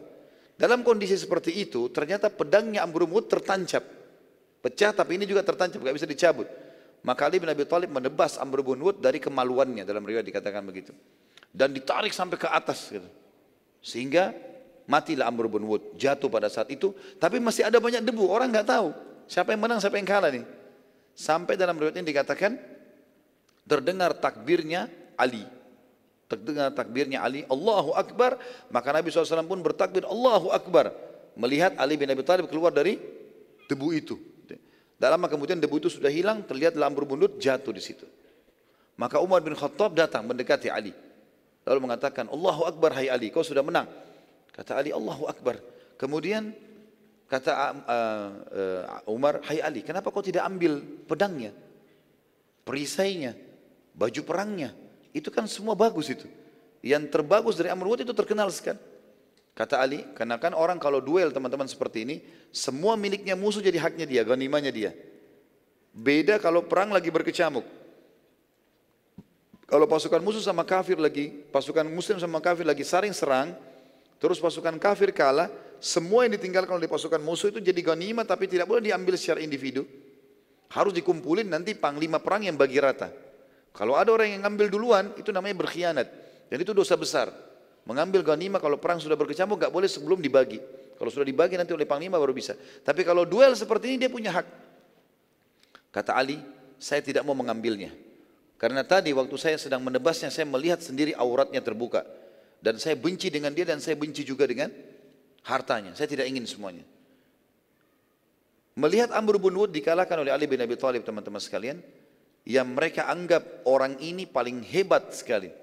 Dalam kondisi seperti itu, ternyata pedangnya Amr tertancap. Pecah tapi ini juga tertancap, gak bisa dicabut. Maka Ali bin Abi Thalib menebas Amr bin dari kemaluannya dalam riwayat dikatakan begitu dan ditarik sampai ke atas gitu. Sehingga matilah Amr bin Wud, jatuh pada saat itu, tapi masih ada banyak debu, orang nggak tahu siapa yang menang, siapa yang kalah nih. Sampai dalam riwayat ini dikatakan terdengar takbirnya Ali. Terdengar takbirnya Ali, Allahu Akbar, maka Nabi SAW pun bertakbir Allahu Akbar. Melihat Ali bin Abi Thalib keluar dari debu itu. Dalam kemudian debu itu sudah hilang, terlihat Amr bin jatuh di situ. Maka Umar bin Khattab datang mendekati Ali. Lalu mengatakan, Allahu Akbar hai Ali, kau sudah menang. Kata Ali, Allahu Akbar. Kemudian kata uh, uh, Umar, hai Ali, kenapa kau tidak ambil pedangnya? perisainya, baju perangnya. Itu kan semua bagus itu. Yang terbagus dari Amr itu terkenal sekali. Kata Ali, karena kan orang kalau duel teman-teman seperti ini, semua miliknya musuh jadi haknya dia, ganimanya dia. Beda kalau perang lagi berkecamuk. Kalau pasukan musuh sama kafir lagi, pasukan muslim sama kafir lagi saring serang, terus pasukan kafir kalah, semua yang ditinggalkan oleh pasukan musuh itu jadi ganima tapi tidak boleh diambil secara individu. Harus dikumpulin nanti panglima perang yang bagi rata. Kalau ada orang yang ngambil duluan, itu namanya berkhianat. Dan itu dosa besar. Mengambil ghanimah kalau perang sudah berkecamuk nggak boleh sebelum dibagi. Kalau sudah dibagi nanti oleh panglima baru bisa. Tapi kalau duel seperti ini dia punya hak. Kata Ali, saya tidak mau mengambilnya. Karena tadi waktu saya sedang menebasnya saya melihat sendiri auratnya terbuka. Dan saya benci dengan dia dan saya benci juga dengan hartanya. Saya tidak ingin semuanya. Melihat Amr bin Wud dikalahkan oleh Ali bin Abi Thalib teman-teman sekalian. Yang mereka anggap orang ini paling hebat sekali.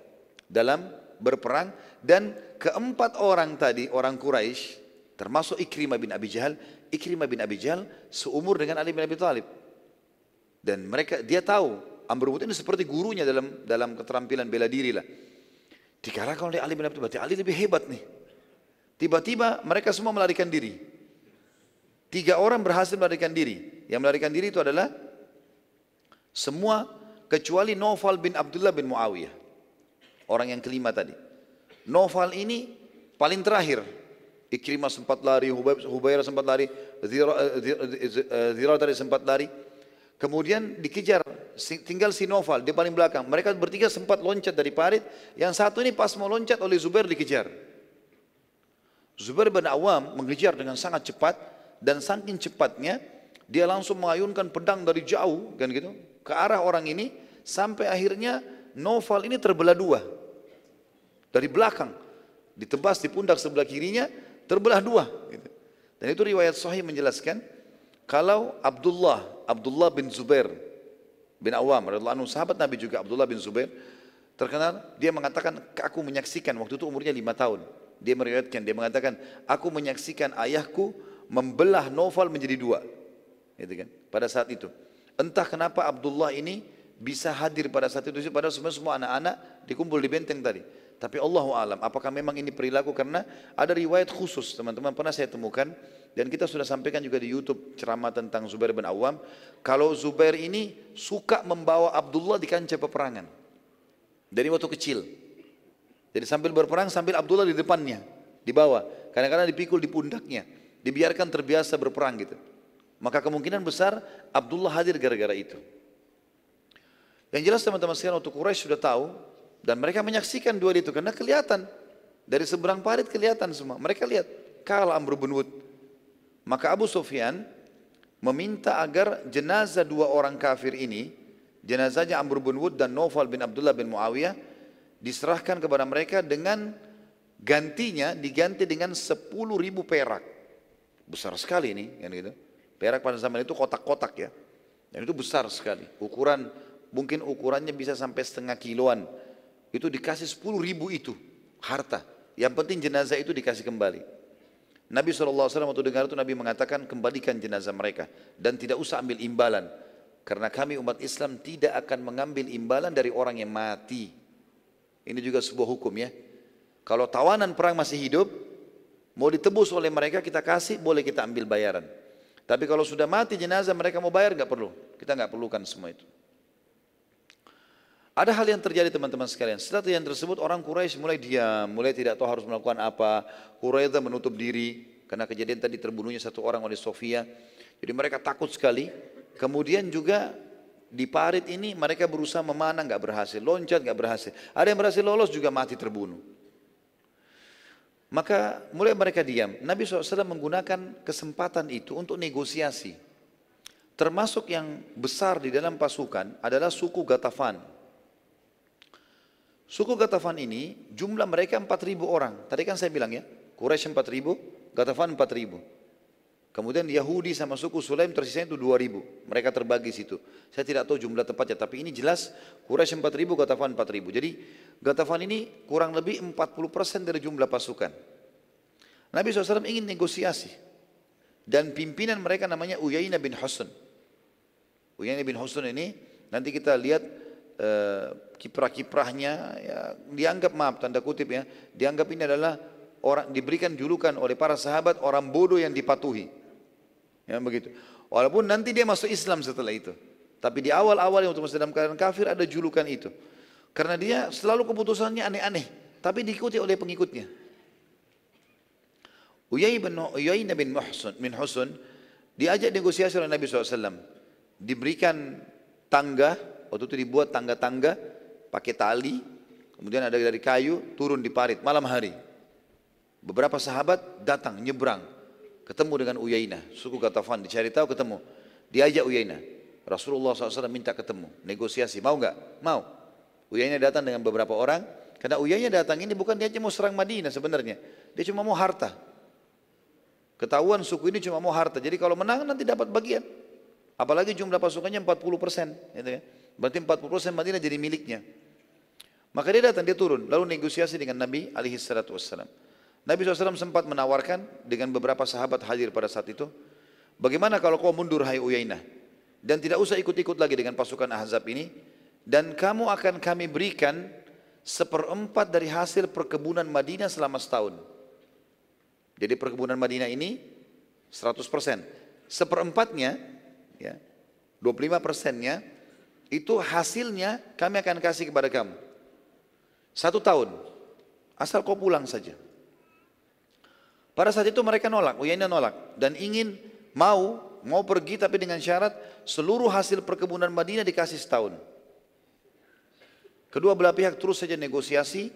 Dalam berperang dan keempat orang tadi orang Quraisy termasuk Ikrimah bin Abi Jahal, Ikrimah bin Abi Jahal seumur dengan Ali bin Abi Thalib. Dan mereka dia tahu Amr bin ini seperti gurunya dalam dalam keterampilan bela diri lah. Dikalahkan oleh Ali bin Abi Thalib, Ali lebih hebat nih. Tiba-tiba mereka semua melarikan diri. Tiga orang berhasil melarikan diri. Yang melarikan diri itu adalah semua kecuali Naufal bin Abdullah bin Muawiyah. Orang yang kelima tadi. Novel ini paling terakhir. Ikrimah sempat lari, Hubairah sempat lari, Zira tadi sempat lari. Kemudian dikejar, tinggal si Novel, dia paling belakang. Mereka bertiga sempat loncat dari parit, yang satu ini pas mau loncat oleh Zubair dikejar. Zubair bin Awam mengejar dengan sangat cepat, dan saking cepatnya, dia langsung mengayunkan pedang dari jauh, kan gitu, ke arah orang ini, sampai akhirnya Novel ini terbelah dua. Dari belakang. Ditebas di pundak sebelah kirinya, terbelah dua. Gitu. Dan itu riwayat sahih menjelaskan, kalau Abdullah, Abdullah bin Zubair bin Awam, anhu, sahabat Nabi juga Abdullah bin Zubair, terkenal, dia mengatakan, aku menyaksikan, waktu itu umurnya lima tahun. Dia meriwayatkan, dia mengatakan, aku menyaksikan ayahku membelah Novel menjadi dua. Gitu kan? Pada saat itu. Entah kenapa Abdullah ini bisa hadir pada saat itu padahal semua semua anak-anak dikumpul di benteng tadi. Tapi Allah alam, apakah memang ini perilaku karena ada riwayat khusus teman-teman pernah saya temukan dan kita sudah sampaikan juga di YouTube ceramah tentang Zubair bin Awam. Kalau Zubair ini suka membawa Abdullah di kancah peperangan dari waktu kecil. Jadi sambil berperang sambil Abdullah di depannya, di bawah. Kadang-kadang dipikul di pundaknya, dibiarkan terbiasa berperang gitu. Maka kemungkinan besar Abdullah hadir gara-gara itu. Yang jelas teman-teman sekalian waktu Quraisy sudah tahu dan mereka menyaksikan dua itu karena kelihatan dari seberang parit kelihatan semua. Mereka lihat kalah Amr bin Wud. Maka Abu Sufyan meminta agar jenazah dua orang kafir ini, jenazahnya Amr bin Wud dan Naufal bin Abdullah bin Muawiyah diserahkan kepada mereka dengan gantinya diganti dengan sepuluh ribu perak. Besar sekali ini, kan gitu. Perak pada zaman itu kotak-kotak ya. Dan itu besar sekali. Ukuran mungkin ukurannya bisa sampai setengah kiloan. Itu dikasih sepuluh ribu itu harta. Yang penting jenazah itu dikasih kembali. Nabi SAW waktu dengar itu Nabi mengatakan kembalikan jenazah mereka. Dan tidak usah ambil imbalan. Karena kami umat Islam tidak akan mengambil imbalan dari orang yang mati. Ini juga sebuah hukum ya. Kalau tawanan perang masih hidup, mau ditebus oleh mereka kita kasih, boleh kita ambil bayaran. Tapi kalau sudah mati jenazah mereka mau bayar nggak perlu. Kita nggak perlukan semua itu. Ada hal yang terjadi teman-teman sekalian. Setelah yang tersebut orang Quraisy mulai diam, mulai tidak tahu harus melakukan apa. Quraisy menutup diri karena kejadian tadi terbunuhnya satu orang oleh Sofia. Jadi mereka takut sekali. Kemudian juga di parit ini mereka berusaha memanah nggak berhasil, loncat nggak berhasil. Ada yang berhasil lolos juga mati terbunuh. Maka mulai mereka diam. Nabi SAW menggunakan kesempatan itu untuk negosiasi. Termasuk yang besar di dalam pasukan adalah suku Gatafan. Suku Gatafan ini jumlah mereka 4.000 orang. Tadi kan saya bilang ya, Quraisy 4.000, Gatafan 4.000. Kemudian Yahudi sama suku Sulaim tersisa itu 2.000. Mereka terbagi situ. Saya tidak tahu jumlah tepatnya, tapi ini jelas Quraisy 4.000, Gatafan 4.000. Jadi Gatafan ini kurang lebih 40% dari jumlah pasukan. Nabi SAW ingin negosiasi. Dan pimpinan mereka namanya Uyainah bin Husain. Uyainah bin Husain ini Nanti kita lihat eh, kiprah-kiprahnya ya, dianggap maaf tanda kutip ya, dianggap ini adalah orang diberikan julukan oleh para sahabat orang bodoh yang dipatuhi. Ya begitu. Walaupun nanti dia masuk Islam setelah itu. Tapi di awal-awal yang untuk dalam keadaan kafir ada julukan itu. Karena dia selalu keputusannya aneh-aneh. Tapi diikuti oleh pengikutnya. Uyai bin, Uyai bin Muhsun, bin Husun diajak negosiasi oleh Nabi SAW. Diberikan tangga, waktu itu dibuat tangga-tangga pakai tali, kemudian ada dari kayu turun di parit malam hari. Beberapa sahabat datang nyebrang, ketemu dengan Uyainah, suku Gatafan dicari tahu ketemu. Diajak Uyainah, Rasulullah SAW minta ketemu, negosiasi, mau nggak? Mau. Uyainya datang dengan beberapa orang, karena Uyainya datang ini bukan dia mau serang Madinah sebenarnya, dia cuma mau harta. Ketahuan suku ini cuma mau harta, jadi kalau menang nanti dapat bagian. Apalagi jumlah pasukannya 40 persen, gitu ya. Berarti 40 persen Madinah jadi miliknya. Maka dia datang, dia turun, lalu negosiasi dengan Nabi alaihi salatu wassalam. Nabi SAW sempat menawarkan dengan beberapa sahabat hadir pada saat itu, bagaimana kalau kau mundur hai Uyainah? dan tidak usah ikut-ikut lagi dengan pasukan Ahzab ini dan kamu akan kami berikan seperempat dari hasil perkebunan Madinah selama setahun. Jadi perkebunan Madinah ini 100%. Seperempatnya, ya, 25 persennya, itu hasilnya kami akan kasih kepada kamu. Satu tahun, asal kau pulang saja. Pada saat itu mereka nolak, Uyainah nolak. Dan ingin mau mau pergi tapi dengan syarat seluruh hasil perkebunan Madinah dikasih setahun. Kedua belah pihak terus saja negosiasi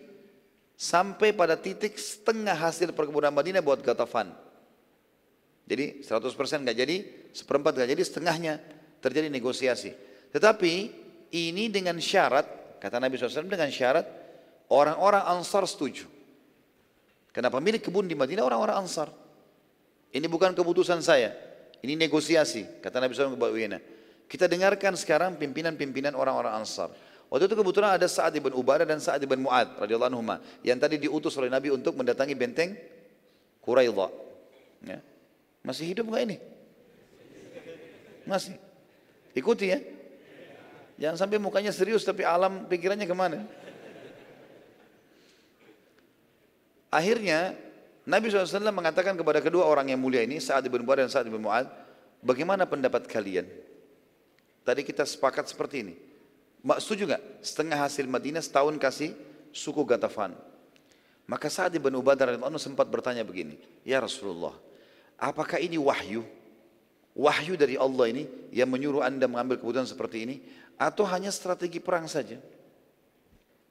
sampai pada titik setengah hasil perkebunan Madinah buat Gatafan. Jadi 100% nggak jadi, seperempat nggak jadi, setengahnya terjadi negosiasi. Tetapi ini dengan syarat, kata Nabi SAW dengan syarat orang-orang Ansar setuju. Kenapa pemilik kebun di Madinah orang-orang Ansar. Ini bukan keputusan saya. Ini negosiasi, kata Nabi SAW kepada. Kita dengarkan sekarang pimpinan-pimpinan orang-orang Ansar. Waktu itu kebetulan ada Sa'ad ibn Ubadah dan Sa'ad ibn Mu'ad radhiyallahu anhu yang tadi diutus oleh Nabi untuk mendatangi benteng Quraidha. Ya. Masih hidup enggak ini? Masih. Ikuti ya. Jangan sampai mukanya serius tapi alam pikirannya ke mana. Akhirnya Nabi SAW mengatakan kepada kedua orang yang mulia ini, Sa'ad bin Mu'ad dan Sa'ad bin Mu'ad, bagaimana pendapat kalian? Tadi kita sepakat seperti ini. Mak setuju nggak? Setengah hasil Madinah setahun kasih suku Gatafan. Maka Sa'ad bin Ubadah radhiyallahu sempat bertanya begini, Ya Rasulullah, apakah ini wahyu? Wahyu dari Allah ini yang menyuruh anda mengambil keputusan seperti ini? Atau hanya strategi perang saja?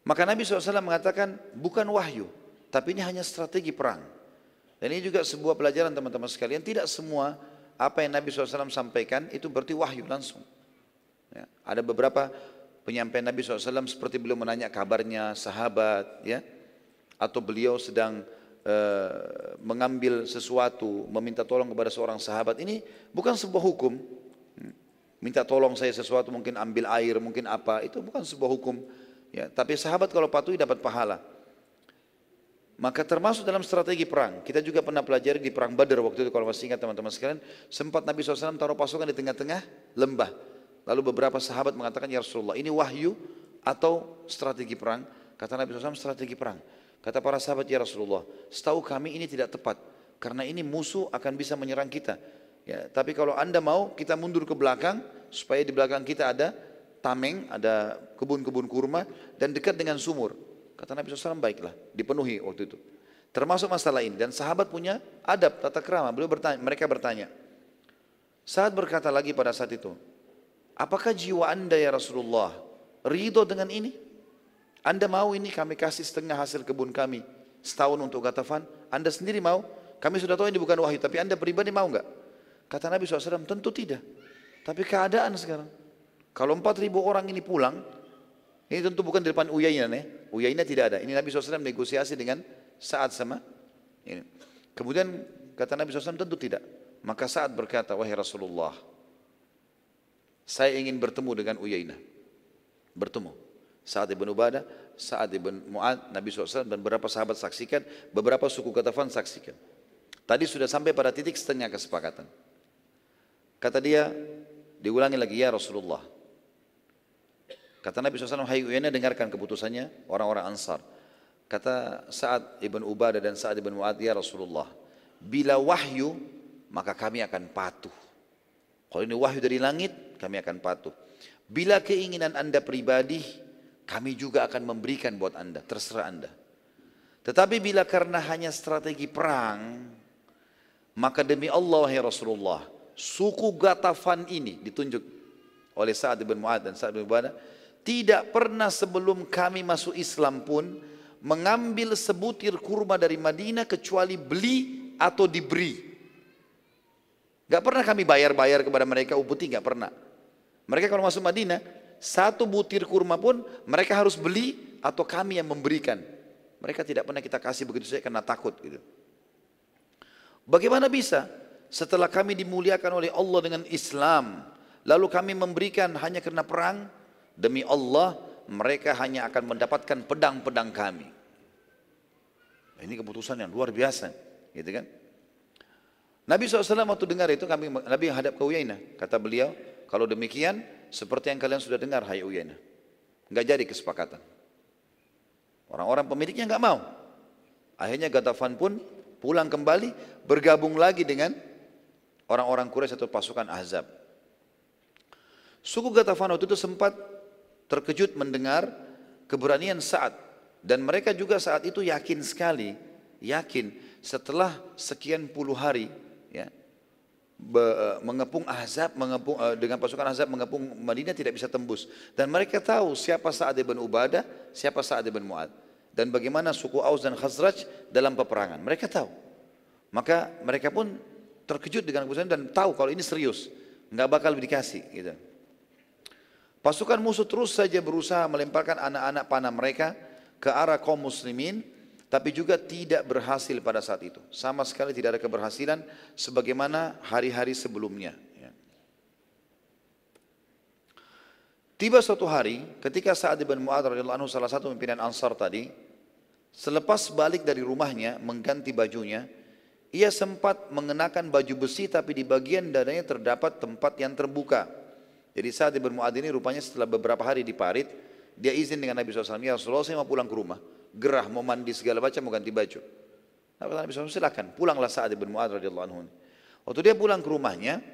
Maka Nabi SAW mengatakan, bukan wahyu, tapi ini hanya strategi perang. Dan ini juga sebuah pelajaran teman-teman sekalian. Tidak semua apa yang Nabi SAW sampaikan itu berarti wahyu langsung. Ya, ada beberapa penyampaian Nabi SAW seperti beliau menanya kabarnya sahabat, ya, atau beliau sedang uh, mengambil sesuatu, meminta tolong kepada seorang sahabat. Ini bukan sebuah hukum. Minta tolong saya sesuatu, mungkin ambil air, mungkin apa, itu bukan sebuah hukum. Ya, tapi sahabat kalau patuhi dapat pahala. Maka termasuk dalam strategi perang. Kita juga pernah pelajari di perang Badar waktu itu kalau masih ingat teman-teman sekalian. Sempat Nabi SAW taruh pasukan di tengah-tengah lembah. Lalu beberapa sahabat mengatakan, Ya Rasulullah ini wahyu atau strategi perang? Kata Nabi SAW strategi perang. Kata para sahabat, Ya Rasulullah, setahu kami ini tidak tepat. Karena ini musuh akan bisa menyerang kita. Ya, tapi kalau anda mau kita mundur ke belakang supaya di belakang kita ada tameng, ada kebun-kebun kurma dan dekat dengan sumur. Kata Nabi SAW, baiklah, dipenuhi waktu itu. Termasuk masalah ini. Dan sahabat punya adab, tata kerama. Beliau bertanya, mereka bertanya. Saat berkata lagi pada saat itu, apakah jiwa anda ya Rasulullah ridho dengan ini? Anda mau ini kami kasih setengah hasil kebun kami setahun untuk Gatafan? Anda sendiri mau? Kami sudah tahu ini bukan wahyu, tapi anda pribadi mau enggak? Kata Nabi SAW, tentu tidak. Tapi keadaan sekarang. Kalau 4.000 orang ini pulang, ini tentu bukan di depan Uyainah ya. Uyainah tidak ada. Ini Nabi SAW negosiasi dengan saat sama. Ini. Kemudian kata Nabi SAW tentu tidak. Maka saat berkata, wahai Rasulullah, saya ingin bertemu dengan Uyainah. Bertemu. Saat Ibn Ubadah, saat Ibn Mu'ad, Nabi SAW dan beberapa sahabat saksikan, beberapa suku Katafan saksikan. Tadi sudah sampai pada titik setengah kesepakatan. Kata dia, diulangi lagi, ya Rasulullah, Kata Nabi SAW, hai Uyana dengarkan keputusannya orang-orang Ansar. Kata Sa'ad ibn Ubadah dan Sa'ad ibn Mu'ad, ya Rasulullah, bila wahyu, maka kami akan patuh. Kalau ini wahyu dari langit, kami akan patuh. Bila keinginan anda pribadi, kami juga akan memberikan buat anda, terserah anda. Tetapi bila karena hanya strategi perang, maka demi Allah ya Rasulullah, suku Gatafan ini ditunjuk oleh Sa'ad bin Mu'ad dan Sa'ad bin Ubadah, tidak pernah sebelum kami masuk Islam pun mengambil sebutir kurma dari Madinah kecuali beli atau diberi. Gak pernah kami bayar-bayar kepada mereka uputi, gak pernah. Mereka kalau masuk Madinah, satu butir kurma pun mereka harus beli atau kami yang memberikan. Mereka tidak pernah kita kasih begitu saja karena takut gitu. Bagaimana bisa setelah kami dimuliakan oleh Allah dengan Islam, lalu kami memberikan hanya karena perang, demi Allah mereka hanya akan mendapatkan pedang-pedang kami. Ini keputusan yang luar biasa, gitu kan? Nabi SAW waktu dengar itu, kami, Nabi hadap ke Uyainah. Kata beliau, kalau demikian, seperti yang kalian sudah dengar, hai Uyainah. Enggak jadi kesepakatan. Orang-orang pemiliknya enggak mau. Akhirnya Gatafan pun pulang kembali, bergabung lagi dengan orang-orang Quraisy atau pasukan Ahzab. Suku Gatafan waktu itu sempat terkejut mendengar keberanian saat dan mereka juga saat itu yakin sekali, yakin setelah sekian puluh hari ya, be, eh, mengepung Ahzab, mengepung, uh, dengan pasukan Ahzab mengepung Madinah tidak bisa tembus. Dan mereka tahu siapa Sa'ad ibn Ubadah, siapa Sa'ad ibn Mu'ad. Dan bagaimana suku Aus dan Khazraj dalam peperangan. Mereka tahu. Maka mereka pun terkejut dengan keputusan dan tahu kalau ini serius. Nggak bakal dikasih. Gitu. Pasukan musuh terus saja berusaha melemparkan anak-anak panah mereka ke arah kaum muslimin tapi juga tidak berhasil pada saat itu. Sama sekali tidak ada keberhasilan sebagaimana hari-hari sebelumnya. Ya. Tiba suatu hari ketika Sa'ad bin Mu'ad radhiyallahu anhu salah satu pimpinan Ansar tadi selepas balik dari rumahnya mengganti bajunya ia sempat mengenakan baju besi tapi di bagian dadanya terdapat tempat yang terbuka. Jadi Sa'ad bin Mu'ad ini rupanya setelah beberapa hari di parit dia izin dengan Nabi SAW, ya Rasulullah saya mau pulang ke rumah gerah, mau mandi segala macam, mau ganti baju. Nabi SAW, silakan, pulanglah Sa'ad bin Mu'ad radhiyallahu anhu. Waktu dia pulang ke rumahnya,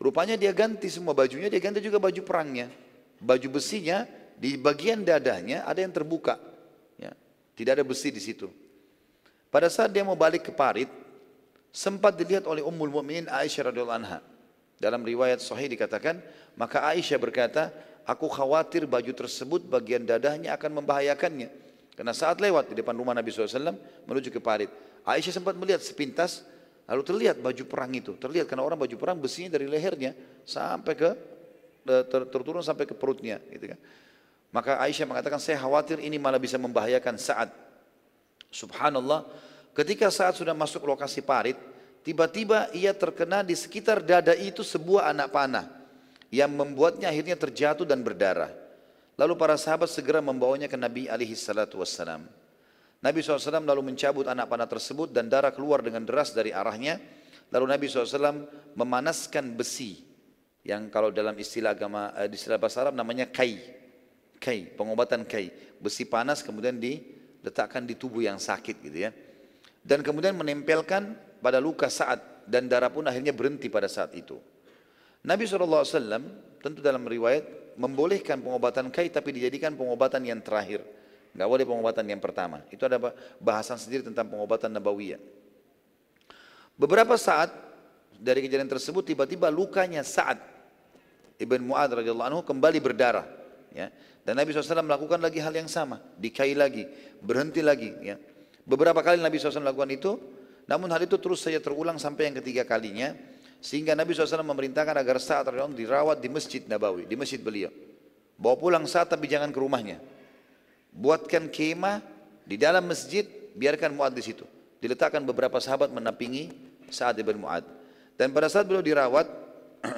rupanya dia ganti semua bajunya, dia ganti juga baju perangnya. Baju besinya di bagian dadanya ada yang terbuka. Ya, tidak ada besi di situ. Pada saat dia mau balik ke parit, sempat dilihat oleh Ummul Mukminin Aisyah radhiyallahu anha. Dalam riwayat sahih dikatakan, maka Aisyah berkata, aku khawatir baju tersebut bagian dadanya akan membahayakannya. Karena saat lewat di depan rumah Nabi SAW menuju ke parit. Aisyah sempat melihat sepintas, lalu terlihat baju perang itu. Terlihat karena orang baju perang besinya dari lehernya sampai ke ter, terturun sampai ke perutnya. Gitu kan. Maka Aisyah mengatakan, saya khawatir ini malah bisa membahayakan saat. Subhanallah, ketika saat sudah masuk lokasi parit, tiba-tiba ia terkena di sekitar dada itu sebuah anak panah yang membuatnya akhirnya terjatuh dan berdarah. Lalu para sahabat segera membawanya ke Nabi alaihi salatu wassalam. Nabi SAW lalu mencabut anak panah tersebut dan darah keluar dengan deras dari arahnya. Lalu Nabi SAW memanaskan besi yang kalau dalam istilah agama eh, di istilah bahasa Arab namanya kai. Kai, pengobatan kai. Besi panas kemudian diletakkan di tubuh yang sakit gitu ya. Dan kemudian menempelkan pada luka saat dan darah pun akhirnya berhenti pada saat itu. Nabi SAW tentu dalam riwayat membolehkan pengobatan kai tapi dijadikan pengobatan yang terakhir. Nggak boleh pengobatan yang pertama. Itu ada bahasan sendiri tentang pengobatan nabawiyah. Beberapa saat dari kejadian tersebut tiba-tiba lukanya saat Ibn Mu'ad radhiyallahu anhu kembali berdarah. Ya. Dan Nabi SAW melakukan lagi hal yang sama. Dikai lagi, berhenti lagi. Ya. Beberapa kali Nabi SAW melakukan itu, namun hal itu terus saja terulang sampai yang ketiga kalinya. Sehingga Nabi SAW memerintahkan agar saat dirawat di masjid Nabawi, di masjid beliau. Bawa pulang saat tapi jangan ke rumahnya. Buatkan kemah di dalam masjid, biarkan Mu'ad di situ. Diletakkan beberapa sahabat menapingi saat ibn Mu'ad. Dan pada saat beliau dirawat,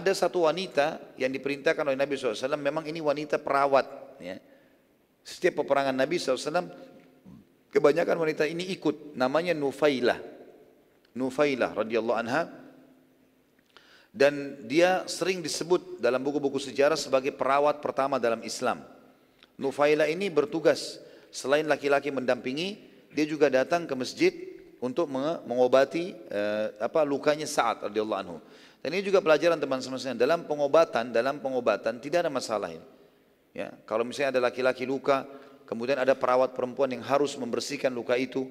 ada satu wanita yang diperintahkan oleh Nabi SAW, memang ini wanita perawat. Ya. Setiap peperangan Nabi SAW, kebanyakan wanita ini ikut, namanya Nufailah. Nufailah radhiyallahu anha Dan dia sering disebut dalam buku-buku sejarah sebagai perawat pertama dalam Islam. Nufaila ini bertugas selain laki-laki mendampingi, dia juga datang ke masjid untuk mengobati eh, apa lukanya Sa'ad radhiyallahu anhu. Dan ini juga pelajaran teman-teman sekalian dalam pengobatan, dalam pengobatan tidak ada masalah ini. Ya, kalau misalnya ada laki-laki luka, kemudian ada perawat perempuan yang harus membersihkan luka itu,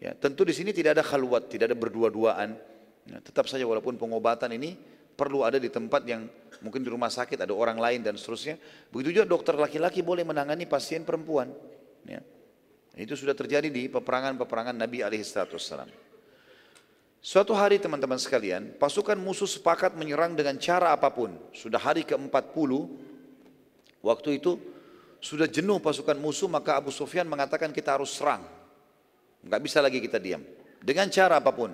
ya, tentu di sini tidak ada khalwat, tidak ada berdua-duaan. Ya, tetap saja walaupun pengobatan ini perlu ada di tempat yang mungkin di rumah sakit ada orang lain dan seterusnya. Begitu juga dokter laki-laki boleh menangani pasien perempuan. Ya. Itu sudah terjadi di peperangan-peperangan Nabi Alaihissalam. Suatu hari teman-teman sekalian, pasukan musuh sepakat menyerang dengan cara apa pun. Sudah hari ke-40, waktu itu sudah jenuh pasukan musuh, maka Abu Sufyan mengatakan kita harus serang. Enggak bisa lagi kita diam. Dengan cara apa pun.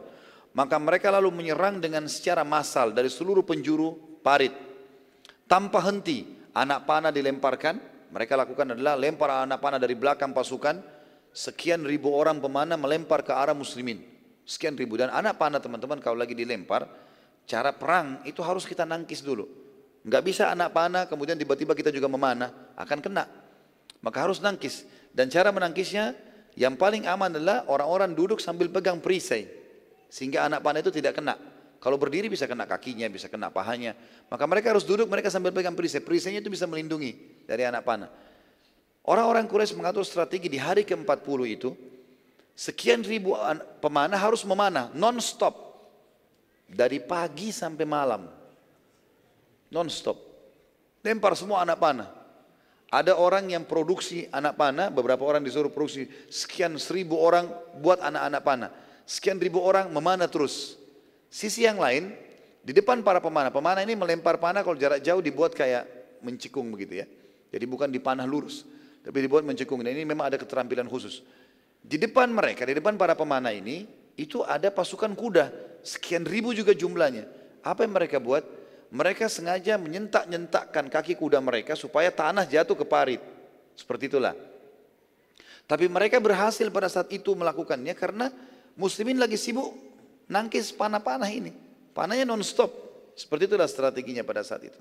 Maka mereka lalu menyerang dengan secara massal dari seluruh penjuru parit. Tanpa henti, anak panah dilemparkan. Mereka lakukan adalah lempar anak panah dari belakang pasukan. Sekian ribu orang pemanah melempar ke arah muslimin. Sekian ribu. Dan anak panah teman-teman kalau lagi dilempar, cara perang itu harus kita nangkis dulu. Enggak bisa anak panah kemudian tiba-tiba kita juga memanah, akan kena. Maka harus nangkis. Dan cara menangkisnya yang paling aman adalah orang-orang duduk sambil pegang perisai. Sehingga anak panah itu tidak kena. Kalau berdiri bisa kena kakinya, bisa kena pahanya. Maka mereka harus duduk, mereka sambil pegang perisai. Perisainya itu bisa melindungi dari anak panah. Orang-orang Quraisy mengatur strategi di hari ke-40 itu, sekian ribu pemanah harus memanah non-stop. Dari pagi sampai malam. Non-stop. Lempar semua anak panah. Ada orang yang produksi anak panah, beberapa orang disuruh produksi sekian seribu orang buat anak-anak panah sekian ribu orang memanah terus. Sisi yang lain, di depan para pemanah, pemanah ini melempar panah kalau jarak jauh dibuat kayak mencikung begitu ya. Jadi bukan dipanah lurus, tapi dibuat mencikung. Dan ini memang ada keterampilan khusus. Di depan mereka, di depan para pemanah ini, itu ada pasukan kuda, sekian ribu juga jumlahnya. Apa yang mereka buat? Mereka sengaja menyentak-nyentakkan kaki kuda mereka supaya tanah jatuh ke parit. Seperti itulah. Tapi mereka berhasil pada saat itu melakukannya karena Muslimin lagi sibuk nangkis panah-panah ini. Panahnya non-stop. Seperti itulah strateginya pada saat itu.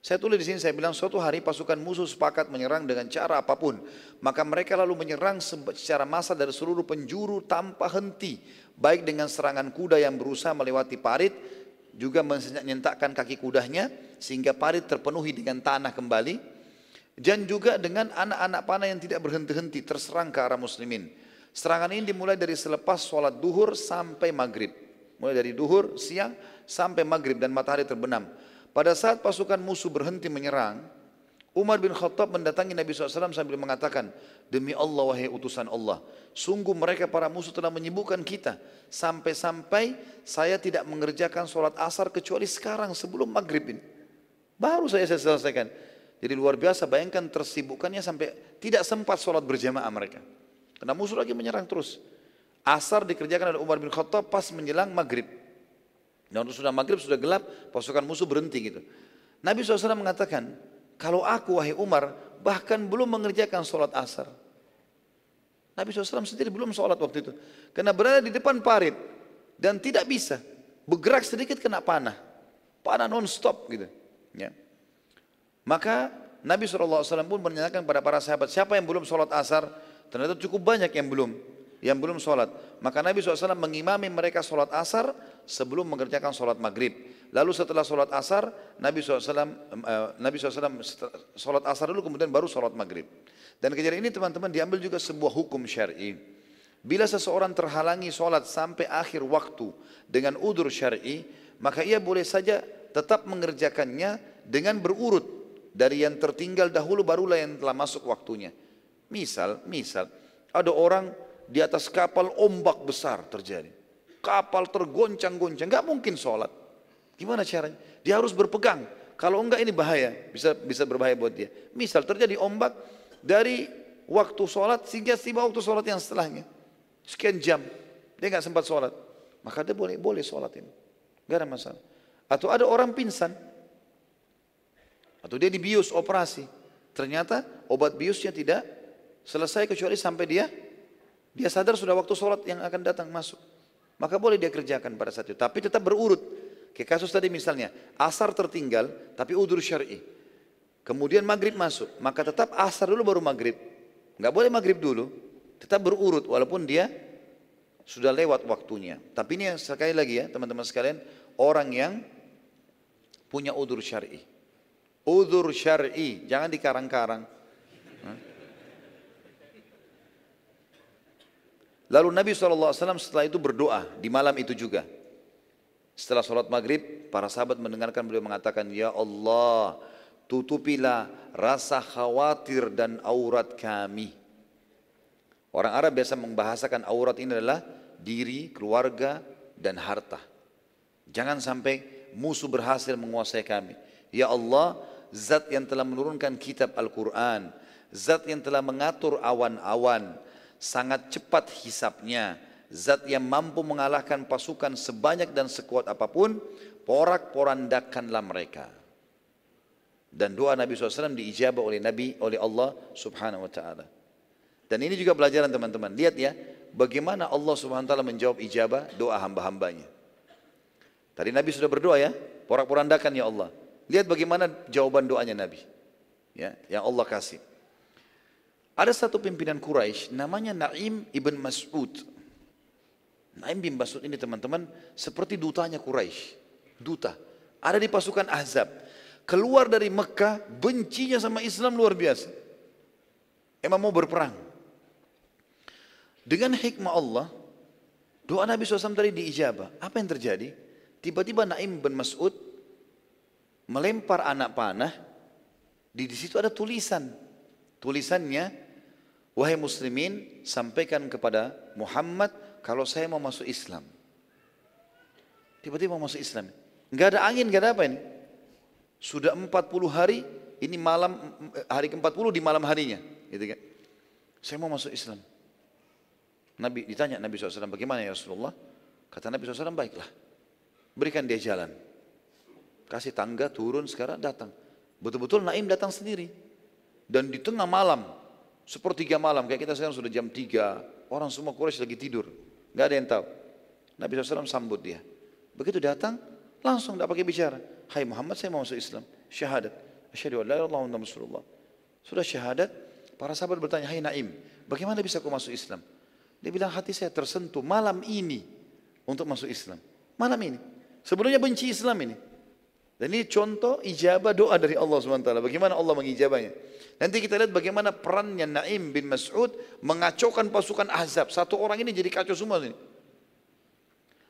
Saya tulis di sini saya bilang suatu hari pasukan musuh sepakat menyerang dengan cara apa pun. Maka mereka lalu menyerang secara massa dari seluruh penjuru tanpa henti. Baik dengan serangan kuda yang berusaha melewati parit. Juga menyentakkan kaki kudanya. Sehingga parit terpenuhi dengan tanah kembali. Dan juga dengan anak-anak panah yang tidak berhenti-henti terserang ke arah muslimin. Serangan ini dimulai dari selepas sholat duhur sampai maghrib. Mulai dari duhur, siang, sampai maghrib dan matahari terbenam. Pada saat pasukan musuh berhenti menyerang, Umar bin Khattab mendatangi Nabi SAW sambil mengatakan, Demi Allah wahai utusan Allah, sungguh mereka para musuh telah menyibukkan kita. Sampai-sampai saya tidak mengerjakan sholat asar kecuali sekarang sebelum maghrib ini. Baru saya, selesaikan. Jadi luar biasa bayangkan tersibukkannya sampai tidak sempat sholat berjamaah mereka. Karena musuh lagi menyerang terus. Asar dikerjakan oleh Umar bin Khattab pas menjelang maghrib. Dan sudah maghrib, sudah gelap, pasukan musuh berhenti gitu. Nabi SAW mengatakan, kalau aku wahai Umar, bahkan belum mengerjakan sholat asar. Nabi SAW sendiri belum sholat waktu itu. Karena berada di depan parit. Dan tidak bisa. Bergerak sedikit kena panah. Panah non-stop gitu. Ya. Maka Nabi SAW pun menanyakan kepada para sahabat, siapa yang belum sholat asar? Ternyata cukup banyak yang belum yang belum sholat. Maka Nabi SAW mengimami mereka sholat asar sebelum mengerjakan sholat maghrib. Lalu setelah sholat asar, Nabi SAW, eh, Nabi SAW sholat asar dulu kemudian baru sholat maghrib. Dan kejadian ini teman-teman diambil juga sebuah hukum syar'i. Bila seseorang terhalangi sholat sampai akhir waktu dengan udur syar'i, maka ia boleh saja tetap mengerjakannya dengan berurut dari yang tertinggal dahulu barulah yang telah masuk waktunya. Misal, misal ada orang di atas kapal ombak besar terjadi. Kapal tergoncang-goncang, nggak mungkin sholat. Gimana caranya? Dia harus berpegang. Kalau enggak ini bahaya, bisa bisa berbahaya buat dia. Misal terjadi ombak dari waktu sholat sehingga tiba waktu sholat yang setelahnya. Sekian jam, dia nggak sempat sholat. Maka dia boleh boleh sholat ini. Gak ada masalah. Atau ada orang pingsan. Atau dia dibius operasi. Ternyata obat biusnya tidak Selesai kecuali sampai dia dia sadar sudah waktu sholat yang akan datang masuk. Maka boleh dia kerjakan pada saat itu. Tapi tetap berurut. Kayak kasus tadi misalnya, asar tertinggal tapi udur syar'i. Kemudian maghrib masuk, maka tetap asar dulu baru maghrib. Nggak boleh maghrib dulu, tetap berurut walaupun dia sudah lewat waktunya. Tapi ini sekali lagi ya teman-teman sekalian, orang yang punya udur syar'i. Udur syar'i, jangan dikarang-karang. Lalu Nabi SAW setelah itu berdoa di malam itu juga. Setelah sholat maghrib, para sahabat mendengarkan beliau mengatakan, Ya Allah, tutupilah rasa khawatir dan aurat kami. Orang Arab biasa membahasakan aurat ini adalah diri, keluarga, dan harta. Jangan sampai musuh berhasil menguasai kami. Ya Allah, zat yang telah menurunkan kitab Al-Quran, zat yang telah mengatur awan-awan, sangat cepat hisapnya. Zat yang mampu mengalahkan pasukan sebanyak dan sekuat apa pun, porak-porandakanlah mereka. Dan doa Nabi SAW diijabah oleh Nabi, oleh Allah Subhanahu Wa Taala. Dan ini juga pelajaran teman-teman. Lihat ya, bagaimana Allah Subhanahu Wa Taala menjawab ijabah doa hamba-hambanya. Tadi Nabi sudah berdoa ya, porak-porandakan ya Allah. Lihat bagaimana jawaban doanya Nabi. Ya, yang Allah kasih. Ada satu pimpinan Quraisy namanya Naim ibn Mas'ud. Naim bin Mas'ud ini teman-teman seperti dutanya Quraisy, duta. Ada di pasukan Ahzab. Keluar dari Mekah, bencinya sama Islam luar biasa. Emang mau berperang. Dengan hikmah Allah, doa Nabi SAW tadi diijabah. Apa yang terjadi? Tiba-tiba Naim bin Mas'ud melempar anak panah. Di, di situ ada tulisan. Tulisannya Wahai muslimin, sampaikan kepada Muhammad kalau saya mau masuk Islam. Tiba-tiba mau masuk Islam. Enggak ada angin, enggak ada apa ini. Sudah 40 hari, ini malam hari ke-40 di malam harinya, gitu kan. Saya mau masuk Islam. Nabi ditanya Nabi SAW, bagaimana ya Rasulullah? Kata Nabi SAW, baiklah. Berikan dia jalan. Kasih tangga, turun, sekarang datang. Betul-betul Naim datang sendiri. Dan di tengah malam, Sepertiga malam, kayak kita sekarang sudah jam 3, orang semua Quraisy lagi tidur. Gak ada yang tahu. Nabi SAW sambut dia. Begitu datang, langsung tidak pakai bicara. Hai Muhammad, saya mau masuk Islam. Syahadat. Asyhadu an la ilaha illallah. Sudah syahadat, para sahabat bertanya, "Hai Naim, bagaimana bisa kau masuk Islam?" Dia bilang, "Hati saya tersentuh malam ini untuk masuk Islam." Malam ini. Sebelumnya benci Islam ini. Dan ini contoh ijabah doa dari Allah SWT. Bagaimana Allah mengijabahnya. Nanti kita lihat bagaimana perannya Naim bin Mas'ud mengacaukan pasukan Ahzab. Satu orang ini jadi kacau semua ini.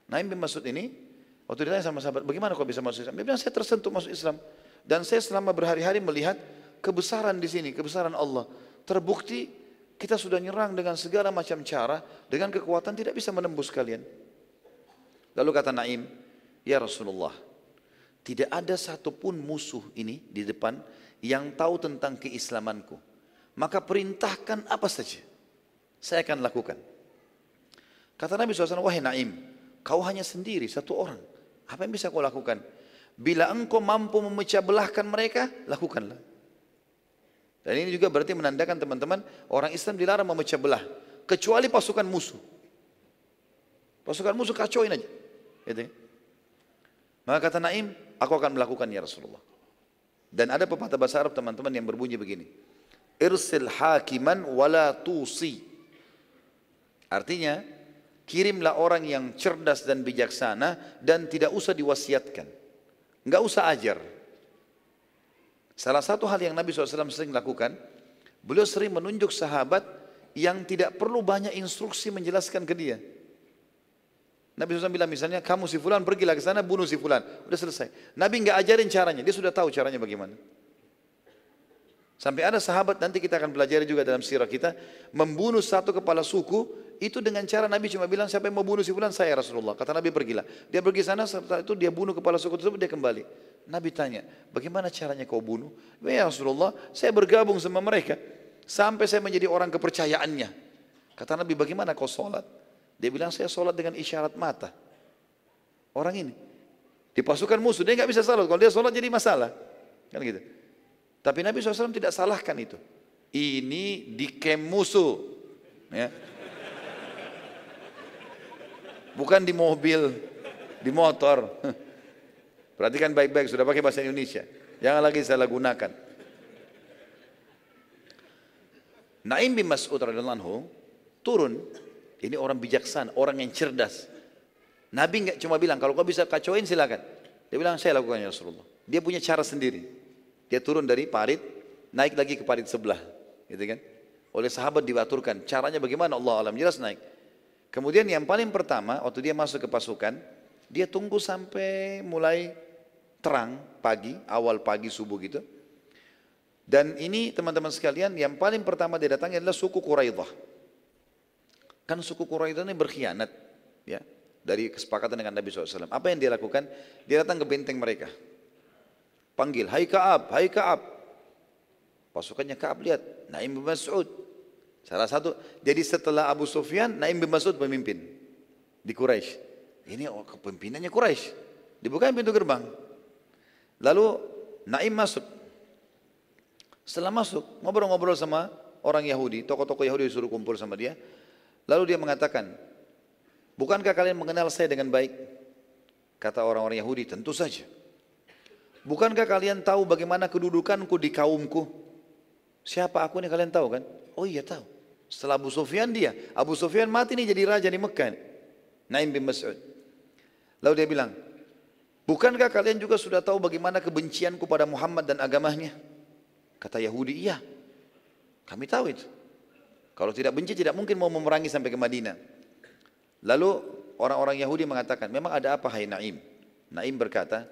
Naim bin Mas'ud ini, waktu ditanya sama sahabat, bagaimana kau bisa masuk Islam? Dia bilang, saya tersentuh masuk Islam. Dan saya selama berhari-hari melihat kebesaran di sini, kebesaran Allah. Terbukti kita sudah nyerang dengan segala macam cara, dengan kekuatan tidak bisa menembus kalian. Lalu kata Naim, Ya Rasulullah, tidak ada satupun musuh ini di depan yang tahu tentang keislamanku. Maka perintahkan apa saja. Saya akan lakukan. Kata Nabi SAW, wahai Naim, kau hanya sendiri, satu orang. Apa yang bisa kau lakukan? Bila engkau mampu memecah belahkan mereka, lakukanlah. Dan ini juga berarti menandakan teman-teman, orang Islam dilarang memecah belah. Kecuali pasukan musuh. Pasukan musuh kacauin aja. Gitu. Ya. Maka kata Naim, aku akan melakukan ya Rasulullah. Dan ada pepatah bahasa Arab teman-teman yang berbunyi begini. Irsil hakiman wala tusi. Artinya, kirimlah orang yang cerdas dan bijaksana dan tidak usah diwasiatkan. Enggak usah ajar. Salah satu hal yang Nabi SAW sering lakukan, beliau sering menunjuk sahabat yang tidak perlu banyak instruksi menjelaskan ke dia. Nabi SAW bilang misalnya, kamu si fulan pergilah ke sana, bunuh si fulan. Udah selesai. Nabi nggak ajarin caranya, dia sudah tahu caranya bagaimana. Sampai ada sahabat, nanti kita akan belajar juga dalam sirah kita, membunuh satu kepala suku, itu dengan cara Nabi cuma bilang, siapa yang mau bunuh si fulan? Saya Rasulullah. Kata Nabi pergilah. Dia pergi sana, setelah itu dia bunuh kepala suku tersebut, dia kembali. Nabi tanya, bagaimana caranya kau bunuh? Ya Rasulullah, saya bergabung sama mereka. Sampai saya menjadi orang kepercayaannya. Kata Nabi, bagaimana kau sholat? Dia bilang saya sholat dengan isyarat mata. Orang ini. Di pasukan musuh, dia nggak bisa sholat. Kalau dia sholat jadi masalah. Kan gitu. Tapi Nabi SAW tidak salahkan itu. Ini di kem musuh. Ya. Bukan di mobil, di motor. Perhatikan baik-baik, sudah pakai bahasa Indonesia. Jangan lagi salah gunakan. Naim bin Mas'ud radhiyallahu anhu turun. Ini orang bijaksana, orang yang cerdas. Nabi nggak cuma bilang kalau kau bisa kacauin silakan. Dia bilang saya lakukan ya Rasulullah. Dia punya cara sendiri. Dia turun dari parit, naik lagi ke parit sebelah, gitu kan? Oleh sahabat diaturkan. Caranya bagaimana Allah alam jelas naik. Kemudian yang paling pertama waktu dia masuk ke pasukan, dia tunggu sampai mulai terang pagi, awal pagi subuh gitu. Dan ini teman-teman sekalian yang paling pertama dia datangi adalah suku Quraidah. Kan suku Quraidah ini berkhianat ya dari kesepakatan dengan Nabi SAW. Apa yang dia lakukan? Dia datang ke benteng mereka. Panggil, hai Kaab, hai Kaab. Pasukannya Kaab lihat, Naim bin Mas'ud. Salah satu, jadi setelah Abu Sufyan, Naim bin Mas'ud pemimpin di Quraisy. Ini oh, kepemimpinannya Quraisy. Dibukain pintu gerbang. Lalu Naim masuk. Setelah masuk, ngobrol-ngobrol sama orang Yahudi, tokoh-tokoh Yahudi disuruh kumpul sama dia. Lalu dia mengatakan, bukankah kalian mengenal saya dengan baik? Kata orang-orang Yahudi, tentu saja. Bukankah kalian tahu bagaimana kedudukanku di kaumku? Siapa aku ini kalian tahu kan? Oh iya tahu. Setelah Abu Sufyan dia, Abu Sufyan mati nih jadi raja di Mekah. Naim bin Mas'ud. Lalu dia bilang, bukankah kalian juga sudah tahu bagaimana kebencianku pada Muhammad dan agamanya? Kata Yahudi, iya. Kami tahu itu. Kalau tidak benci tidak mungkin mau memerangi sampai ke Madinah. Lalu orang-orang Yahudi mengatakan, memang ada apa hai Naim? Naim berkata,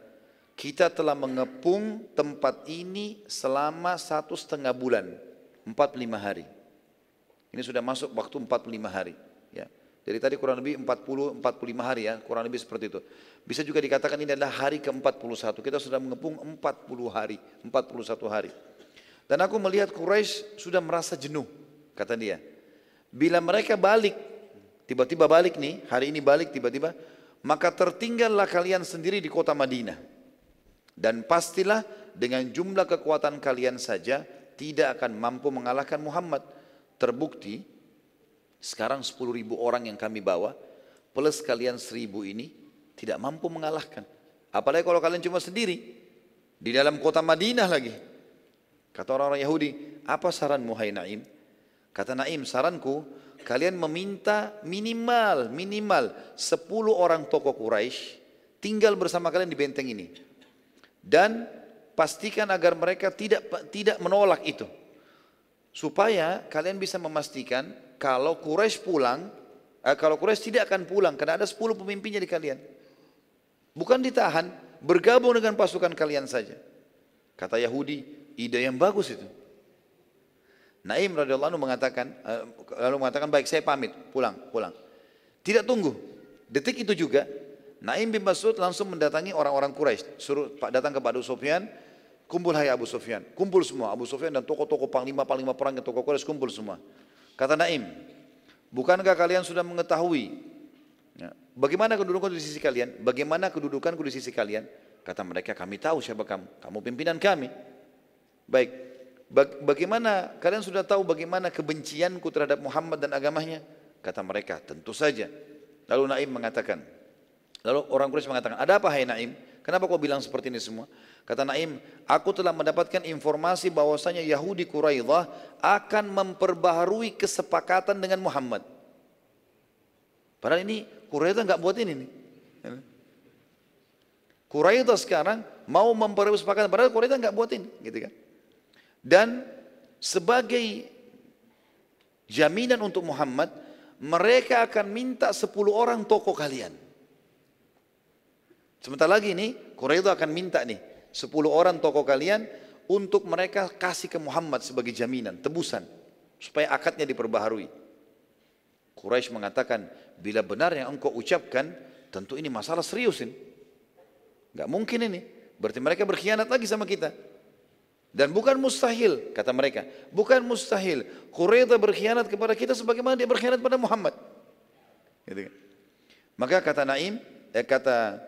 kita telah mengepung tempat ini selama satu setengah bulan, empat lima hari. Ini sudah masuk waktu empat lima hari. Ya. Jadi tadi kurang lebih 40 45 hari ya, kurang lebih seperti itu. Bisa juga dikatakan ini adalah hari ke-41. Kita sudah mengepung 40 hari, 41 hari. Dan aku melihat Quraisy sudah merasa jenuh, kata dia. Bila mereka balik, tiba-tiba balik nih, hari ini balik tiba-tiba, maka tertinggallah kalian sendiri di kota Madinah. Dan pastilah dengan jumlah kekuatan kalian saja tidak akan mampu mengalahkan Muhammad. Terbukti sekarang 10 ribu orang yang kami bawa plus kalian seribu ini tidak mampu mengalahkan. Apalagi kalau kalian cuma sendiri di dalam kota Madinah lagi. Kata orang-orang Yahudi, apa saranmu hai? Kata Naim, saranku kalian meminta minimal minimal 10 orang tokoh Quraisy tinggal bersama kalian di benteng ini. Dan pastikan agar mereka tidak tidak menolak itu. Supaya kalian bisa memastikan kalau Quraisy pulang, eh, kalau Quraisy tidak akan pulang karena ada 10 pemimpinnya di kalian. Bukan ditahan, bergabung dengan pasukan kalian saja. Kata Yahudi, ide yang bagus itu. Naim radhiyallahu anhu mengatakan uh, lalu mengatakan baik saya pamit pulang pulang. Tidak tunggu. Detik itu juga Naim bin Mas'ud langsung mendatangi orang-orang Quraisy, suruh datang kepada Abu Sufyan, kumpul hai Abu Sufyan, kumpul semua Abu Sufyan dan tokoh-tokoh panglima-panglima perang yang tokoh Quraisy kumpul semua. Kata Naim, bukankah kalian sudah mengetahui ya, bagaimana kedudukan di sisi kalian? Bagaimana kedudukanku di sisi kalian? Kata mereka, kami tahu siapa kamu. Kamu pimpinan kami. Baik, bagaimana kalian sudah tahu bagaimana kebencianku terhadap Muhammad dan agamanya? Kata mereka, tentu saja. Lalu Naim mengatakan, lalu orang Quraisy mengatakan, ada apa hai Naim? Kenapa kau bilang seperti ini semua? Kata Naim, aku telah mendapatkan informasi bahwasanya Yahudi Quraidah akan memperbaharui kesepakatan dengan Muhammad. Padahal ini Quraidah nggak buat ini nih. Quraidah sekarang mau memperbaharui kesepakatan, padahal Quraidah nggak buat ini, gitu kan? Dan sebagai jaminan untuk Muhammad, mereka akan minta 10 orang tokoh kalian. Sebentar lagi nih, Quraisy akan minta nih 10 orang tokoh kalian untuk mereka kasih ke Muhammad sebagai jaminan, tebusan supaya akadnya diperbaharui. Quraisy mengatakan, bila benar yang engkau ucapkan, tentu ini masalah seriusin. Gak mungkin ini. Berarti mereka berkhianat lagi sama kita. Dan bukan mustahil, kata mereka. Bukan mustahil. Quraidah berkhianat kepada kita sebagaimana dia berkhianat pada Muhammad. Gitu kan? Maka kata Naim, eh, kata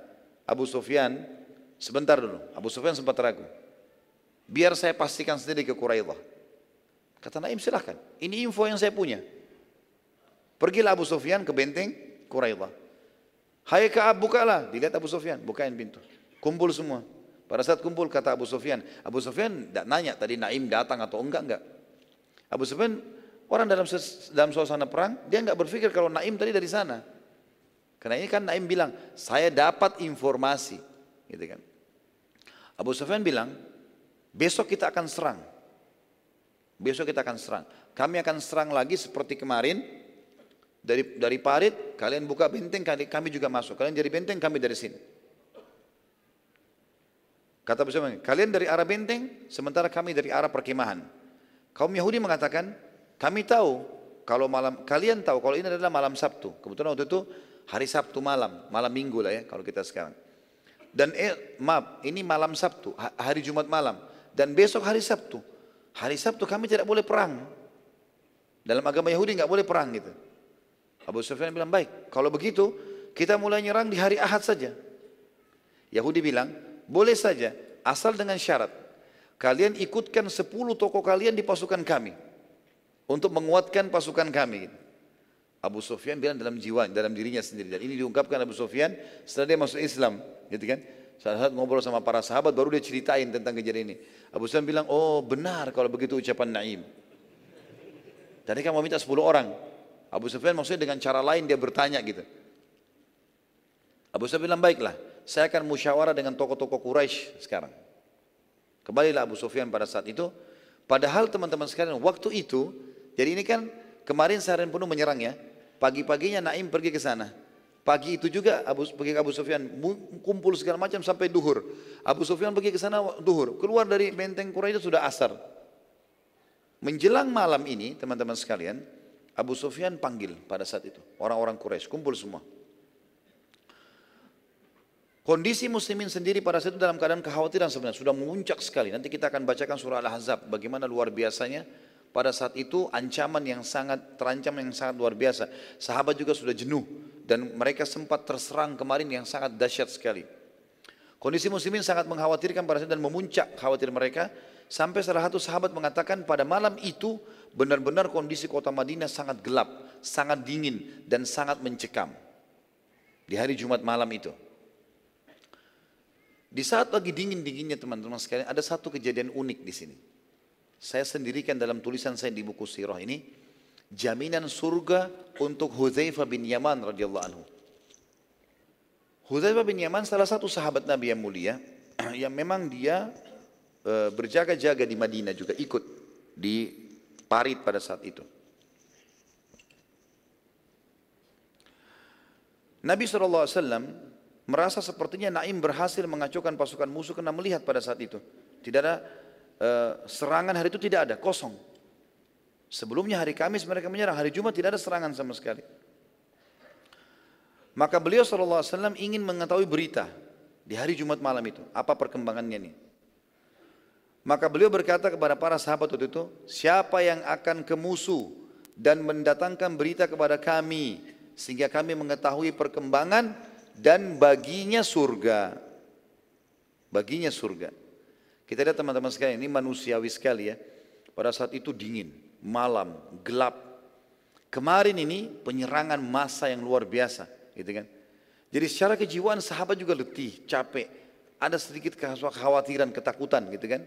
Abu Sufyan, sebentar dulu. Abu Sufyan sempat ragu. Biar saya pastikan sendiri ke Quraidah. Kata Naim silahkan. Ini info yang saya punya. Pergilah Abu Sufyan ke benteng Quraidah. Hai Ka'ab bukalah. Dilihat Abu Sufyan, bukain pintu. Kumpul semua. Pada saat kumpul kata Abu Sufyan, Abu Sufyan tidak nanya tadi Naim datang atau enggak enggak. Abu Sufyan orang dalam dalam suasana perang dia enggak berpikir kalau Naim tadi dari sana. Karena ini kan Naim bilang saya dapat informasi, gitu kan. Abu Sufyan bilang besok kita akan serang. Besok kita akan serang. Kami akan serang lagi seperti kemarin dari dari parit kalian buka benteng kami juga masuk. Kalian jadi benteng kami dari sini. Kata Sufyan, kalian dari arah benteng, sementara kami dari arah perkemahan. Kaum Yahudi mengatakan, kami tahu kalau malam kalian tahu kalau ini adalah malam Sabtu. Kebetulan waktu itu hari Sabtu malam, malam Minggu lah ya kalau kita sekarang. Dan eh, maaf, ini malam Sabtu, hari Jumat malam. Dan besok hari Sabtu. Hari Sabtu kami tidak boleh perang. Dalam agama Yahudi nggak boleh perang gitu. Abu Sufyan bilang baik, kalau begitu kita mulai nyerang di hari Ahad saja. Yahudi bilang, boleh saja, asal dengan syarat. Kalian ikutkan 10 tokoh kalian di pasukan kami. Untuk menguatkan pasukan kami. Abu Sufyan bilang dalam jiwa, dalam dirinya sendiri. Dan ini diungkapkan Abu Sufyan setelah dia masuk Islam. Gitu kan? Saat saat ngobrol sama para sahabat baru dia ceritain tentang kejadian ini. Abu Sufyan bilang, oh benar kalau begitu ucapan Naim. Tadi kan mau minta 10 orang. Abu Sufyan maksudnya dengan cara lain dia bertanya gitu. Abu Sufyan bilang baiklah saya akan musyawarah dengan tokoh-tokoh Quraisy sekarang. Kembalilah Abu Sufyan pada saat itu. Padahal teman-teman sekalian waktu itu, jadi ini kan kemarin seharian penuh menyerang ya. Pagi-paginya Naim pergi ke sana. Pagi itu juga Abu, pergi ke Abu Sufyan, kumpul segala macam sampai duhur. Abu Sufyan pergi ke sana duhur. Keluar dari benteng Quraisy sudah asar. Menjelang malam ini teman-teman sekalian, Abu Sufyan panggil pada saat itu. Orang-orang Quraisy kumpul semua. Kondisi muslimin sendiri pada saat itu dalam keadaan kekhawatiran sebenarnya sudah memuncak sekali. Nanti kita akan bacakan surah Al-Ahzab bagaimana luar biasanya pada saat itu ancaman yang sangat terancam yang sangat luar biasa. Sahabat juga sudah jenuh dan mereka sempat terserang kemarin yang sangat dahsyat sekali. Kondisi muslimin sangat mengkhawatirkan pada saat dan memuncak khawatir mereka sampai salah satu sahabat mengatakan pada malam itu benar-benar kondisi kota Madinah sangat gelap, sangat dingin dan sangat mencekam. Di hari Jumat malam itu. Di saat lagi dingin-dinginnya teman-teman sekalian, ada satu kejadian unik di sini. Saya sendirikan dalam tulisan saya di buku sirah ini, jaminan surga untuk Hudzaifah bin Yaman radhiyallahu anhu. Hudzaifah bin Yaman salah satu sahabat Nabi yang mulia, yang memang dia e, berjaga-jaga di Madinah juga ikut di parit pada saat itu. Nabi SAW merasa sepertinya Naim berhasil mengacaukan pasukan musuh karena melihat pada saat itu. Tidak ada uh, serangan hari itu tidak ada, kosong. Sebelumnya hari Kamis mereka menyerang, hari Jumat tidak ada serangan sama sekali. Maka beliau SAW ingin mengetahui berita di hari Jumat malam itu, apa perkembangannya ini. Maka beliau berkata kepada para sahabat waktu itu, siapa yang akan ke musuh dan mendatangkan berita kepada kami sehingga kami mengetahui perkembangan dan baginya surga. Baginya surga. Kita lihat teman-teman sekalian, ini manusiawi sekali ya. Pada saat itu dingin, malam, gelap. Kemarin ini penyerangan massa yang luar biasa, gitu kan. Jadi secara kejiwaan sahabat juga letih, capek. Ada sedikit kekhawatiran, ketakutan gitu kan.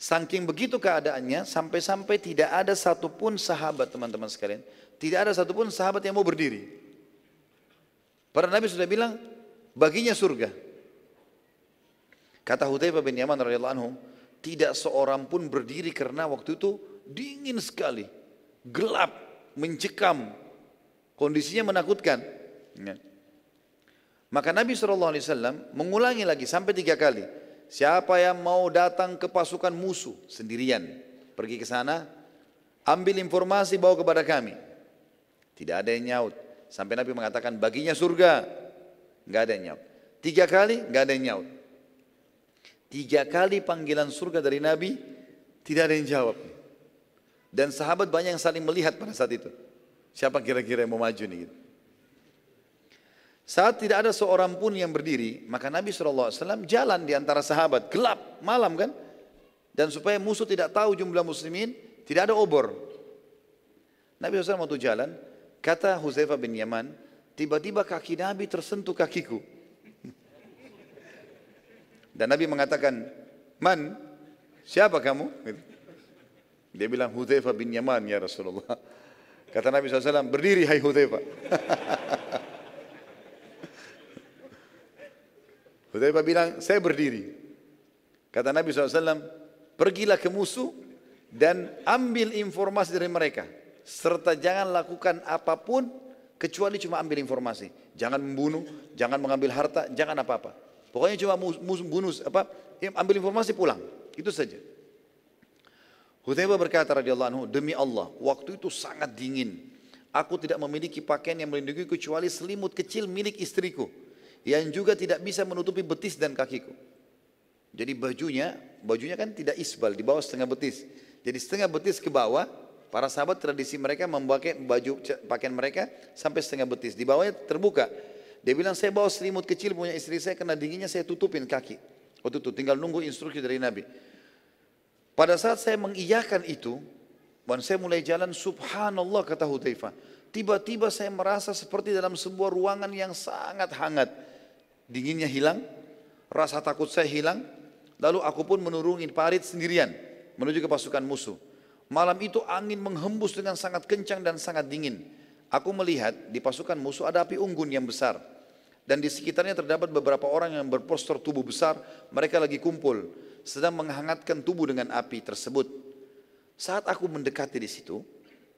Saking begitu keadaannya, sampai-sampai tidak ada satupun sahabat teman-teman sekalian. Tidak ada satupun sahabat yang mau berdiri. Para Nabi sudah bilang baginya surga. Kata Hudzaifah bin Yaman radhiyallahu anhu, tidak seorang pun berdiri karena waktu itu dingin sekali, gelap, mencekam, kondisinya menakutkan. Ya. Maka Nabi SAW mengulangi lagi sampai tiga kali. Siapa yang mau datang ke pasukan musuh sendirian, pergi ke sana, ambil informasi bawa kepada kami. Tidak ada yang nyaut. Sampai Nabi mengatakan baginya surga. Nggak ada yang nyaut. Tiga kali nggak ada yang nyaut. Tiga kali panggilan surga dari Nabi tidak ada yang jawab. Dan sahabat banyak yang saling melihat pada saat itu. Siapa kira-kira yang mau maju nih? Gitu. Saat tidak ada seorang pun yang berdiri, maka Nabi SAW jalan di antara sahabat, gelap, malam kan? Dan supaya musuh tidak tahu jumlah muslimin, tidak ada obor. Nabi SAW waktu jalan, Kata Huzaifah bin Yaman, tiba-tiba kaki Nabi tersentuh kakiku. Dan Nabi mengatakan, Man, siapa kamu? Dia bilang, Hudhaifah bin Yaman ya Rasulullah. Kata Nabi SAW, berdiri hai Hudhaifah. Hudhaifah bilang, saya berdiri. Kata Nabi SAW, pergilah ke musuh dan ambil informasi dari mereka. Serta jangan lakukan apa pun kecuali cuma ambil informasi. Jangan membunuh, jangan mengambil harta, jangan apa-apa. Pokoknya cuma bunuh apa ambil informasi pulang. Itu saja. Hudzaifah berkata radhiyallahu anhu, demi Allah, waktu itu sangat dingin. Aku tidak memiliki pakaian yang melindungi kecuali selimut kecil milik istriku yang juga tidak bisa menutupi betis dan kakiku. Jadi bajunya, bajunya kan tidak isbal, di bawah setengah betis. Jadi setengah betis ke bawah, para sahabat tradisi mereka memakai baju pakaian mereka sampai setengah betis. Di bawahnya terbuka. Dia bilang saya bawa selimut kecil punya istri saya karena dinginnya saya tutupin kaki. Waktu itu tinggal nunggu instruksi dari Nabi. Pada saat saya mengiyakan itu, dan saya mulai jalan subhanallah kata Hudzaifah. Tiba-tiba saya merasa seperti dalam sebuah ruangan yang sangat hangat. Dinginnya hilang, rasa takut saya hilang. Lalu aku pun menurungi parit sendirian menuju ke pasukan musuh. Malam itu angin menghembus dengan sangat kencang dan sangat dingin. Aku melihat di pasukan musuh ada api unggun yang besar. Dan di sekitarnya terdapat beberapa orang yang berpostur tubuh besar. Mereka lagi kumpul sedang menghangatkan tubuh dengan api tersebut. Saat aku mendekati di situ,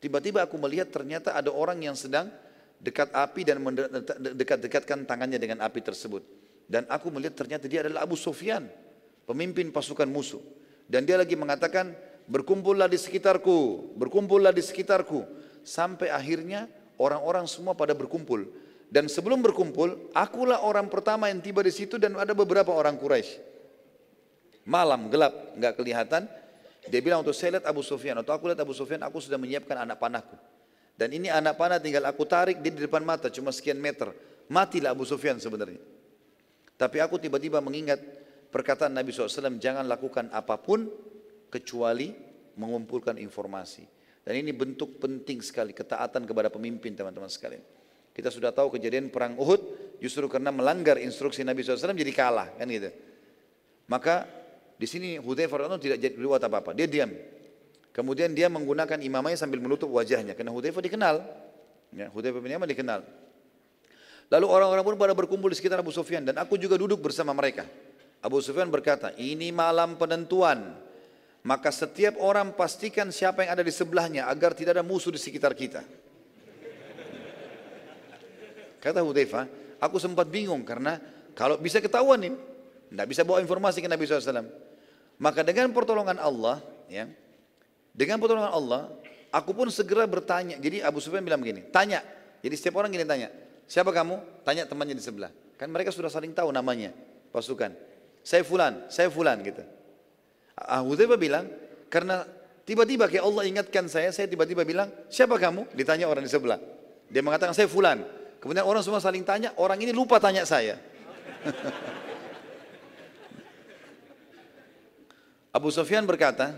tiba-tiba aku melihat ternyata ada orang yang sedang dekat api dan mendekat-dekatkan tangannya dengan api tersebut. Dan aku melihat ternyata dia adalah Abu Sufyan, pemimpin pasukan musuh. Dan dia lagi mengatakan, berkumpullah di sekitarku, berkumpullah di sekitarku. Sampai akhirnya orang-orang semua pada berkumpul. Dan sebelum berkumpul, akulah orang pertama yang tiba di situ dan ada beberapa orang Quraisy. Malam gelap, nggak kelihatan. Dia bilang untuk saya lihat Abu Sufyan atau aku lihat Abu Sufyan, aku sudah menyiapkan anak panahku. Dan ini anak panah tinggal aku tarik dia di depan mata cuma sekian meter. Matilah Abu Sufyan sebenarnya. Tapi aku tiba-tiba mengingat perkataan Nabi SAW, jangan lakukan apa pun kecuali mengumpulkan informasi. Dan ini bentuk penting sekali ketaatan kepada pemimpin teman-teman sekalian. Kita sudah tahu kejadian perang Uhud justru karena melanggar instruksi Nabi SAW jadi kalah kan gitu. Maka di sini Hudzaifah radhiyallahu tidak jadi berbuat apa-apa, dia diam. Kemudian dia menggunakan imamahnya sambil menutup wajahnya karena Hudzaifah dikenal. Ya, Hudzaifah bin Yaman dikenal. Lalu orang-orang pun pada berkumpul di sekitar Abu Sufyan dan aku juga duduk bersama mereka. Abu Sufyan berkata, ini malam penentuan. Maka setiap orang pastikan siapa yang ada di sebelahnya agar tidak ada musuh di sekitar kita. Kata Hudzaifah, aku sempat bingung karena kalau bisa ketahuan nih, tidak bisa bawa informasi ke Nabi SAW. Maka dengan pertolongan Allah, ya, dengan pertolongan Allah, aku pun segera bertanya. Jadi Abu Sufyan bilang begini, tanya. Jadi setiap orang gini tanya, siapa kamu? Tanya temannya di sebelah. Kan mereka sudah saling tahu namanya pasukan. Saya fulan, saya fulan gitu. Abu Hudzaifah bilang, karena tiba-tiba kayak Allah ingatkan saya, saya tiba-tiba bilang, siapa kamu? Ditanya orang di sebelah. Dia mengatakan, saya fulan. Kemudian orang semua saling tanya, orang ini lupa tanya saya. Abu Sufyan berkata,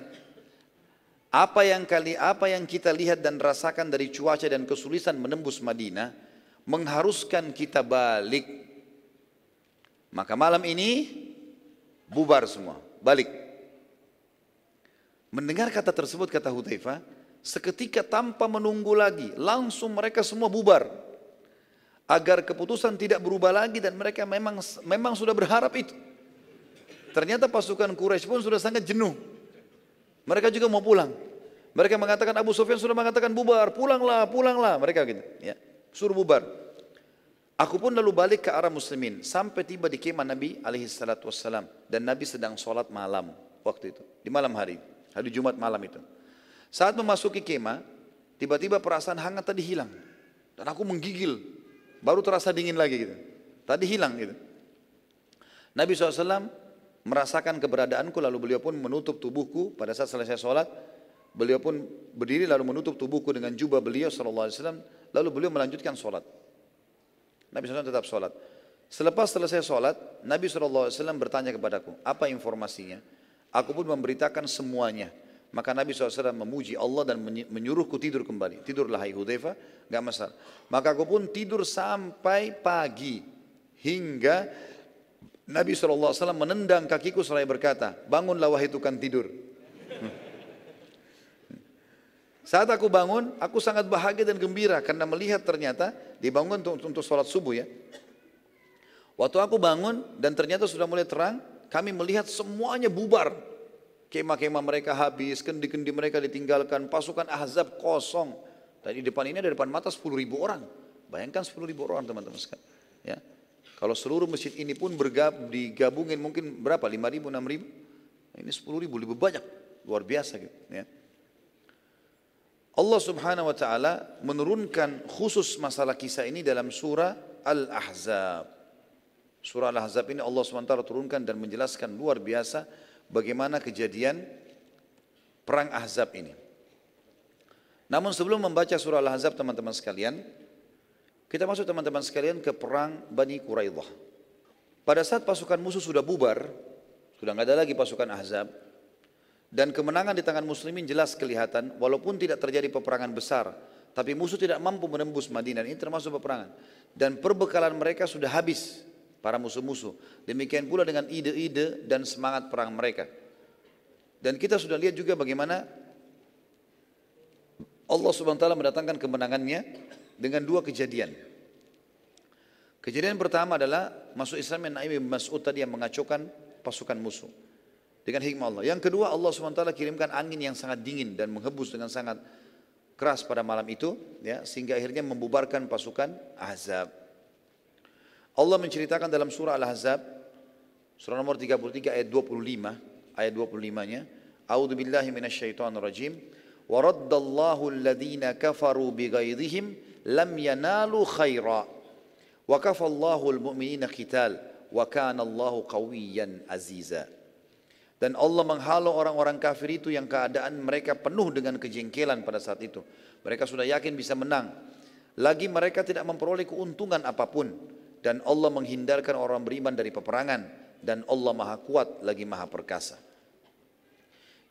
apa yang kali apa yang kita lihat dan rasakan dari cuaca dan kesulitan menembus Madinah mengharuskan kita balik. Maka malam ini bubar semua, balik. Mendengar kata tersebut kata Hudzaifah, seketika tanpa menunggu lagi, langsung mereka semua bubar. Agar keputusan tidak berubah lagi dan mereka memang memang sudah berharap itu. Ternyata pasukan Quraisy pun sudah sangat jenuh. Mereka juga mau pulang. Mereka mengatakan Abu Sufyan sudah mengatakan bubar, pulanglah, pulanglah. Mereka gitu, ya. Suruh bubar. Aku pun lalu balik ke arah muslimin sampai tiba di kemah Nabi alaihi salatu wassalam dan Nabi sedang sholat malam waktu itu di malam hari hari Jumat malam itu. Saat memasuki kemah tiba-tiba perasaan hangat tadi hilang. Dan aku menggigil. Baru terasa dingin lagi gitu. Tadi hilang gitu. Nabi SAW merasakan keberadaanku lalu beliau pun menutup tubuhku. Pada saat selesai sholat beliau pun berdiri lalu menutup tubuhku dengan jubah beliau wasallam. Lalu beliau melanjutkan sholat. Nabi SAW tetap sholat. Selepas selesai sholat Nabi SAW bertanya kepadaku apa informasinya aku pun memberitakan semuanya maka Nabi SAW memuji Allah dan menyuruhku tidur kembali tidurlah hai Hudzaifah gak masalah maka aku pun tidur sampai pagi hingga Nabi SAW menendang kakiku seraya berkata, bangunlah wahai tukang tidur. Saat aku bangun, aku sangat bahagia dan gembira karena melihat ternyata dibangun untuk, untuk sholat subuh ya. Waktu aku bangun dan ternyata sudah mulai terang, kami melihat semuanya bubar. Kemah-kemah mereka habis, kendi-kendi mereka ditinggalkan, pasukan ahzab kosong. Dan di depan ini ada depan mata 10 ribu orang. Bayangkan 10 ribu orang teman-teman sekalian. Ya. Kalau seluruh masjid ini pun bergab, digabungin mungkin berapa? 5 ribu, 6 ribu? Ini 10 ribu, lebih banyak. Luar biasa gitu. Ya. Allah subhanahu wa ta'ala menurunkan khusus masalah kisah ini dalam surah Al-Ahzab. Surah Al-Ahzab ini Allah SWT turunkan dan menjelaskan luar biasa bagaimana kejadian perang Ahzab ini. Namun sebelum membaca surah Al-Ahzab teman-teman sekalian, kita masuk teman-teman sekalian ke perang Bani Quraidah. Pada saat pasukan musuh sudah bubar, sudah nggak ada lagi pasukan Ahzab, dan kemenangan di tangan muslimin jelas kelihatan walaupun tidak terjadi peperangan besar. Tapi musuh tidak mampu menembus Madinah. Ini termasuk peperangan. Dan perbekalan mereka sudah habis para musuh-musuh. Demikian pula dengan ide-ide dan semangat perang mereka. Dan kita sudah lihat juga bagaimana Allah subhanahu wa ta'ala mendatangkan kemenangannya dengan dua kejadian. Kejadian pertama adalah masuk Islam yang Nabi Mas'ud tadi yang mengacaukan pasukan musuh dengan hikmah Allah. Yang kedua Allah SWT kirimkan angin yang sangat dingin dan menghembus dengan sangat keras pada malam itu ya sehingga akhirnya membubarkan pasukan Ahzab. Allah menceritakan dalam surah Al-Ahzab surah nomor 33 ayat 25 ayat 25-nya A'udzu billahi minasyaitonir rajim wa raddallahu alladhina kafaru bighaidhihim lam yanalu khaira wa kafallahu almu'minina qital wa kana Allahu qawiyyan aziza dan Allah menghalau orang-orang kafir itu yang keadaan mereka penuh dengan kejengkelan pada saat itu. Mereka sudah yakin bisa menang. Lagi mereka tidak memperoleh keuntungan apa pun. Dan Allah menghindarkan orang beriman dari peperangan. Dan Allah maha kuat lagi maha perkasa.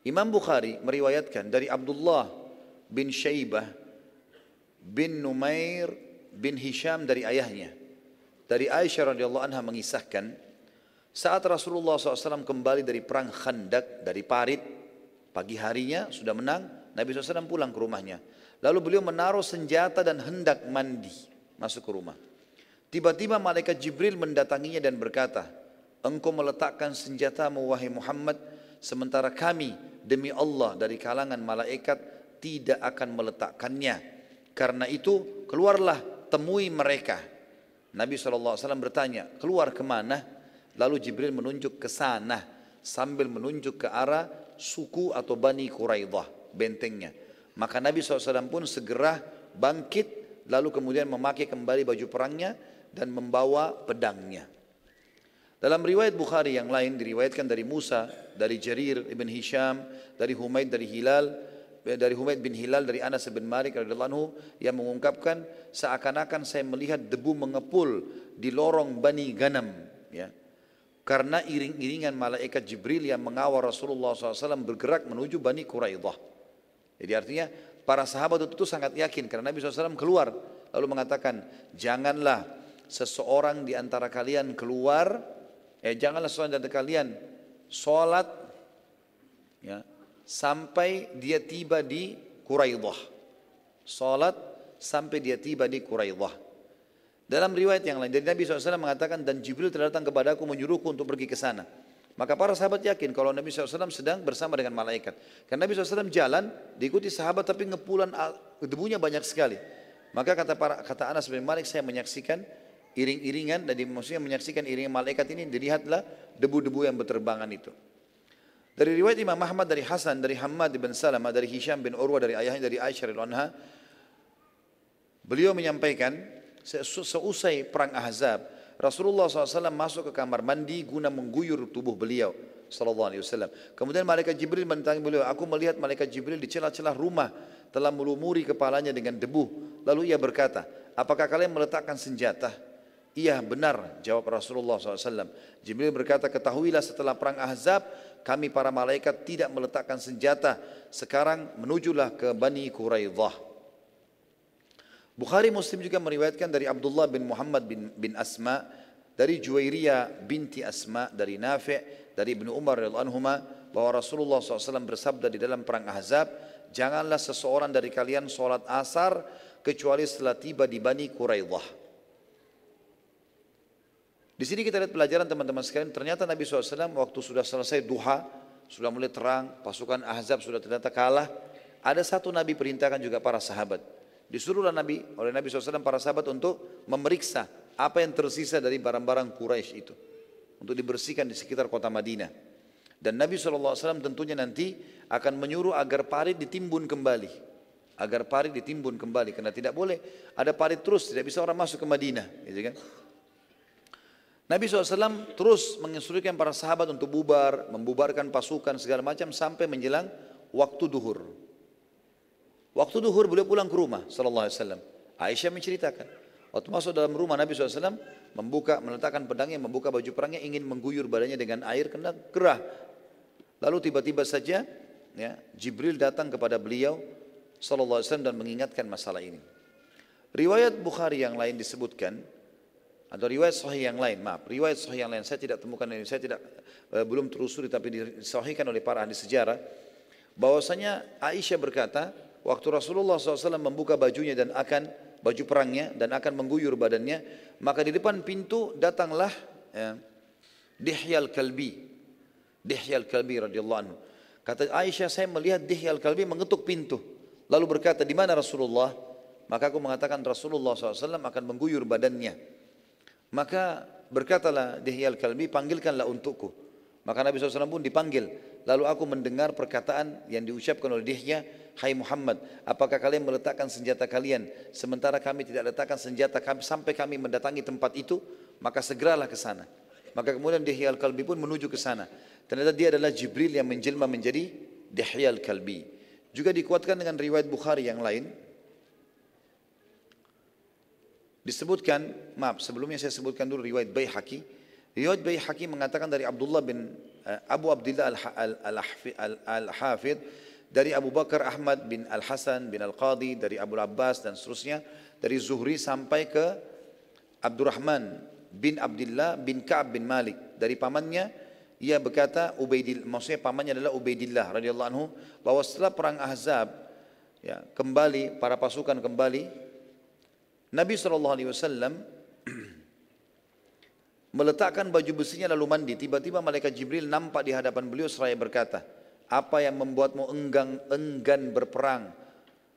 Imam Bukhari meriwayatkan dari Abdullah bin Syaibah bin Numair bin Hisham dari ayahnya. Dari Aisyah radhiyallahu anha mengisahkan saat Rasulullah SAW kembali dari perang Khandak, dari Parit, pagi harinya sudah menang, Nabi SAW pulang ke rumahnya. Lalu beliau menaruh senjata dan hendak mandi masuk ke rumah. Tiba-tiba malaikat Jibril mendatanginya dan berkata, Engkau meletakkan senjatamu wahai Muhammad, sementara kami demi Allah dari kalangan malaikat tidak akan meletakkannya. Karena itu keluarlah temui mereka. Nabi SAW bertanya, keluar ke mana? Lalu Jibril menunjuk ke sana sambil menunjuk ke arah suku atau Bani Quraidah, bentengnya. Maka Nabi SAW pun segera bangkit lalu kemudian memakai kembali baju perangnya dan membawa pedangnya. Dalam riwayat Bukhari yang lain diriwayatkan dari Musa, dari Jarir ibn Hisham, dari Humaid dari Hilal, eh, dari Humaid bin Hilal dari Anas bin Malik radhiyallahu anhu yang mengungkapkan seakan-akan saya melihat debu mengepul di lorong Bani Ganam ya karena iring-iringan malaikat Jibril yang mengawal Rasulullah SAW bergerak menuju Bani Quraidah. Jadi artinya para sahabat itu sangat yakin karena Nabi SAW keluar lalu mengatakan janganlah seseorang di antara kalian keluar eh janganlah seseorang di antara kalian sholat ya, sampai dia tiba di Quraidah. Sholat sampai dia tiba di Quraidah. Dalam riwayat yang lain, dari Nabi SAW mengatakan, dan Jibril telah datang kepadaku menyuruhku untuk pergi ke sana. Maka para sahabat yakin kalau Nabi SAW sedang bersama dengan malaikat. Karena Nabi SAW jalan, diikuti sahabat tapi ngepulan debunya banyak sekali. Maka kata para kata Anas bin Malik, saya menyaksikan iring-iringan, dan maksudnya menyaksikan iringan malaikat ini, dilihatlah debu-debu yang berterbangan itu. Dari riwayat Imam Ahmad dari Hasan, dari Hamad bin Salamah, dari Hisham bin Urwa, dari ayahnya, dari Aisyah anha, beliau menyampaikan, Seusai perang Ahzab, Rasulullah SAW masuk ke kamar mandi guna mengguyur tubuh beliau. Sallallahu Alaihi Wasallam. Kemudian malaikat Jibril mendatangi beliau. Aku melihat malaikat Jibril di celah-celah rumah telah melumuri kepalanya dengan debu. Lalu ia berkata, apakah kalian meletakkan senjata? Iya benar, jawab Rasulullah SAW. Jibril berkata, ketahuilah setelah perang Ahzab, kami para malaikat tidak meletakkan senjata. Sekarang menujulah ke Bani Quraidah. Bukhari Muslim juga meriwayatkan dari Abdullah bin Muhammad bin, bin Asma dari Juwairiyah binti Asma dari Nafi' dari Ibnu Umar radhiyallahu bahwa Rasulullah SAW bersabda di dalam perang Ahzab, janganlah seseorang dari kalian sholat asar kecuali setelah tiba di Bani Quraidah. Di sini kita lihat pelajaran teman-teman sekalian, ternyata Nabi SAW waktu sudah selesai duha, sudah mulai terang, pasukan Ahzab sudah ternyata kalah, ada satu Nabi perintahkan juga para sahabat. Disuruhlah Nabi oleh Nabi SAW para sahabat untuk memeriksa apa yang tersisa dari barang-barang Quraisy itu untuk dibersihkan di sekitar kota Madinah. Dan Nabi SAW tentunya nanti akan menyuruh agar parit ditimbun kembali. Agar parit ditimbun kembali. Karena tidak boleh ada parit terus, tidak bisa orang masuk ke Madinah. Gitu kan? Nabi SAW terus menginstruksikan para sahabat untuk bubar, membubarkan pasukan segala macam sampai menjelang waktu duhur. Waktu duhur beliau pulang ke rumah Sallallahu Alaihi Wasallam. Aisyah menceritakan, Waktu masuk dalam rumah Nabi SAW, membuka, meletakkan pedangnya, membuka baju perangnya, ingin mengguyur badannya dengan air kena gerah. Lalu tiba-tiba saja ya, Jibril datang kepada beliau SAW dan mengingatkan masalah ini. Riwayat Bukhari yang lain disebutkan, atau riwayat sahih yang lain, maaf, riwayat sahih yang lain saya tidak temukan ini, saya tidak eh, belum terusuri tapi disahihkan oleh para ahli sejarah bahwasanya Aisyah berkata, waktu Rasulullah SAW membuka bajunya dan akan baju perangnya dan akan mengguyur badannya, maka di depan pintu datanglah ya, Dihyal Kalbi. Dihyal Kalbi radhiyallahu anhu. Kata Aisyah, saya melihat Dihyal Kalbi mengetuk pintu. Lalu berkata, di mana Rasulullah? Maka aku mengatakan Rasulullah SAW akan mengguyur badannya. Maka berkatalah Dihyal Kalbi, panggilkanlah untukku. Maka Nabi SAW pun dipanggil. Lalu aku mendengar perkataan yang diucapkan oleh Dihya, Hai Muhammad, apakah kalian meletakkan senjata kalian sementara kami tidak letakkan senjata kami sampai kami mendatangi tempat itu, maka segeralah ke sana. Maka kemudian Dihyal Kalbi pun menuju ke sana. Ternyata dia adalah Jibril yang menjelma menjadi Dihyal Kalbi. Juga dikuatkan dengan riwayat Bukhari yang lain. Disebutkan, maaf sebelumnya saya sebutkan dulu riwayat Bayhaqi. Riwayat Bayhaqi mengatakan dari Abdullah bin uh, Abu Abdullah Al-Hafidh dari Abu Bakar Ahmad bin Al Hasan bin Al Qadi dari Abu Abbas dan seterusnya dari Zuhri sampai ke Abdurrahman bin Abdullah bin Ka'ab bin Malik dari pamannya ia berkata Ubaidillah maksudnya pamannya adalah Ubaidillah radhiyallahu anhu bahwa setelah perang Ahzab ya kembali para pasukan kembali Nabi SAW meletakkan baju besinya lalu mandi tiba-tiba malaikat Jibril nampak di hadapan beliau seraya berkata apa yang membuatmu enggan enggan berperang?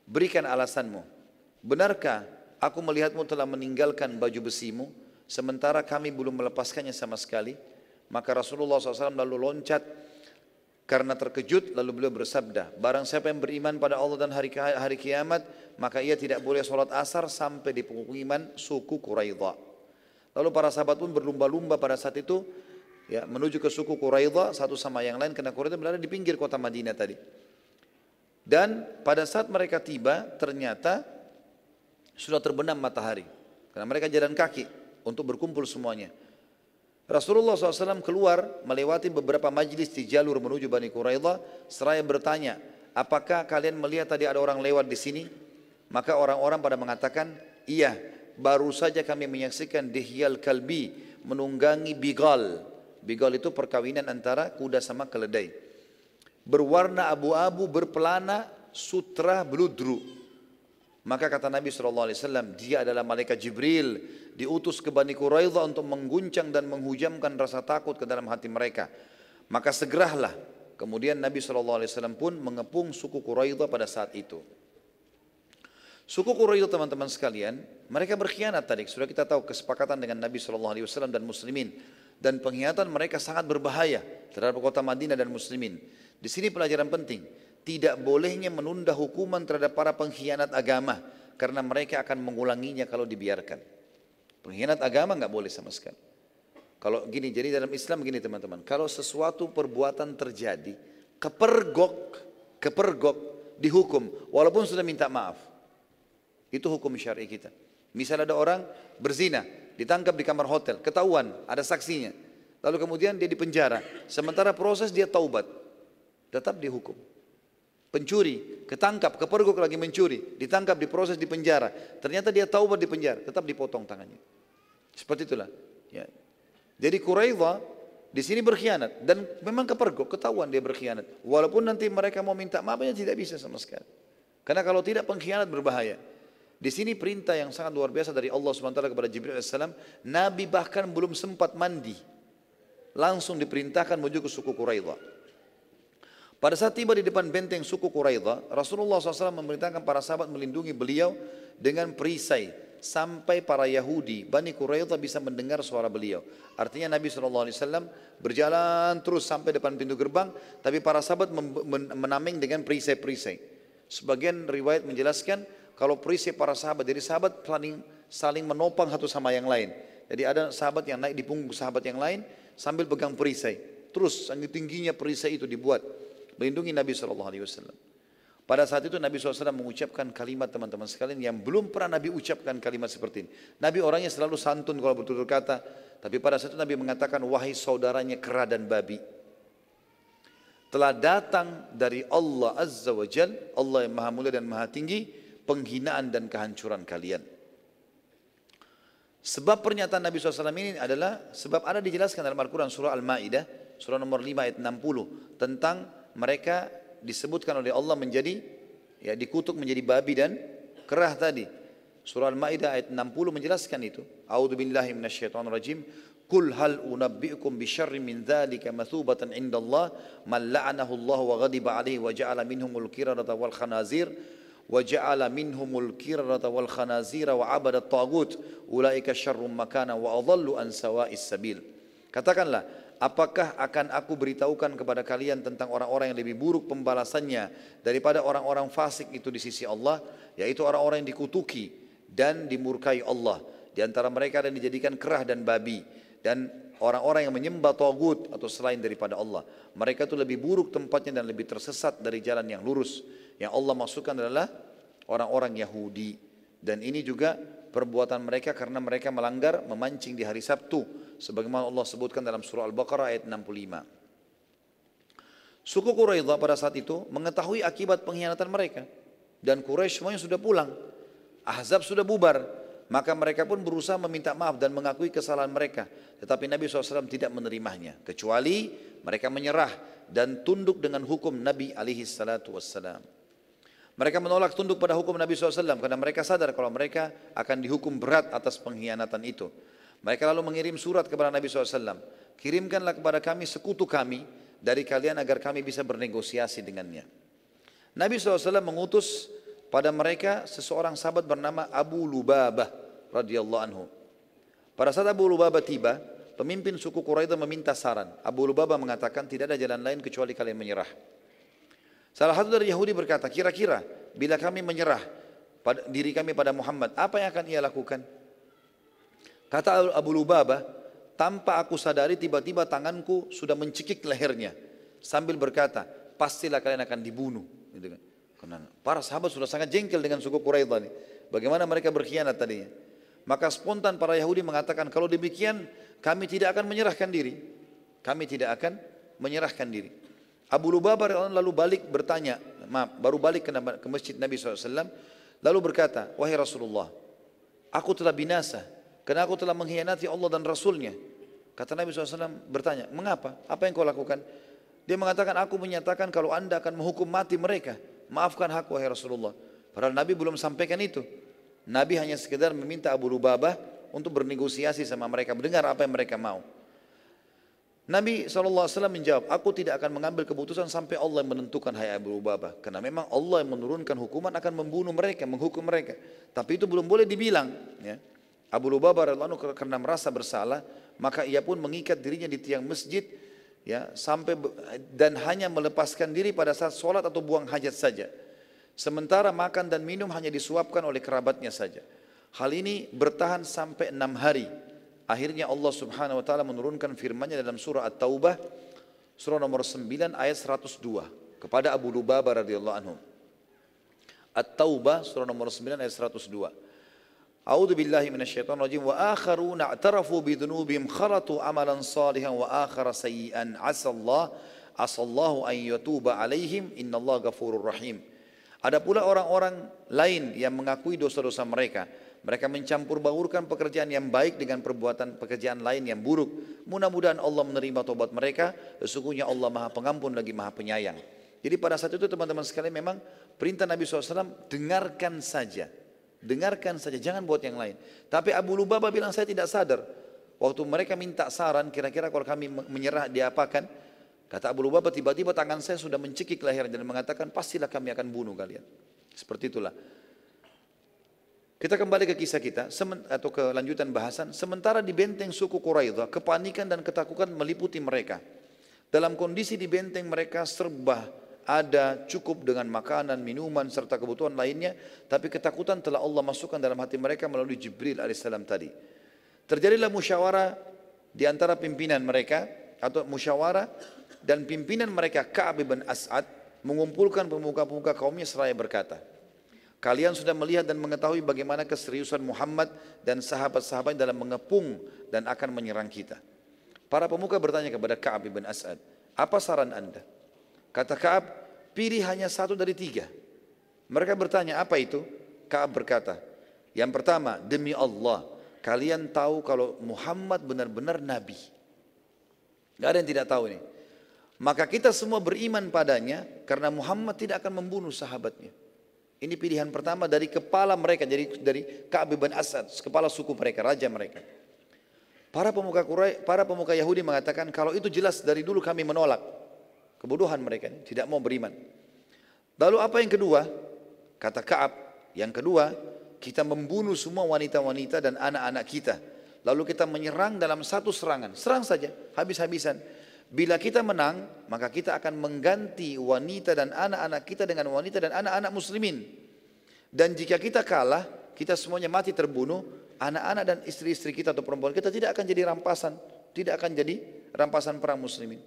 Berikan alasanmu. Benarkah aku melihatmu telah meninggalkan baju besimu sementara kami belum melepaskannya sama sekali? Maka Rasulullah SAW lalu loncat karena terkejut lalu beliau bersabda, barang siapa yang beriman pada Allah dan hari, hari kiamat, maka ia tidak boleh sholat asar sampai di pemukiman suku Quraidah. Lalu para sahabat pun berlumba-lumba pada saat itu ya menuju ke suku Quraidah satu sama yang lain karena Quraidah berada di pinggir kota Madinah tadi. Dan pada saat mereka tiba ternyata sudah terbenam matahari karena mereka jalan kaki untuk berkumpul semuanya. Rasulullah SAW keluar melewati beberapa majlis di jalur menuju Bani Quraidah seraya bertanya, apakah kalian melihat tadi ada orang lewat di sini? Maka orang-orang pada mengatakan, iya, baru saja kami menyaksikan Dihyal Kalbi menunggangi Bigal, Bigal itu perkawinan antara kuda sama keledai. Berwarna abu-abu, berpelana, sutra, beludru. Maka kata Nabi SAW, dia adalah malaikat Jibril, diutus ke Bani Quraidah untuk mengguncang dan menghujamkan rasa takut ke dalam hati mereka. Maka segeralah, kemudian Nabi SAW pun mengepung suku Quraidah pada saat itu. Suku Quraidah teman-teman sekalian, mereka berkhianat tadi. Sudah kita tahu kesepakatan dengan Nabi SAW dan muslimin dan pengkhianatan mereka sangat berbahaya terhadap kota Madinah dan muslimin. Di sini pelajaran penting, tidak bolehnya menunda hukuman terhadap para pengkhianat agama karena mereka akan mengulanginya kalau dibiarkan. Pengkhianat agama nggak boleh sama sekali. Kalau gini, jadi dalam Islam gini teman-teman, kalau sesuatu perbuatan terjadi, kepergok, kepergok dihukum, walaupun sudah minta maaf. Itu hukum syari kita. Misal ada orang berzina, ditangkap di kamar hotel, ketahuan, ada saksinya. Lalu kemudian dia dipenjara. Sementara proses dia taubat, tetap dihukum. Pencuri, ketangkap, kepergok lagi mencuri, ditangkap, diproses di penjara. Ternyata dia taubat di penjara, tetap dipotong tangannya. Seperti itulah. Ya. Jadi Quraidha di sini berkhianat dan memang kepergok ketahuan dia berkhianat. Walaupun nanti mereka mau minta maafnya tidak bisa sama sekali. Karena kalau tidak pengkhianat berbahaya. Di sini perintah yang sangat luar biasa dari Allah SWT kepada Jibril AS. Nabi bahkan belum sempat mandi. Langsung diperintahkan menuju ke suku Quraidha. Pada saat tiba di depan benteng suku Quraidha, Rasulullah SAW memerintahkan para sahabat melindungi beliau dengan perisai sampai para Yahudi Bani Quraidha bisa mendengar suara beliau. Artinya Nabi SAW berjalan terus sampai depan pintu gerbang, tapi para sahabat menameng dengan perisai-perisai. Sebagian riwayat menjelaskan kalau perisai para sahabat, jadi sahabat saling, saling menopang satu sama yang lain. Jadi ada sahabat yang naik di punggung sahabat yang lain sambil pegang perisai. Terus tingginya perisai itu dibuat melindungi Nabi SAW. Pada saat itu Nabi SAW mengucapkan kalimat teman-teman sekalian yang belum pernah Nabi ucapkan kalimat seperti ini. Nabi orangnya selalu santun kalau bertutur kata. Tapi pada saat itu Nabi mengatakan, wahai saudaranya kera dan babi. Telah datang dari Allah Azza wa Jal, Allah yang maha mulia dan maha tinggi, penghinaan dan kehancuran kalian. Sebab pernyataan Nabi SAW ini adalah, sebab ada dijelaskan dalam Al-Quran surah Al-Ma'idah, surah nomor 5 ayat 60, tentang mereka disebutkan oleh Allah menjadi ya dikutuk menjadi babi dan kerah tadi. Surah Al-Maidah ayat 60 menjelaskan itu. A'udzu billahi minasyaitonir rajim. Qul hal unabbi'ukum bi syarri min dzalika mathubatan indallah man la'anahu Allah wa ghadiba alaihi wa ja'ala minhumul qiradata wal khanazir wa ja'ala minhumul qiradata wal khanazir wa 'abada at-taghut ulaika syarrum makana wa adallu an sawa'is sabil. Katakanlah Apakah akan aku beritahukan kepada kalian tentang orang-orang yang lebih buruk pembalasannya daripada orang-orang fasik itu di sisi Allah, yaitu orang-orang yang dikutuki dan dimurkai Allah. Di antara mereka ada yang dijadikan kerah dan babi dan orang-orang yang menyembah togut atau selain daripada Allah. Mereka itu lebih buruk tempatnya dan lebih tersesat dari jalan yang lurus. Yang Allah masukkan adalah orang-orang Yahudi. Dan ini juga perbuatan mereka karena mereka melanggar memancing di hari Sabtu sebagaimana Allah sebutkan dalam surah Al-Baqarah ayat 65. Suku Quraidah pada saat itu mengetahui akibat pengkhianatan mereka dan Quraisy semuanya sudah pulang. Ahzab sudah bubar, maka mereka pun berusaha meminta maaf dan mengakui kesalahan mereka. Tetapi Nabi SAW tidak menerimanya, kecuali mereka menyerah dan tunduk dengan hukum Nabi alaihi salatu wassalam. Mereka menolak tunduk pada hukum Nabi SAW karena mereka sadar kalau mereka akan dihukum berat atas pengkhianatan itu. Mereka lalu mengirim surat kepada Nabi SAW. Kirimkanlah kepada kami sekutu kami dari kalian agar kami bisa bernegosiasi dengannya. Nabi SAW mengutus pada mereka seseorang sahabat bernama Abu Lubabah radhiyallahu anhu. Pada saat Abu Lubabah tiba, pemimpin suku Quraidah meminta saran. Abu Lubabah mengatakan tidak ada jalan lain kecuali kalian menyerah. Salah satu dari Yahudi berkata, kira-kira bila kami menyerah pada, diri kami pada Muhammad, apa yang akan ia lakukan? Kata Abu Lubabah, tanpa aku sadari tiba-tiba tanganku sudah mencekik lehernya sambil berkata, pastilah kalian akan dibunuh. Gitu kan. Para sahabat sudah sangat jengkel dengan suku Quraidah ini. Bagaimana mereka berkhianat tadinya. Maka spontan para Yahudi mengatakan, kalau demikian kami tidak akan menyerahkan diri. Kami tidak akan menyerahkan diri. Abu Lubabah lalu balik bertanya, maaf, baru balik ke masjid Nabi SAW, lalu berkata, wahai Rasulullah, aku telah binasa karena aku telah mengkhianati Allah dan Rasulnya. Kata Nabi SAW bertanya, mengapa? Apa yang kau lakukan? Dia mengatakan, aku menyatakan kalau anda akan menghukum mati mereka. Maafkan hak wahai Rasulullah. Padahal Nabi belum sampaikan itu. Nabi hanya sekedar meminta Abu Lubabah untuk bernegosiasi sama mereka, mendengar apa yang mereka mau. Nabi SAW menjawab, aku tidak akan mengambil keputusan sampai Allah menentukan hai Abu Lubabah. Karena memang Allah yang menurunkan hukuman akan membunuh mereka, menghukum mereka. Tapi itu belum boleh dibilang. Ya. Abu Lubabah radhiyallahu karena merasa bersalah, maka ia pun mengikat dirinya di tiang masjid ya sampai dan hanya melepaskan diri pada saat sholat atau buang hajat saja. Sementara makan dan minum hanya disuapkan oleh kerabatnya saja. Hal ini bertahan sampai enam hari. Akhirnya Allah subhanahu wa ta'ala menurunkan firmannya dalam surah At-Taubah, surah nomor 9 ayat 102 kepada Abu Lubabah radhiyallahu anhu. At-Taubah surah nomor 9 ayat 102. A'udzu billahi minasyaitonir rajim wa akharuna i'tarafu bi dhunubihim kharatu amalan salihan wa akhara sayyi'an asallah asallahu an yatuba alaihim innallaha ghafurur rahim. Ada pula orang-orang lain yang mengakui dosa-dosa mereka. Mereka mencampur baurkan pekerjaan yang baik dengan perbuatan pekerjaan lain yang buruk. Mudah-mudahan Allah menerima tobat mereka. Sesungguhnya Allah maha pengampun lagi maha penyayang. Jadi pada saat itu teman-teman sekalian memang perintah Nabi SAW dengarkan saja. Dengarkan saja, jangan buat yang lain. Tapi Abu Lubaba bilang saya tidak sadar. Waktu mereka minta saran, kira-kira kalau kami menyerah diapakan? Kata Abu Lubaba, tiba-tiba tangan saya sudah mencekik leher dan mengatakan, pastilah kami akan bunuh kalian. Seperti itulah. Kita kembali ke kisah kita atau ke lanjutan bahasan. Sementara di benteng suku Quraidah, kepanikan dan ketakutan meliputi mereka. Dalam kondisi di benteng mereka serba ada cukup dengan makanan, minuman serta kebutuhan lainnya, tapi ketakutan telah Allah masukkan dalam hati mereka melalui Jibril alaihissalam tadi. Terjadilah musyawarah di antara pimpinan mereka atau musyawarah dan pimpinan mereka Ka'ab bin As'ad mengumpulkan pemuka-pemuka kaumnya seraya berkata, Kalian sudah melihat dan mengetahui bagaimana keseriusan Muhammad dan sahabat-sahabat dalam mengepung dan akan menyerang kita. Para pemuka bertanya kepada Ka'ab bin As'ad, apa saran anda? Kata Ka'ab, pilih hanya satu dari tiga. Mereka bertanya, apa itu? Ka'ab berkata, yang pertama, demi Allah, kalian tahu kalau Muhammad benar-benar Nabi. Gak ada yang tidak tahu ini. Maka kita semua beriman padanya karena Muhammad tidak akan membunuh sahabatnya. Ini pilihan pertama dari kepala mereka, dari dari Ka'ab bin Asad, kepala suku mereka, raja mereka. Para pemuka Quraisy, para pemuka Yahudi mengatakan kalau itu jelas dari dulu kami menolak. Kebodohan mereka tidak mau beriman. Lalu apa yang kedua? Kata Ka'ab, yang kedua, kita membunuh semua wanita-wanita dan anak-anak kita. Lalu kita menyerang dalam satu serangan. Serang saja, habis-habisan. Bila kita menang, maka kita akan mengganti wanita dan anak-anak kita dengan wanita dan anak-anak muslimin. Dan jika kita kalah, kita semuanya mati terbunuh, anak-anak dan istri-istri kita atau perempuan kita tidak akan jadi rampasan, tidak akan jadi rampasan perang muslimin.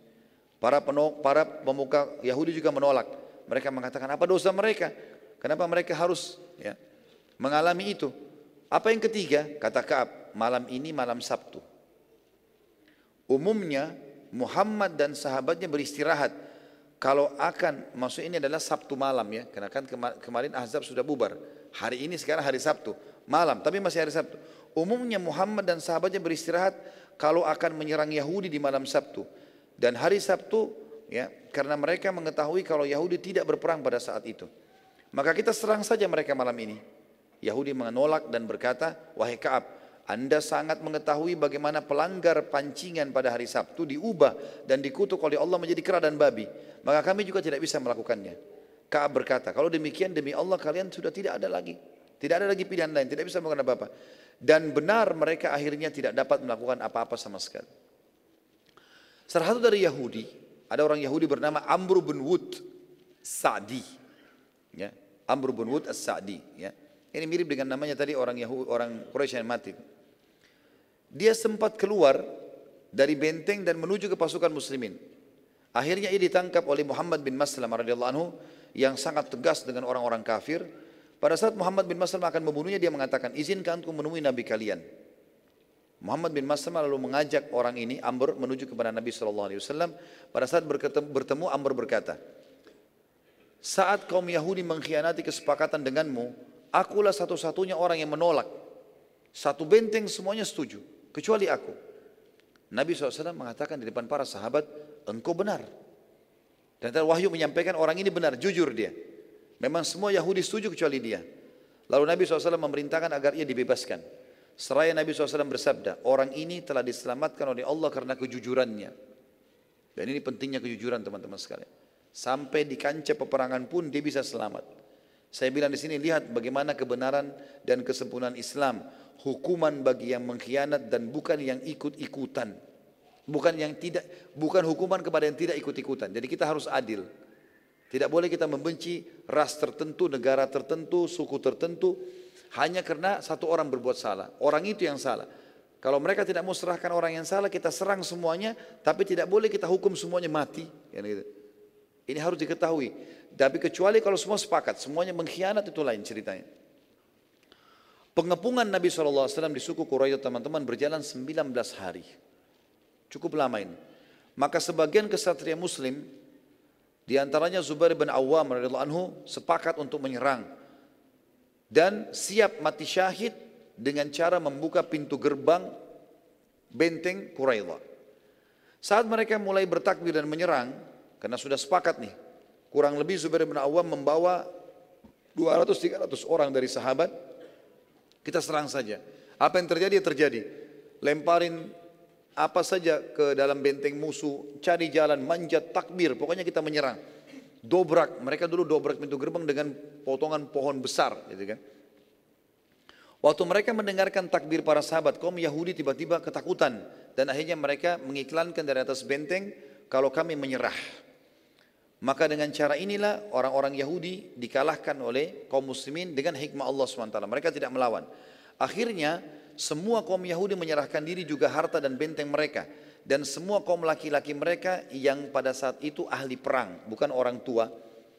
Para penolak, para pemuka Yahudi juga menolak. Mereka mengatakan apa dosa mereka? Kenapa mereka harus ya, mengalami itu? Apa yang ketiga? Kata Kaab, malam ini malam Sabtu. Umumnya Muhammad dan sahabatnya beristirahat. Kalau akan, maksud ini adalah Sabtu malam ya, karena kan kemarin Ahzab sudah bubar. Hari ini sekarang hari Sabtu, malam, tapi masih hari Sabtu. Umumnya Muhammad dan sahabatnya beristirahat kalau akan menyerang Yahudi di malam Sabtu. Dan hari Sabtu, ya, karena mereka mengetahui kalau Yahudi tidak berperang pada saat itu. Maka kita serang saja mereka malam ini. Yahudi menolak dan berkata, wahai Kaab, anda sangat mengetahui bagaimana pelanggar pancingan pada hari Sabtu diubah dan dikutuk oleh Allah menjadi kera dan babi. Maka kami juga tidak bisa melakukannya. Kaab berkata, kalau demikian demi Allah kalian sudah tidak ada lagi. Tidak ada lagi pilihan lain, tidak bisa melakukan apa-apa. Dan benar mereka akhirnya tidak dapat melakukan apa-apa sama sekali. Salah satu dari Yahudi, ada orang Yahudi bernama Amr bin Wud Sa'di. Ya, Amr bin Wud As-Sa'di. Ya. Ini mirip dengan namanya tadi orang Yahudi, orang Quraisy yang mati. Dia sempat keluar dari benteng dan menuju ke pasukan muslimin. Akhirnya ia ditangkap oleh Muhammad bin Maslam radhiyallahu anhu yang sangat tegas dengan orang-orang kafir. Pada saat Muhammad bin Maslam akan membunuhnya dia mengatakan, "Izinkan aku menemui nabi kalian." Muhammad bin Maslam lalu mengajak orang ini Amr menuju kepada Nabi wasallam. Pada saat bertemu Amr berkata, "Saat kaum Yahudi mengkhianati kesepakatan denganmu, akulah satu-satunya orang yang menolak. Satu benteng semuanya setuju kecuali aku. Nabi SAW mengatakan di depan para sahabat, engkau benar. Dan Wahyu menyampaikan orang ini benar, jujur dia. Memang semua Yahudi setuju kecuali dia. Lalu Nabi SAW memerintahkan agar ia dibebaskan. Seraya Nabi SAW bersabda, orang ini telah diselamatkan oleh Allah karena kejujurannya. Dan ini pentingnya kejujuran teman-teman sekalian. Sampai di kancah peperangan pun dia bisa selamat. Saya bilang di sini lihat bagaimana kebenaran dan kesempurnaan Islam hukuman bagi yang mengkhianat dan bukan yang ikut-ikutan. Bukan yang tidak bukan hukuman kepada yang tidak ikut-ikutan. Jadi kita harus adil. Tidak boleh kita membenci ras tertentu, negara tertentu, suku tertentu hanya karena satu orang berbuat salah. Orang itu yang salah. Kalau mereka tidak mau serahkan orang yang salah, kita serang semuanya, tapi tidak boleh kita hukum semuanya mati. Gitu. Ini harus diketahui. Tapi kecuali kalau semua sepakat, semuanya mengkhianat itu lain ceritanya. Pengepungan Nabi SAW di suku Quraisy teman-teman berjalan 19 hari. Cukup lama ini. Maka sebagian kesatria muslim di antaranya Zubair bin Awam anhu sepakat untuk menyerang dan siap mati syahid dengan cara membuka pintu gerbang benteng Quraidah. Saat mereka mulai bertakbir dan menyerang, karena sudah sepakat nih, kurang lebih Zubair bin Awam membawa 200-300 orang dari sahabat, kita serang saja. Apa yang terjadi, terjadi. Lemparin apa saja ke dalam benteng musuh, cari jalan, manjat, takbir, pokoknya kita menyerang. Dobrak, mereka dulu dobrak pintu gerbang dengan potongan pohon besar, gitu kan. Waktu mereka mendengarkan takbir para sahabat, kaum Yahudi tiba-tiba ketakutan dan akhirnya mereka mengiklankan dari atas benteng kalau kami menyerah. Maka dengan cara inilah orang-orang Yahudi dikalahkan oleh kaum muslimin dengan hikmah Allah SWT. Mereka tidak melawan. Akhirnya semua kaum Yahudi menyerahkan diri juga harta dan benteng mereka. Dan semua kaum laki-laki mereka yang pada saat itu ahli perang. Bukan orang tua,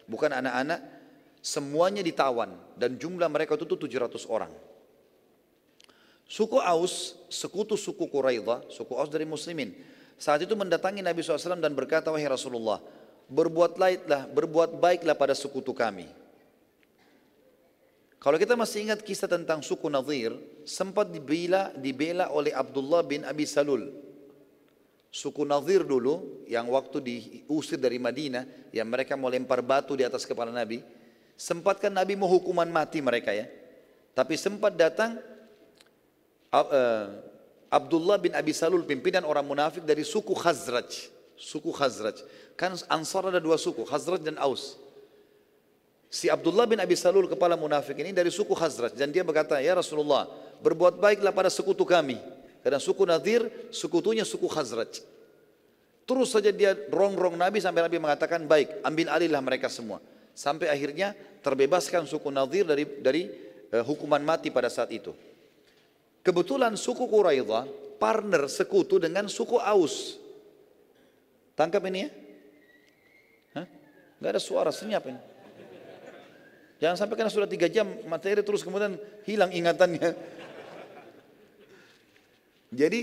bukan anak-anak. Semuanya ditawan dan jumlah mereka itu 700 orang. Suku Aus, sekutu suku Quraidah, suku Aus dari muslimin. Saat itu mendatangi Nabi SAW dan berkata, Wahai Rasulullah, berbuat baiklah, berbuat baiklah pada sekutu kami. Kalau kita masih ingat kisah tentang suku Nadir, sempat dibela, dibela oleh Abdullah bin Abi Salul. Suku Nadir dulu, yang waktu diusir dari Madinah, yang mereka mau lempar batu di atas kepala Nabi, sempat kan Nabi mau hukuman mati mereka ya. Tapi sempat datang uh, Abdullah bin Abi Salul pimpinan orang munafik dari suku Khazraj. Suku Khazraj. Kan Ansar ada dua suku, Khazraj dan Aus. Si Abdullah bin Abi Salul kepala munafik ini dari suku Khazraj dan dia berkata, "Ya Rasulullah, berbuat baiklah pada sekutu kami." Karena suku Nadir sekutunya suku Khazraj. Terus saja dia rongrong Nabi sampai Nabi mengatakan, "Baik, ambil alihlah mereka semua." Sampai akhirnya terbebaskan suku Nadir dari dari uh, hukuman mati pada saat itu. Kebetulan suku Quraidah partner sekutu dengan suku Aus. Tangkap ini ya? Hah? Gak ada suara, senyap ini. Jangan sampai karena sudah tiga jam materi terus kemudian hilang ingatannya. Jadi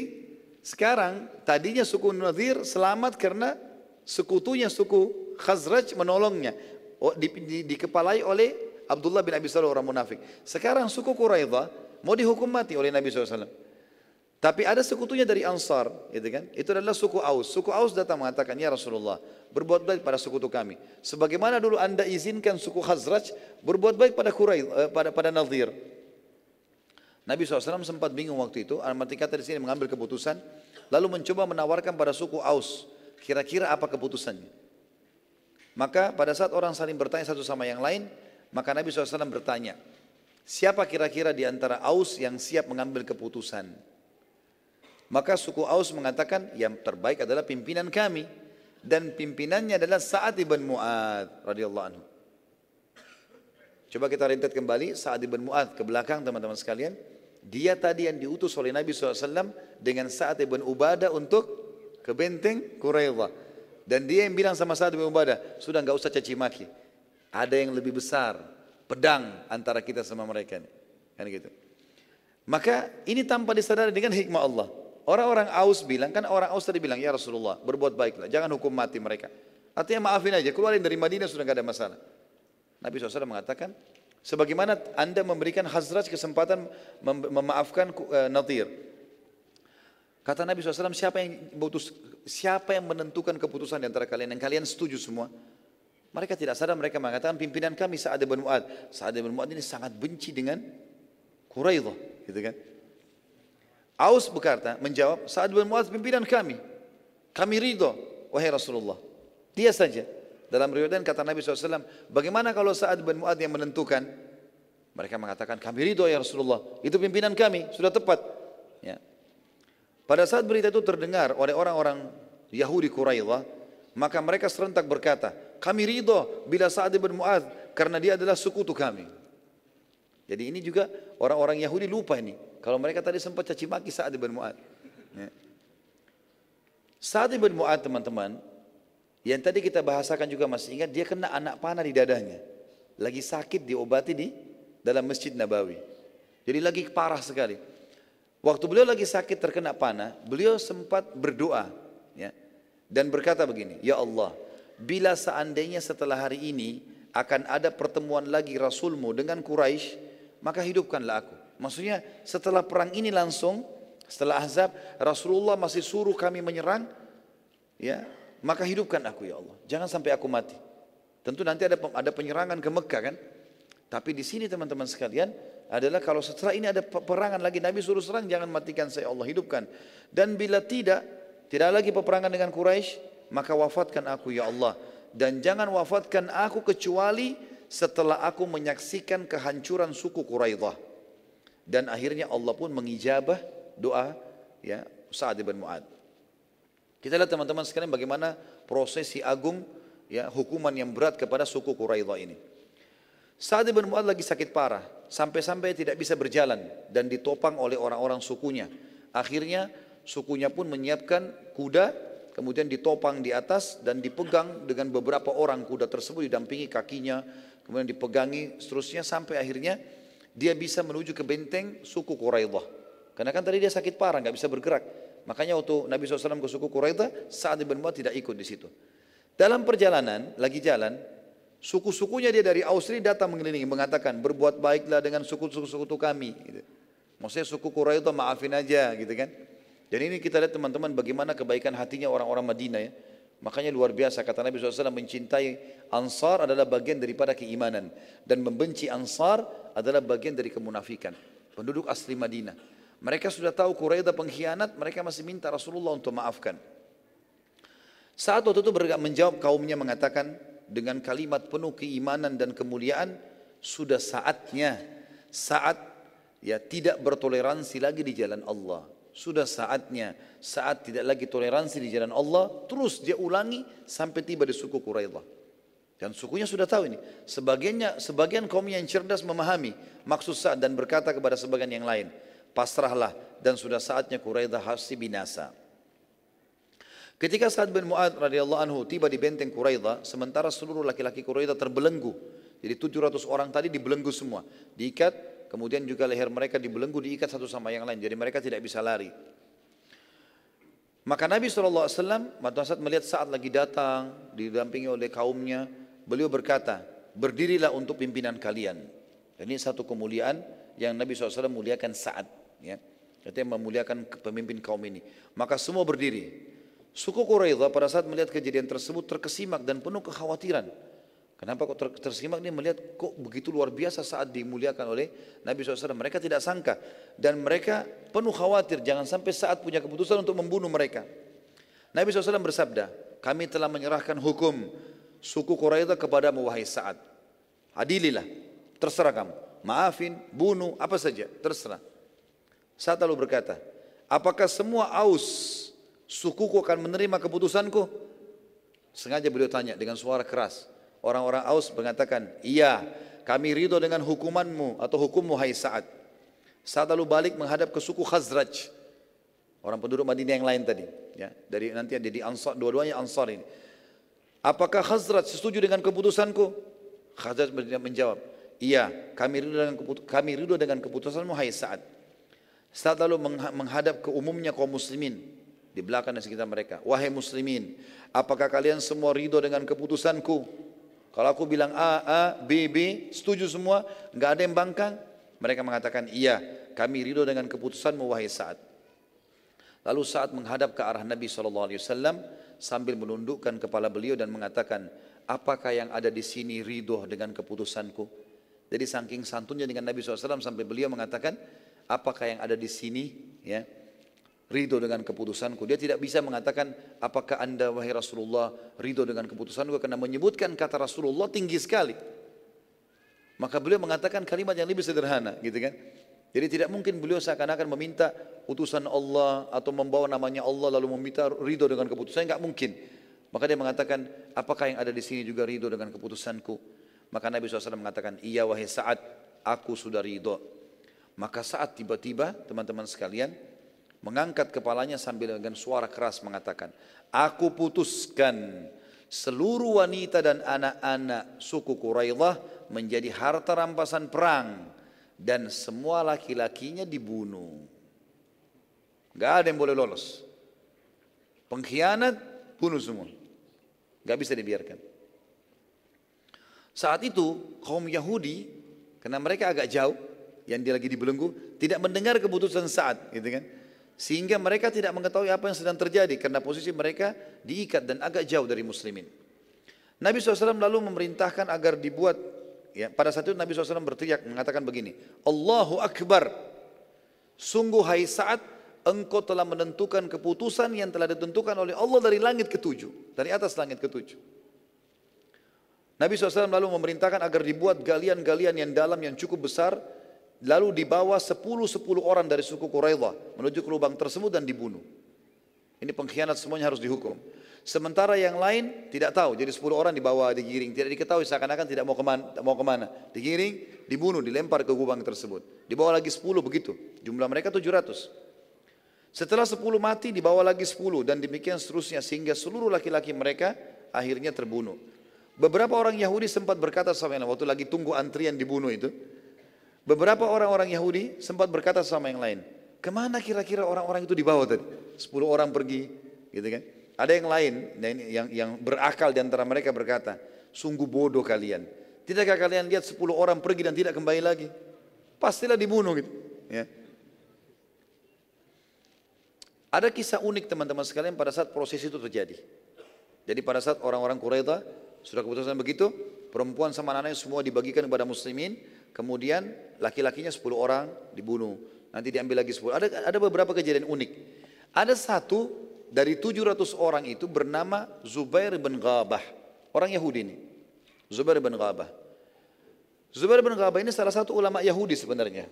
sekarang tadinya suku Nadir selamat karena sekutunya suku Khazraj menolongnya. Oh, di, di, dikepalai oleh Abdullah bin Abi Salah orang munafik. Sekarang suku Quraidah Mau dihukum mati oleh Nabi SAW. Tapi ada sekutunya dari Ansar, gitu kan? Itu adalah suku Aus. Suku Aus datang mengatakan, ya Rasulullah, berbuat baik pada sekutu kami. Sebagaimana dulu anda izinkan suku Khazraj berbuat baik pada Quraisy, eh, pada pada Nadir. Nabi SAW sempat bingung waktu itu, armati kata di sini mengambil keputusan, lalu mencoba menawarkan pada suku Aus, kira-kira apa keputusannya. Maka pada saat orang saling bertanya satu sama yang lain, maka Nabi SAW bertanya, Siapa kira-kira di antara Aus yang siap mengambil keputusan? Maka suku Aus mengatakan yang terbaik adalah pimpinan kami dan pimpinannya adalah Sa'ad ibn Mu'ad radhiyallahu anhu. Coba kita rintet kembali Sa'ad ibn Mu'ad ke belakang teman-teman sekalian. Dia tadi yang diutus oleh Nabi SAW dengan Sa'ad ibn Ubadah untuk ke benteng Quraidah. Dan dia yang bilang sama Sa'ad ibn Ubadah, sudah nggak usah caci maki. Ada yang lebih besar, pedang antara kita sama mereka. Kan gitu. Maka ini tanpa disadari dengan hikmah Allah. Orang-orang Aus bilang, kan orang Aus tadi bilang, ya Rasulullah, berbuat baiklah, jangan hukum mati mereka. Artinya maafin aja, keluarin dari Madinah sudah gak ada masalah. Nabi SAW mengatakan, sebagaimana anda memberikan Hazraj kesempatan mem memaafkan uh, Nadir. Kata Nabi SAW, siapa yang putus, siapa yang menentukan keputusan di antara kalian, yang kalian setuju semua? Mereka tidak sadar mereka mengatakan pimpinan kami Sa'ad bin Mu'ad. Sa'ad bin Mu'ad ini sangat benci dengan Quraidah, gitu kan? Aus berkata, menjawab, Sa'ad bin Mu'ad pimpinan kami. Kami ridho, wahai Rasulullah. Dia saja. Dalam riwayat kata Nabi SAW, bagaimana kalau Sa'ad bin yang menentukan? Mereka mengatakan, kami ridho ya Rasulullah. Itu pimpinan kami, sudah tepat. Ya. Pada saat berita itu terdengar oleh orang-orang Yahudi Quraidah, maka mereka serentak berkata, kami ridho bila Sa'ad bin karena dia adalah sekutu kami. Jadi ini juga orang-orang Yahudi lupa ini. Kalau mereka tadi sempat caci maki Sa'ad bin Mu'ad. Ya. Sa'ad bin Mu'ad teman-teman, yang tadi kita bahasakan juga masih ingat, dia kena anak panah di dadanya. Lagi sakit diobati di dalam Masjid Nabawi. Jadi lagi parah sekali. Waktu beliau lagi sakit terkena panah, beliau sempat berdoa. Ya, dan berkata begini, Ya Allah, bila seandainya setelah hari ini akan ada pertemuan lagi Rasulmu dengan Quraisy, maka hidupkanlah aku. Maksudnya setelah perang ini langsung, setelah Ahzab, Rasulullah masih suruh kami menyerang, ya, maka hidupkan aku ya Allah. Jangan sampai aku mati. Tentu nanti ada ada penyerangan ke Mekah kan? Tapi di sini teman-teman sekalian adalah kalau setelah ini ada peperangan lagi Nabi suruh serang jangan matikan saya Allah hidupkan. Dan bila tidak tidak lagi peperangan dengan Quraisy maka wafatkan aku ya Allah dan jangan wafatkan aku kecuali setelah aku menyaksikan kehancuran suku Quraidah. Dan akhirnya Allah pun mengijabah doa ya Sa'ad bin Mu'ad. Kita lihat teman-teman sekalian bagaimana prosesi agung ya hukuman yang berat kepada suku Quraidah ini. Sa'ad bin Mu'ad lagi sakit parah, sampai-sampai tidak bisa berjalan dan ditopang oleh orang-orang sukunya. Akhirnya sukunya pun menyiapkan kuda, kemudian ditopang di atas dan dipegang dengan beberapa orang kuda tersebut didampingi kakinya, kemudian dipegangi seterusnya sampai akhirnya dia bisa menuju ke benteng suku Quraidah. Karena kan tadi dia sakit parah, nggak bisa bergerak. Makanya waktu Nabi SAW ke suku Quraidah, saat ibn Mu'ad tidak ikut di situ. Dalam perjalanan, lagi jalan, suku-sukunya dia dari Austria datang mengelilingi, mengatakan, berbuat baiklah dengan suku-suku kami. Gitu. Maksudnya suku Quraidah maafin aja gitu kan. Dan ini kita lihat teman-teman bagaimana kebaikan hatinya orang-orang Madinah ya. Makanya luar biasa kata Nabi SAW mencintai Ansar adalah bagian daripada keimanan dan membenci Ansar adalah bagian dari kemunafikan. Penduduk asli Madinah. Mereka sudah tahu Quraidah pengkhianat, mereka masih minta Rasulullah untuk maafkan. Saat waktu itu menjawab kaumnya mengatakan dengan kalimat penuh keimanan dan kemuliaan, sudah saatnya saat ya tidak bertoleransi lagi di jalan Allah. Sudah saatnya saat tidak lagi toleransi di jalan Allah, terus dia ulangi sampai tiba di suku Quraidah. Dan sukunya sudah tahu ini. Sebagiannya, sebagian kaum yang cerdas memahami maksud saat dan berkata kepada sebagian yang lain, pasrahlah dan sudah saatnya Quraidah harus binasa. Ketika Sa'ad bin Mu'ad radhiyallahu anhu tiba di benteng Quraidah, sementara seluruh laki-laki Quraidah terbelenggu. Jadi 700 orang tadi dibelenggu semua, diikat Kemudian juga leher mereka dibelenggu, diikat satu sama yang lain. Jadi mereka tidak bisa lari. Maka Nabi SAW pada saat melihat saat lagi datang, didampingi oleh kaumnya, beliau berkata, berdirilah untuk pimpinan kalian. Dan ini satu kemuliaan yang Nabi SAW muliakan saat. Ya. Artinya memuliakan pemimpin kaum ini. Maka semua berdiri. Suku Quraidah pada saat melihat kejadian tersebut terkesimak dan penuh kekhawatiran. Kenapa kok tersimak dia melihat kok begitu luar biasa saat dimuliakan oleh Nabi SAW. Mereka tidak sangka dan mereka penuh khawatir jangan sampai saat punya keputusan untuk membunuh mereka. Nabi SAW bersabda, kami telah menyerahkan hukum suku Quraidah kepada wahai saat. Adililah, terserah kamu. Maafin, bunuh, apa saja, terserah. Saat lalu berkata, apakah semua aus sukuku akan menerima keputusanku? Sengaja beliau tanya dengan suara keras. Orang-orang Aus mengatakan, iya kami ridho dengan hukumanmu atau hukummu hai Sa'ad. Saat lalu balik menghadap ke suku Khazraj. Orang penduduk Madinah yang lain tadi. Ya, dari nanti ada di Ansar, dua-duanya Ansar ini. Apakah Khazraj setuju dengan keputusanku? Khazraj menjawab, iya kami ridho dengan, kami ridho dengan keputusanmu hai Sa'ad. Saat lalu menghadap ke umumnya kaum muslimin di belakang dan sekitar mereka. Wahai muslimin, apakah kalian semua ridho dengan keputusanku? Kalau aku bilang A, A, B, B, setuju semua, nggak ada yang bangkang, mereka mengatakan iya, kami ridho dengan keputusanmu wahai Sa'ad. Lalu saat menghadap ke arah Nabi SAW sambil menundukkan kepala beliau dan mengatakan, apakah yang ada di sini ridho dengan keputusanku? Jadi saking santunnya dengan Nabi SAW sampai beliau mengatakan, apakah yang ada di sini? Ya, ridho dengan keputusanku. Dia tidak bisa mengatakan apakah anda wahai Rasulullah ridho dengan keputusanku karena menyebutkan kata Rasulullah tinggi sekali. Maka beliau mengatakan kalimat yang lebih sederhana gitu kan. Jadi tidak mungkin beliau seakan-akan meminta utusan Allah atau membawa namanya Allah lalu meminta ridho dengan keputusan enggak mungkin. Maka dia mengatakan apakah yang ada di sini juga ridho dengan keputusanku. Maka Nabi SAW mengatakan iya wahai saat aku sudah ridho. Maka saat tiba-tiba teman-teman sekalian mengangkat kepalanya sambil dengan suara keras mengatakan, Aku putuskan seluruh wanita dan anak-anak suku Quraidah menjadi harta rampasan perang dan semua laki-lakinya dibunuh. Gak ada yang boleh lolos. Pengkhianat, bunuh semua. Gak bisa dibiarkan. Saat itu kaum Yahudi, karena mereka agak jauh, yang dia lagi dibelenggu, tidak mendengar keputusan Sa'ad, gitu kan. Sehingga mereka tidak mengetahui apa yang sedang terjadi karena posisi mereka diikat dan agak jauh dari muslimin. Nabi SAW lalu memerintahkan agar dibuat, ya, pada saat itu Nabi SAW berteriak mengatakan begini, Allahu Akbar, sungguh hai saat engkau telah menentukan keputusan yang telah ditentukan oleh Allah dari langit ketujuh, dari atas langit ketujuh. Nabi SAW lalu memerintahkan agar dibuat galian-galian yang dalam yang cukup besar, lalu dibawa sepuluh-sepuluh orang dari suku Quraidah menuju ke lubang tersebut dan dibunuh. Ini pengkhianat semuanya harus dihukum. Sementara yang lain tidak tahu, jadi 10 orang dibawa digiring, tidak diketahui seakan-akan tidak mau ke mana, mau ke mana. Digiring, dibunuh, dilempar ke gubang tersebut. Dibawa lagi 10 begitu, jumlah mereka 700. Setelah 10 mati, dibawa lagi 10 dan demikian seterusnya sehingga seluruh laki-laki mereka akhirnya terbunuh. Beberapa orang Yahudi sempat berkata sama yang waktu lagi tunggu antrian dibunuh itu. Beberapa orang-orang Yahudi sempat berkata sama yang lain, ke mana kira-kira orang-orang itu dibawa tadi? 10 orang pergi, gitu kan? Ada yang lain yang yang berakal di antara mereka berkata, sungguh bodoh kalian. Tidakkah kalian lihat 10 orang pergi dan tidak kembali lagi? Pastilah dibunuh gitu. Ya. Ada kisah unik teman-teman sekalian pada saat proses itu terjadi. Jadi pada saat orang-orang Quraisy sudah keputusan begitu, perempuan sama anak-anaknya semua dibagikan kepada muslimin, kemudian laki-lakinya 10 orang dibunuh. Nanti diambil lagi 10. Ada ada beberapa kejadian unik. Ada satu dari 700 orang itu bernama Zubair bin Ghabah. Orang Yahudi ini. Zubair bin Ghabah. Zubair bin Ghabah ini salah satu ulama Yahudi sebenarnya.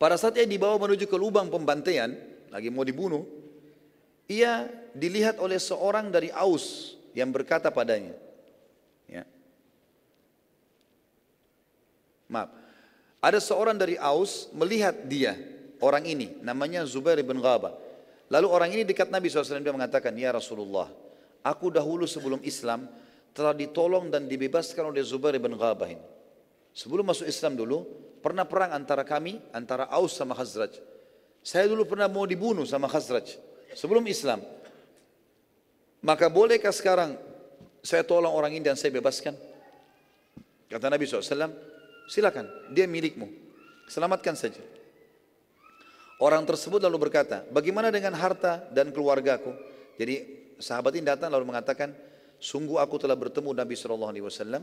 Pada saat ia dibawa menuju ke lubang pembantaian, lagi mau dibunuh, ia dilihat oleh seorang dari Aus yang berkata padanya, Maaf. Ada seorang dari Aus melihat dia, orang ini, namanya Zubair bin Ghabah. Lalu orang ini dekat Nabi SAW dia mengatakan, Ya Rasulullah, aku dahulu sebelum Islam telah ditolong dan dibebaskan oleh Zubair bin Ghabah ini. Sebelum masuk Islam dulu, pernah perang antara kami, antara Aus sama Khazraj. Saya dulu pernah mau dibunuh sama Khazraj, sebelum Islam. Maka bolehkah sekarang saya tolong orang ini dan saya bebaskan? Kata Nabi SAW, silakan, dia milikmu. Selamatkan saja. Orang tersebut lalu berkata, bagaimana dengan harta dan keluargaku? Jadi sahabat ini datang lalu mengatakan, sungguh aku telah bertemu Nabi Shallallahu Alaihi Wasallam.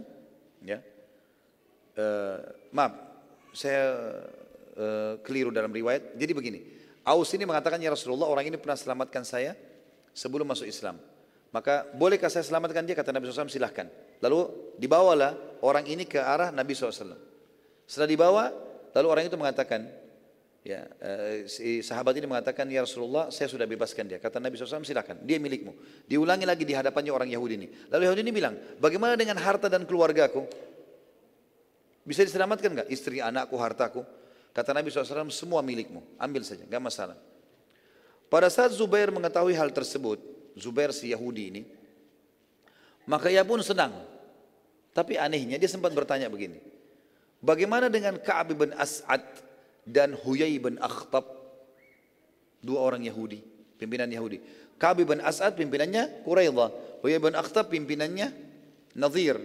Ya, uh, maaf, saya uh, keliru dalam riwayat. Jadi begini, Aus ini mengatakan ya Rasulullah orang ini pernah selamatkan saya sebelum masuk Islam. Maka bolehkah saya selamatkan dia? Kata Nabi SAW silahkan. Lalu dibawalah orang ini ke arah Nabi SAW. Setelah dibawa, lalu orang itu mengatakan, Ya, eh, si sahabat ini mengatakan, Ya Rasulullah, saya sudah bebaskan dia. Kata Nabi SAW, silakan, dia milikmu. Diulangi lagi di hadapannya orang Yahudi ini. Lalu Yahudi ini bilang, bagaimana dengan harta dan keluargaku? Bisa diselamatkan nggak? Istri, anakku, hartaku. Kata Nabi SAW, semua milikmu. Ambil saja, nggak masalah. Pada saat Zubair mengetahui hal tersebut, Zubair si Yahudi ini, maka ia pun senang. Tapi anehnya dia sempat bertanya begini, bagaimana dengan Ka'ab bin As'ad dan Huyai bin Akhtab? Dua orang Yahudi pimpinan Yahudi. Ka'ab bin As'ad pimpinannya Quraidah Huyai bin Akhtab pimpinannya Nadir.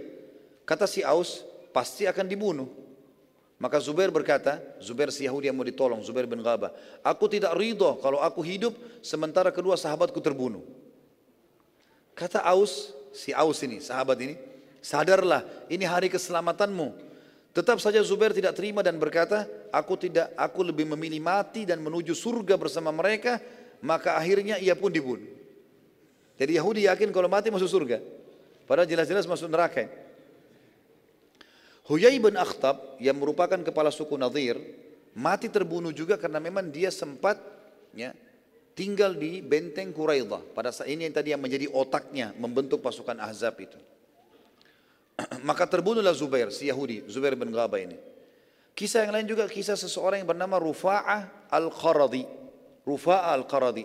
Kata si Aus pasti akan dibunuh. Maka Zubair berkata Zubair si Yahudi yang mau ditolong Zubair bin Ghabah aku tidak ridho kalau aku hidup sementara kedua sahabatku terbunuh. Kata Aus si Aus ini sahabat ini sadarlah ini hari keselamatanmu Tetap saja Zubair tidak terima dan berkata, aku tidak, aku lebih memilih mati dan menuju surga bersama mereka, maka akhirnya ia pun dibunuh. Jadi Yahudi yakin kalau mati masuk surga. Padahal jelas-jelas masuk neraka. Huyai bin Akhtab yang merupakan kepala suku Nadir mati terbunuh juga karena memang dia sempat ya, tinggal di benteng Quraidah. Pada saat ini yang tadi yang menjadi otaknya membentuk pasukan Ahzab itu. Maka terbunuhlah Zubair, si Yahudi, Zubair bin Ghaba ini. Kisah yang lain juga kisah seseorang yang bernama Rufa'ah Al-Qaradi. Rufa'ah Al-Qaradi.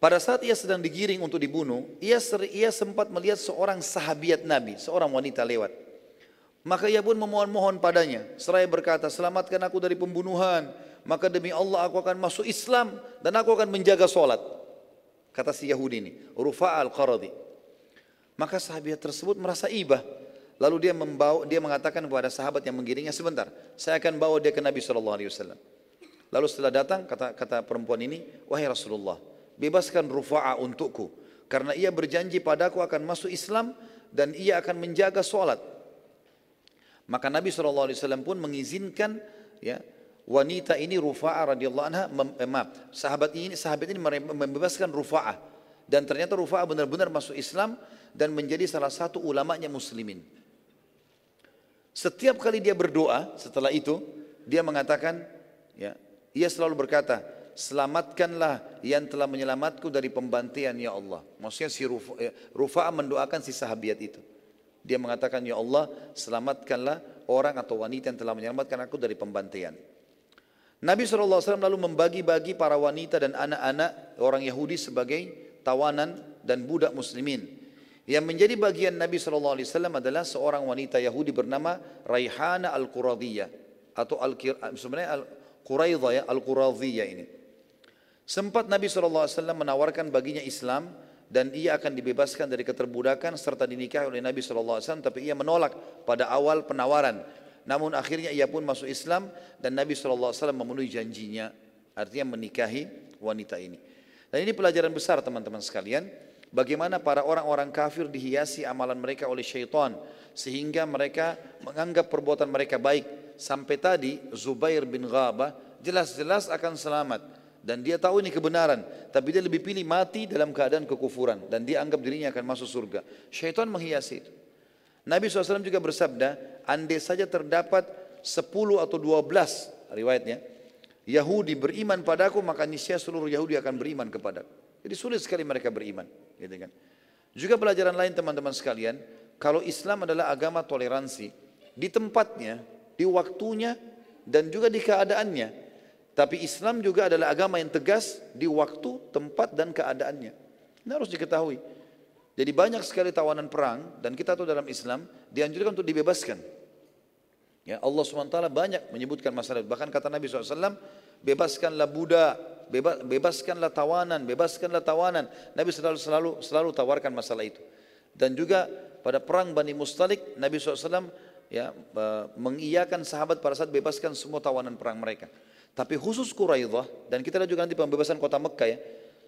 Pada saat ia sedang digiring untuk dibunuh, ia, ia sempat melihat seorang sahabiat Nabi, seorang wanita lewat. Maka ia pun memohon-mohon padanya, seraya berkata, selamatkan aku dari pembunuhan, maka demi Allah aku akan masuk Islam dan aku akan menjaga solat. Kata si Yahudi ini, Rufa'ah Al-Qaradi. Maka sahabat tersebut merasa ibah. Lalu dia membawa, dia mengatakan kepada sahabat yang menggiringnya sebentar, saya akan bawa dia ke Nabi Shallallahu Alaihi Wasallam. Lalu setelah datang kata kata perempuan ini, wahai Rasulullah, bebaskan Rufa'a untukku, karena ia berjanji padaku akan masuk Islam dan ia akan menjaga solat. Maka Nabi Wasallam pun mengizinkan ya wanita ini Rufa'a radhiyallahu anha, eh, maaf, sahabat ini sahabat ini membebaskan Rufa'a dan ternyata Rufa'a benar-benar masuk Islam dan menjadi salah satu ulamanya muslimin. Setiap kali dia berdoa setelah itu, dia mengatakan, ya, ia selalu berkata, selamatkanlah yang telah menyelamatku dari pembantian ya Allah. Maksudnya si Rufa, ya, mendoakan si sahabiat itu. Dia mengatakan, ya Allah, selamatkanlah orang atau wanita yang telah menyelamatkan aku dari pembantian. Nabi SAW lalu membagi-bagi para wanita dan anak-anak orang Yahudi sebagai tawanan dan budak muslimin. Yang menjadi bagian Nabi SAW adalah seorang wanita Yahudi bernama Raihana Al-Quradiyah atau al sebenarnya Al-Quraidah ya, Al-Quradiyah ini. Sempat Nabi SAW menawarkan baginya Islam dan ia akan dibebaskan dari keterbudakan serta dinikahi oleh Nabi SAW tapi ia menolak pada awal penawaran. Namun akhirnya ia pun masuk Islam dan Nabi SAW memenuhi janjinya artinya menikahi wanita ini. Dan ini pelajaran besar teman-teman sekalian bagaimana para orang-orang kafir dihiasi amalan mereka oleh syaitan sehingga mereka menganggap perbuatan mereka baik. Sampai tadi Zubair bin Ghabah jelas-jelas akan selamat dan dia tahu ini kebenaran. Tapi dia lebih pilih mati dalam keadaan kekufuran dan dia anggap dirinya akan masuk surga. Syaitan menghiasi itu. Nabi SAW juga bersabda andai saja terdapat 10 atau 12 riwayatnya Yahudi beriman padaku maka niscaya seluruh Yahudi akan beriman kepadaku. Jadi sulit sekali mereka beriman, gitu kan. Juga pelajaran lain teman-teman sekalian, kalau Islam adalah agama toleransi, di tempatnya, di waktunya, dan juga di keadaannya. Tapi Islam juga adalah agama yang tegas di waktu, tempat, dan keadaannya. Ini harus diketahui. Jadi banyak sekali tawanan perang dan kita tahu dalam Islam dianjurkan untuk dibebaskan. Ya, Allah SWT banyak menyebutkan masalah Bahkan kata Nabi SAW, bebaskanlah budak, bebas, bebaskanlah tawanan, bebaskanlah tawanan. Nabi selalu selalu selalu tawarkan masalah itu. Dan juga pada perang Bani Mustalik, Nabi SAW ya, mengiyakan sahabat pada saat bebaskan semua tawanan perang mereka. Tapi khusus Quraidah, dan kita lihat juga nanti pembebasan kota Mekah ya,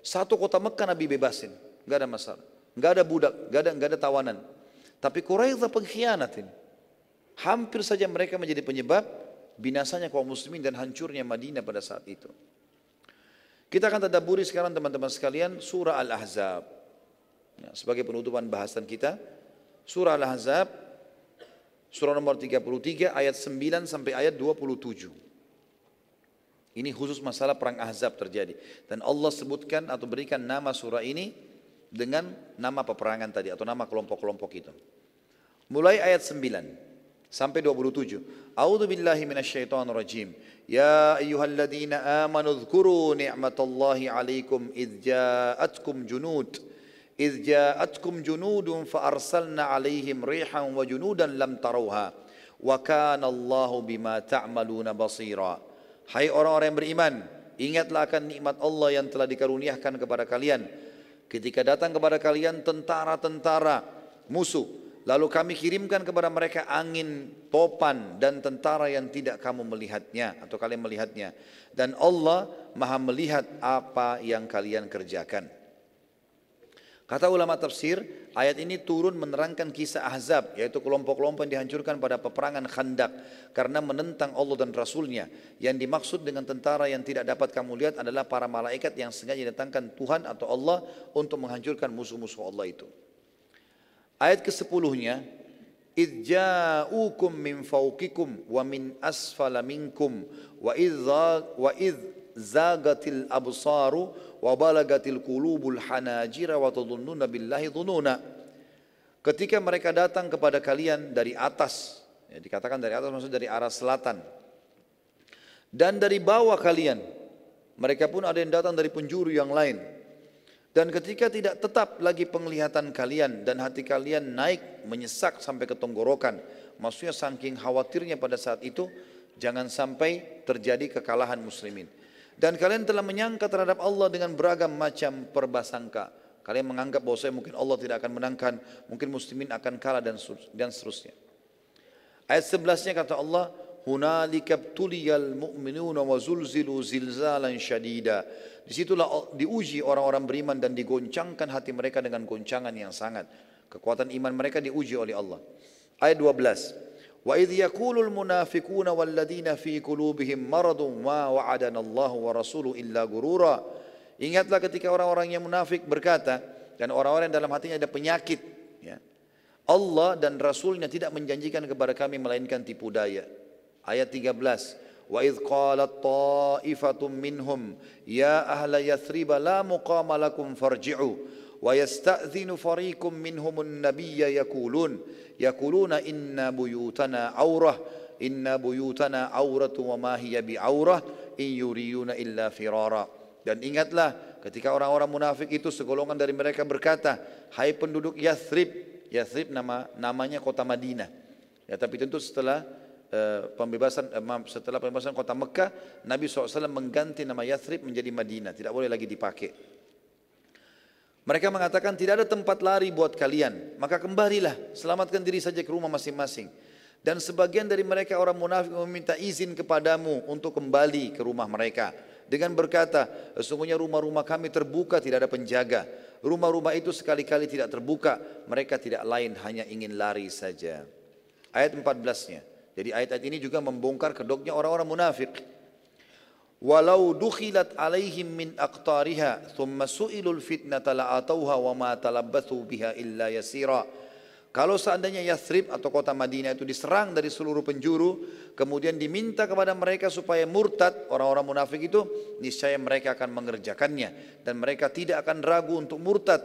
satu kota Mekah Nabi bebasin, nggak ada masalah. Nggak ada budak, nggak ada, nggak ada tawanan. Tapi Quraidah pengkhianatin. Hampir saja mereka menjadi penyebab binasanya kaum muslimin dan hancurnya Madinah pada saat itu. Kita akan tadaburi sekarang teman-teman sekalian surah Al-Ahzab. Ya, sebagai penutupan bahasan kita, surah Al-Ahzab surah nomor 33 ayat 9 sampai ayat 27. Ini khusus masalah perang Ahzab terjadi dan Allah sebutkan atau berikan nama surah ini dengan nama peperangan tadi atau nama kelompok-kelompok itu. Mulai ayat 9 sampai 27. A'udzu billahi minasyaitonir rajim. Ya ayyuhalladzina amanu dzkuru ni'matallahi 'alaikum idz ja'atkum junud idz ja'atkum junudun fa arsalna 'alaihim rihan wa junudan lam tarawha wa kana Allahu bima ta'maluna basira. Hai orang-orang yang beriman, ingatlah akan nikmat Allah yang telah dikaruniakan kepada kalian ketika datang kepada kalian tentara-tentara musuh Lalu kami kirimkan kepada mereka angin topan dan tentara yang tidak kamu melihatnya atau kalian melihatnya. Dan Allah maha melihat apa yang kalian kerjakan. Kata ulama tafsir, ayat ini turun menerangkan kisah Ahzab, yaitu kelompok-kelompok yang dihancurkan pada peperangan Khandak karena menentang Allah dan Rasulnya. Yang dimaksud dengan tentara yang tidak dapat kamu lihat adalah para malaikat yang sengaja datangkan Tuhan atau Allah untuk menghancurkan musuh-musuh Allah itu. Ayat ke-10-nya, "Idja'ukum min fawqikum wa min asfala minkum wa idza wa idz zagatil absaru wa balagatil qulubul hanajira wa tadhunnuna billahi dhununa." Ketika mereka datang kepada kalian dari atas, ya, dikatakan dari atas maksud dari arah selatan. Dan dari bawah kalian, mereka pun ada yang datang dari penjuru yang lain. Dan ketika tidak tetap lagi penglihatan kalian dan hati kalian naik menyesak sampai ke tenggorokan, maksudnya saking khawatirnya pada saat itu, jangan sampai terjadi kekalahan muslimin. Dan kalian telah menyangka terhadap Allah dengan beragam macam perbasangka. Kalian menganggap bahwa saya mungkin Allah tidak akan menangkan, mungkin muslimin akan kalah dan dan seterusnya. Ayat 11-nya kata Allah, "Hunalika tuliyal mu'minuna wa zulzilu zilzalan syadida." Di situlah diuji orang-orang beriman dan digoncangkan hati mereka dengan goncangan yang sangat. Kekuatan iman mereka diuji oleh Allah. Ayat 12. Wa idh yaqulul munafiquna walladzina fi qulubihim maradun ma wa'adana Allah wa rasuluhu illa gurura. Ingatlah ketika orang-orang yang munafik berkata dan orang-orang yang dalam hatinya ada penyakit ya. Allah dan Rasulnya tidak menjanjikan kepada kami melainkan tipu daya. Ayat 13. Minhum ya ahla yathrib la muqama lakum farji'u wa yasta'dhinu fariqum minhumun nabiyya yaqulun yaquluna inna buyutana aurah inna buyutana auratu wa ma hiya bi aurah in yuriyuna illa firara dan ingatlah ketika orang-orang munafik itu segolongan dari mereka berkata hai penduduk Yathrib Yathrib nama namanya kota Madinah. Ya tapi tentu setelah pembebasan uh, setelah pembebasan kota Mekah Nabi SAW mengganti nama Yathrib menjadi Madinah tidak boleh lagi dipakai mereka mengatakan tidak ada tempat lari buat kalian, maka kembalilah, selamatkan diri saja ke rumah masing-masing. Dan sebagian dari mereka orang munafik meminta izin kepadamu untuk kembali ke rumah mereka. Dengan berkata, sesungguhnya rumah-rumah kami terbuka tidak ada penjaga. Rumah-rumah itu sekali-kali tidak terbuka, mereka tidak lain hanya ingin lari saja. Ayat 14-nya. Jadi ayat-ayat ini juga membongkar kedoknya orang-orang munafik walau dukhilat alaihim min aqtariha thumma su'ilul fitnata la'atauha wa ma talabbathu biha illa yasira kalau seandainya Yathrib atau kota Madinah itu diserang dari seluruh penjuru, kemudian diminta kepada mereka supaya murtad, orang-orang munafik itu, niscaya mereka akan mengerjakannya. Dan mereka tidak akan ragu untuk murtad,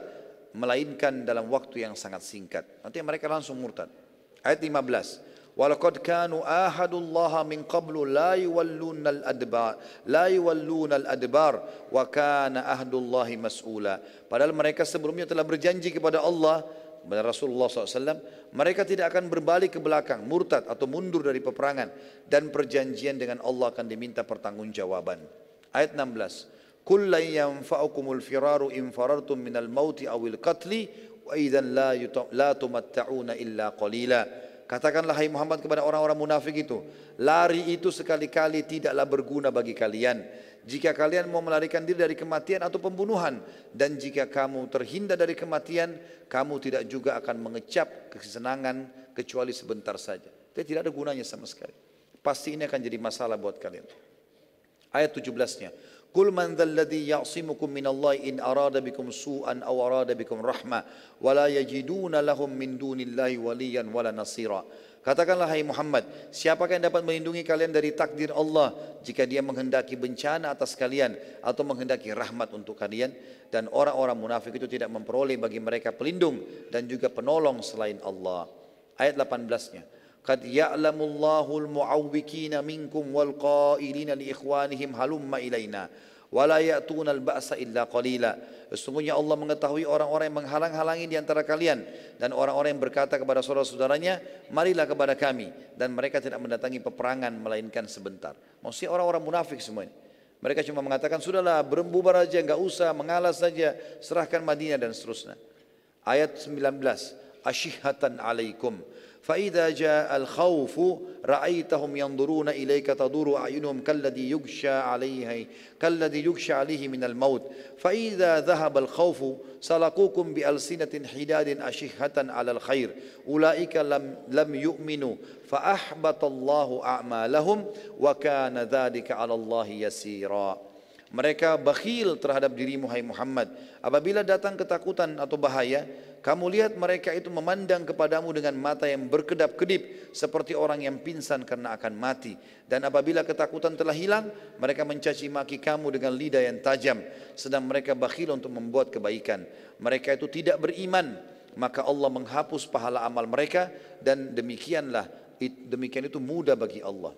melainkan dalam waktu yang sangat singkat. Nanti mereka langsung murtad. Ayat 15. Walaqad kanu ahadullah min qablu la yuwalluna al-adbar la yuwalluna al-adbar wa kana ahdullahi mas'ula. Padahal mereka sebelumnya telah berjanji kepada Allah kepada Rasulullah SAW mereka tidak akan berbalik ke belakang murtad atau mundur dari peperangan. Dan perjanjian dengan Allah akan diminta pertanggungjawaban. Ayat 16 kullan yanfa'ukumul firaru in farartum minal mauti awil qatli wa idzan la la tumatta'una illa qalila Katakanlah hai Muhammad kepada orang-orang munafik itu, lari itu sekali-kali tidaklah berguna bagi kalian. Jika kalian mau melarikan diri dari kematian atau pembunuhan dan jika kamu terhindar dari kematian, kamu tidak juga akan mengecap kesenangan kecuali sebentar saja. Tapi tidak ada gunanya sama sekali. Pasti ini akan jadi masalah buat kalian. Ayat 17-nya. Kul man dzalladzi ya'simukum minallahi in arada bikum su'an aw arada bikum rahmah wa la yajiduna lahum min dunillahi waliyan wala nasira. Katakanlah hai Muhammad, siapakah yang dapat melindungi kalian dari takdir Allah jika dia menghendaki bencana atas kalian atau menghendaki rahmat untuk kalian dan orang-orang munafik itu tidak memperoleh bagi mereka pelindung dan juga penolong selain Allah. Ayat 18-nya. Qad ya'lamullahu al-mu'awwikina minkum wal qailina li ikhwanihim halumma ilaina wala ya'tuna al-ba'sa illa qalila. Sesungguhnya Allah mengetahui orang-orang yang menghalang-halangi di antara kalian dan orang-orang yang berkata kepada saudara-saudaranya, "Marilah kepada kami." Dan mereka tidak mendatangi peperangan melainkan sebentar. Maksudnya orang-orang munafik semuanya. Mereka cuma mengatakan, "Sudahlah, berembubar aja, enggak usah, mengalah saja, serahkan Madinah dan seterusnya." Ayat 19, "Ashihatan alaikum." فإذا جاء الخوف رأيتهم ينظرون إليك تدور أعينهم كالذي يغشى عليه كالذي يغشى عليه من الموت. فإذا ذهب الخوف سلقوكم بألسنة حداد أشهة على الخير. أولئك لم لم يؤمنوا فأحبط الله أعمالهم وكان ذلك على الله يسيرا. Mereka bakhil terhadap dirimu hai Muhammad. Apabila datang ketakutan atau bahaya, kamu lihat mereka itu memandang kepadamu dengan mata yang berkedap-kedip seperti orang yang pingsan karena akan mati. Dan apabila ketakutan telah hilang, mereka mencaci maki kamu dengan lidah yang tajam. Sedang mereka bakhil untuk membuat kebaikan. Mereka itu tidak beriman, maka Allah menghapus pahala amal mereka dan demikianlah demikian itu mudah bagi Allah.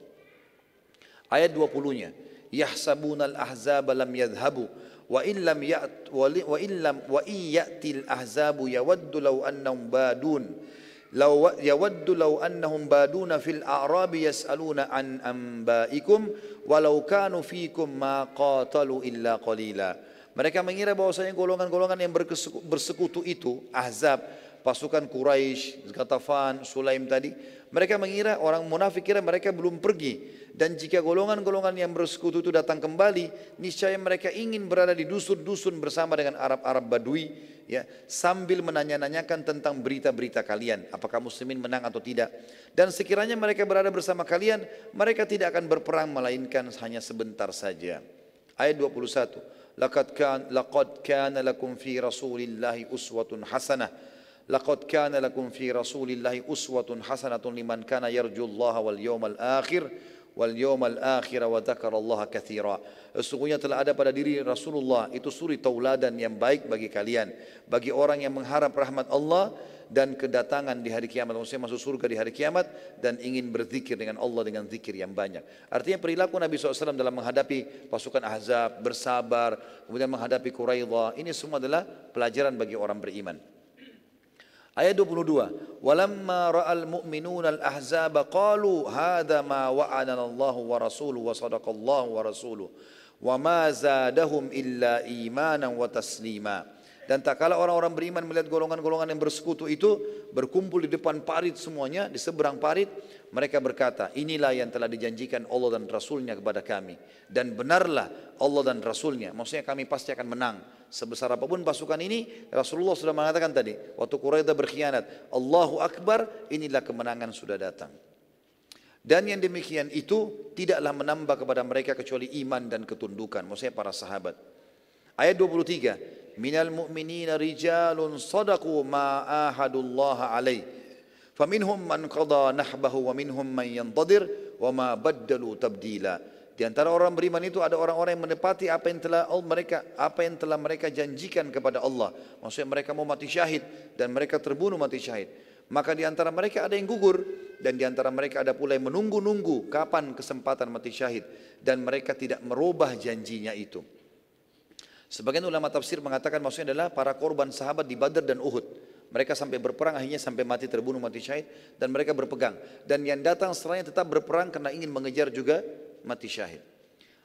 Ayat 20-nya yahsabuna al-ahzaba lam yadhhabu wa in lam ya't wa in lam wa in ya'ti al-ahzabu yawaddu law annahum badun law yawaddu law annahum baduna fil a'rabi yas'aluna an anba'ikum walau kanu fikum ma qatalu illa qalila. Mereka mengira bahwasanya golongan-golongan yang bersekutu itu, Ahzab, pasukan Quraisy, Ghatafan, Sulaim tadi, mereka mengira orang munafik kira mereka belum pergi dan jika golongan-golongan yang bersekutu itu datang kembali, niscaya mereka ingin berada di dusun-dusun bersama dengan Arab-Arab Badui, ya, sambil menanya-nanyakan tentang berita-berita kalian, apakah muslimin menang atau tidak. Dan sekiranya mereka berada bersama kalian, mereka tidak akan berperang melainkan hanya sebentar saja. Ayat 21. Laqad kan laqad kana lakum fi Rasulillahi uswatun hasanah. Laqad kana lakum fi Rasulillahi uswatun hasanatun liman kana yarjullaha wal yawmal akhir wal yawmal akhir wa dzakarallaha katsira. Sesungguhnya telah ada pada diri Rasulullah itu suri tauladan yang baik bagi kalian, bagi orang yang mengharap rahmat Allah dan kedatangan di hari kiamat, maksudnya masuk surga di hari kiamat dan ingin berzikir dengan Allah dengan zikir yang banyak. Artinya perilaku Nabi SAW dalam menghadapi pasukan Ahzab, bersabar, kemudian menghadapi Quraidah, ini semua adalah pelajaran bagi orang beriman. Ayat 22. Walamma ra'al mu'minun al-ahzab qalu hadha ma wa'adana Allah wa rasuluhu wa sadaqallahu wa rasuluhu wa ma zadahum illa imanan wa taslima. Dan tak kala orang-orang beriman melihat golongan-golongan yang bersekutu itu berkumpul di depan parit semuanya, di seberang parit, mereka berkata, inilah yang telah dijanjikan Allah dan Rasulnya kepada kami. Dan benarlah Allah dan Rasulnya. Maksudnya kami pasti akan menang. Sebesar apa pun pasukan ini, Rasulullah sudah mengatakan tadi, waktu Quraidah berkhianat, Allahu Akbar, inilah kemenangan sudah datang. Dan yang demikian itu tidaklah menambah kepada mereka kecuali iman dan ketundukan. Maksudnya para sahabat. Ayat 23. Minal mu'minina rijalun sadaku ma'ahadullah alaih. Faminhum man qada nahbahu wa minhum man yantadir wa ma baddalu tabdila. Di antara orang beriman itu ada orang-orang yang menepati apa yang telah mereka apa yang telah mereka janjikan kepada Allah. Maksudnya mereka mau mati syahid dan mereka terbunuh mati syahid. Maka di antara mereka ada yang gugur dan di antara mereka ada pula yang menunggu-nunggu kapan kesempatan mati syahid dan mereka tidak merubah janjinya itu. Sebagian ulama tafsir mengatakan maksudnya adalah para korban sahabat di Badar dan Uhud. Mereka sampai berperang akhirnya sampai mati terbunuh mati syahid dan mereka berpegang. Dan yang datang setelahnya tetap berperang karena ingin mengejar juga mati syahid.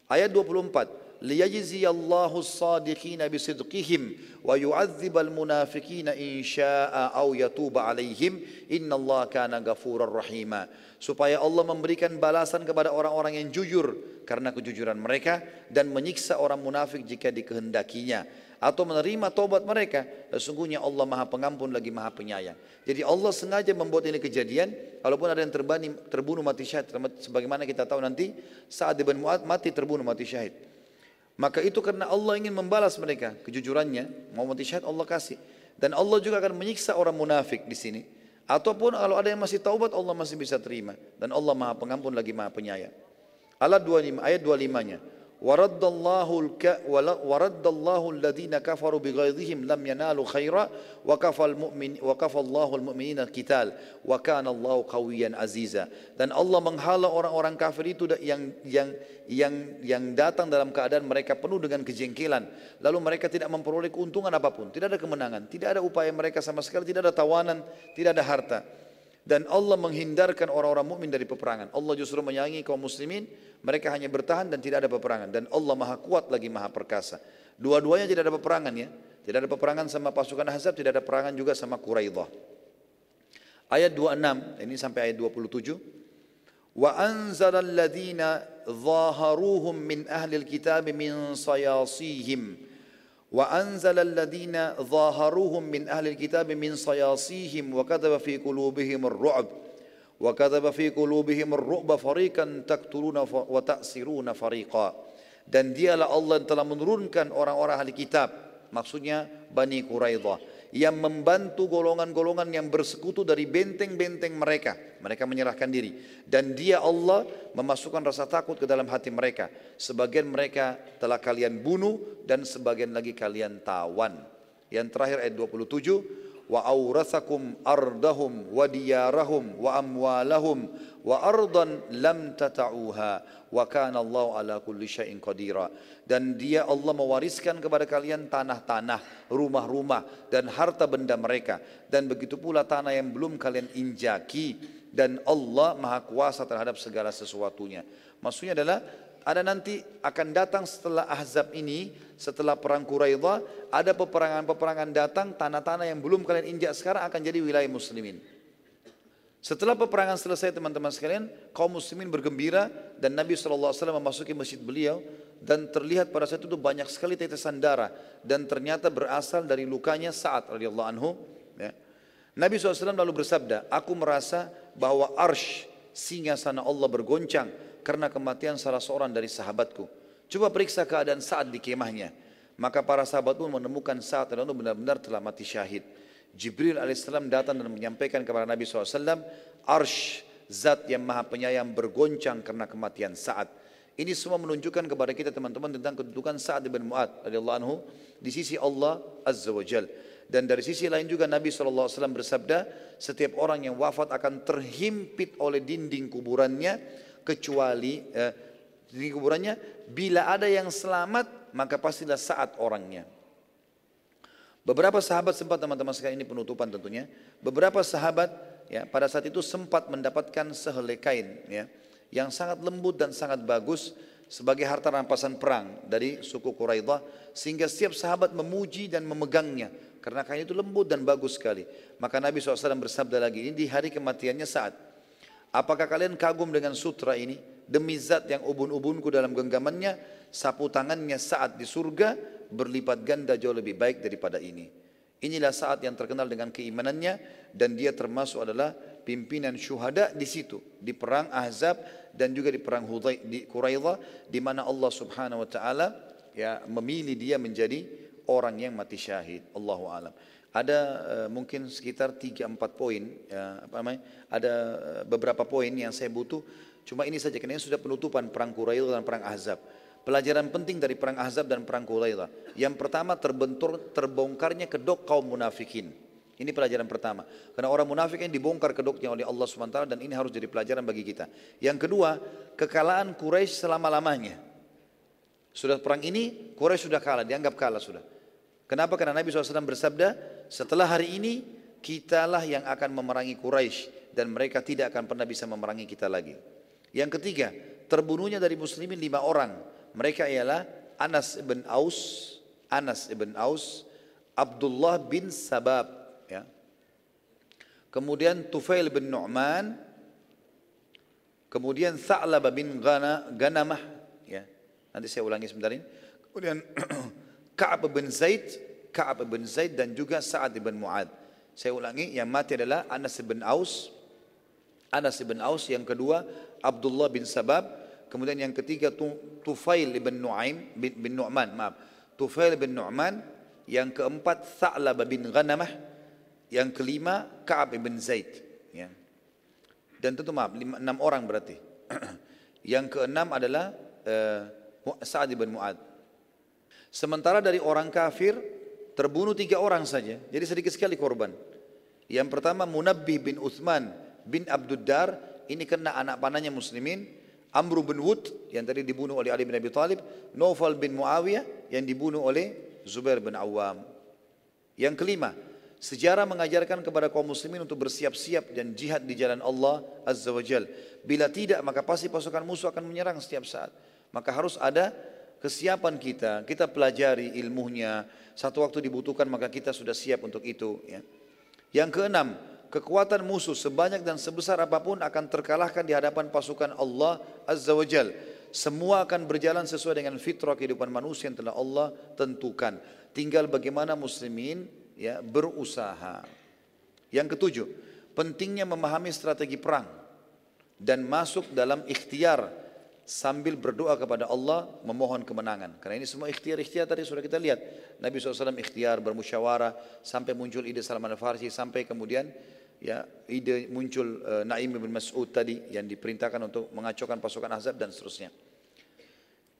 Ayat 24. liyajziyallahu as-sadiqina bisidqihim wa yu'adzibal munafiqina in syaa'a aw yatuba alaihim innallaha kana ghafurar rahima supaya Allah memberikan balasan kepada orang-orang yang jujur karena kejujuran mereka dan menyiksa orang munafik jika dikehendakinya atau menerima tobat mereka, sesungguhnya Allah Maha Pengampun lagi Maha Penyayang. Jadi Allah sengaja membuat ini kejadian, walaupun ada yang terbani, terbunuh mati syahid, sebagaimana kita tahu nanti saat ibn Mu'ad mati terbunuh mati syahid. Maka itu karena Allah ingin membalas mereka kejujurannya, mau mati syahid Allah kasih. Dan Allah juga akan menyiksa orang munafik di sini. Ataupun kalau ada yang masih taubat Allah masih bisa terima. Dan Allah Maha Pengampun lagi Maha Penyayang. Ayat 25, ayat 25-nya. Waraddallahu waraddallahu alladhina kafaru bighaidhihim lam yanalu khaira wa kafal mu'min wa kafallahu الله qital wa kana Allahu qawiyan aziza. Dan Allah menghala orang-orang kafir itu yang yang yang yang datang dalam keadaan mereka penuh dengan kejengkelan. Lalu mereka tidak memperoleh keuntungan apa pun, tidak ada kemenangan, tidak ada upaya mereka sama sekali, tidak ada tawanan, tidak ada harta dan Allah menghindarkan orang-orang mukmin dari peperangan. Allah justru menyayangi kaum muslimin, mereka hanya bertahan dan tidak ada peperangan dan Allah Maha kuat lagi Maha perkasa. Dua-duanya tidak ada peperangan ya. Tidak ada peperangan sama pasukan Ahzab, tidak ada peperangan juga sama Quraidah. Ayat 26, ini sampai ayat 27. Wa anzala alladhina zaharuhum min ahli alkitab min sayasihim وأنزل الذين ظاهروهم من أهل الكتاب من صياصيهم وكتب في قلوبهم الرعب وكتب في قلوبهم الرعب فريقا تقتلون وتأسرون فريقا. Dan dialah Allah yang telah menurunkan orang-orang ahli kitab. Maksudnya Bani Quraidah. Yang membantu golongan-golongan yang bersekutu dari benteng-benteng mereka. Mereka menyerahkan diri. Dan dia Allah memasukkan rasa takut ke dalam hati mereka. Sebagian mereka telah kalian bunuh dan sebagian lagi kalian tawan. Yang terakhir ayat 27 wa aurathakum ardahum wa diyarahum wa amwalahum wa ardan lam tata'uha wa kana Allah ala kulli dan dia Allah mewariskan kepada kalian tanah-tanah rumah-rumah dan harta benda mereka. Dan begitu pula tanah yang belum kalian injaki. Dan Allah maha kuasa terhadap segala sesuatunya. Maksudnya adalah ada nanti akan datang setelah Ahzab ini, setelah perang Quraidah, ada peperangan-peperangan datang, tanah-tanah yang belum kalian injak sekarang akan jadi wilayah muslimin. Setelah peperangan selesai teman-teman sekalian, kaum muslimin bergembira dan Nabi SAW memasuki masjid beliau dan terlihat pada saat itu banyak sekali tetesan darah dan ternyata berasal dari lukanya saat radhiyallahu anhu. Ya. Nabi SAW lalu bersabda, aku merasa bahwa arsh singa sana Allah bergoncang karena kematian salah seorang dari sahabatku. Coba periksa keadaan saat di kemahnya. Maka para sahabat pun menemukan saat dan benar-benar telah mati syahid. Jibril alaihissalam datang dan menyampaikan kepada Nabi SAW, Arsh, zat yang maha penyayang bergoncang karena kematian saat. Ini semua menunjukkan kepada kita teman-teman tentang kedudukan Sa'ad bin Mu'ad radhiyallahu anhu di sisi Allah Azza wa Jal. Dan dari sisi lain juga Nabi SAW bersabda, setiap orang yang wafat akan terhimpit oleh dinding kuburannya kecuali eh, dinding kuburannya bila ada yang selamat maka pastilah saat orangnya. Beberapa sahabat sempat teman-teman sekalian ini penutupan tentunya. Beberapa sahabat ya pada saat itu sempat mendapatkan sehelai kain ya yang sangat lembut dan sangat bagus sebagai harta rampasan perang dari suku Quraidah sehingga setiap sahabat memuji dan memegangnya karena kain itu lembut dan bagus sekali. Maka Nabi SAW bersabda lagi ini di hari kematiannya saat apakah kalian kagum dengan sutra ini demi zat yang ubun-ubunku dalam genggamannya sapu tangannya saat di surga berlipat ganda jauh lebih baik daripada ini. Inilah saat yang terkenal dengan keimanannya dan dia termasuk adalah pimpinan syuhada di situ di perang Ahzab dan juga di perang Hudai di Quraidah di mana Allah Subhanahu wa taala ya memilih dia menjadi orang yang mati syahid. Allahu alam. Ada uh, mungkin sekitar 3 4 poin ya, apa namanya? Ada uh, beberapa poin yang saya butuh cuma ini saja karena ini sudah penutupan perang Quraidah dan perang Ahzab. Pelajaran penting dari perang Ahzab dan perang Quraidah. Yang pertama terbentur terbongkarnya kedok kaum munafikin. Ini pelajaran pertama. Karena orang munafik yang dibongkar kedoknya oleh Allah SWT dan ini harus jadi pelajaran bagi kita. Yang kedua, kekalahan Quraisy selama-lamanya. Sudah perang ini, Quraisy sudah kalah, dianggap kalah sudah. Kenapa? Karena Nabi SAW bersabda, setelah hari ini, kitalah yang akan memerangi Quraisy dan mereka tidak akan pernah bisa memerangi kita lagi. Yang ketiga, terbunuhnya dari muslimin lima orang mereka ialah Anas ibn Aus, Anas ibn Aus, Abdullah bin Sabab, ya. Kemudian Tufail bin Nu'man, kemudian Tha'laba bin Ghana, Ganamah, ya. Nanti saya ulangi sebentar ini. Kemudian Ka'ab bin Zaid, Ka'ab bin Zaid dan juga Sa'ad bin Mu'ad. Saya ulangi, yang mati adalah Anas bin Aus, Anas bin Aus, yang kedua Abdullah bin Sabab, Kemudian yang ketiga Tufail bin Nu'aim bin, bin Nu'man, maaf. Tufail bin Nu'man, yang keempat Tha'lab bin Ghanamah, yang kelima Ka'ab bin Zaid, ya. Dan tentu maaf, lima, enam orang berarti. yang keenam adalah uh, Sa'ad bin Mu'ad. Sementara dari orang kafir terbunuh tiga orang saja, jadi sedikit sekali korban. Yang pertama Munabbih bin Uthman bin Abduddar, ini kena anak panahnya muslimin, Amr bin Wud yang tadi dibunuh oleh Ali bin Abi Thalib, Naufal bin Muawiyah yang dibunuh oleh Zubair bin Awam. Yang kelima, sejarah mengajarkan kepada kaum muslimin untuk bersiap-siap dan jihad di jalan Allah Azza wa Jal. Bila tidak, maka pasti pasukan musuh akan menyerang setiap saat. Maka harus ada kesiapan kita, kita pelajari ilmunya. Satu waktu dibutuhkan maka kita sudah siap untuk itu. Ya. Yang keenam, kekuatan musuh sebanyak dan sebesar apa pun akan terkalahkan di hadapan pasukan Allah Azza wa Jal. Semua akan berjalan sesuai dengan fitrah kehidupan manusia yang telah Allah tentukan. Tinggal bagaimana muslimin ya berusaha. Yang ketujuh, pentingnya memahami strategi perang dan masuk dalam ikhtiar sambil berdoa kepada Allah memohon kemenangan. Karena ini semua ikhtiar-ikhtiar tadi sudah kita lihat. Nabi SAW ikhtiar bermusyawarah sampai muncul ide Salman al-Farsi sampai kemudian ya ide muncul uh, Naim bin Mas'ud tadi yang diperintahkan untuk mengacaukan pasukan Ahzab dan seterusnya.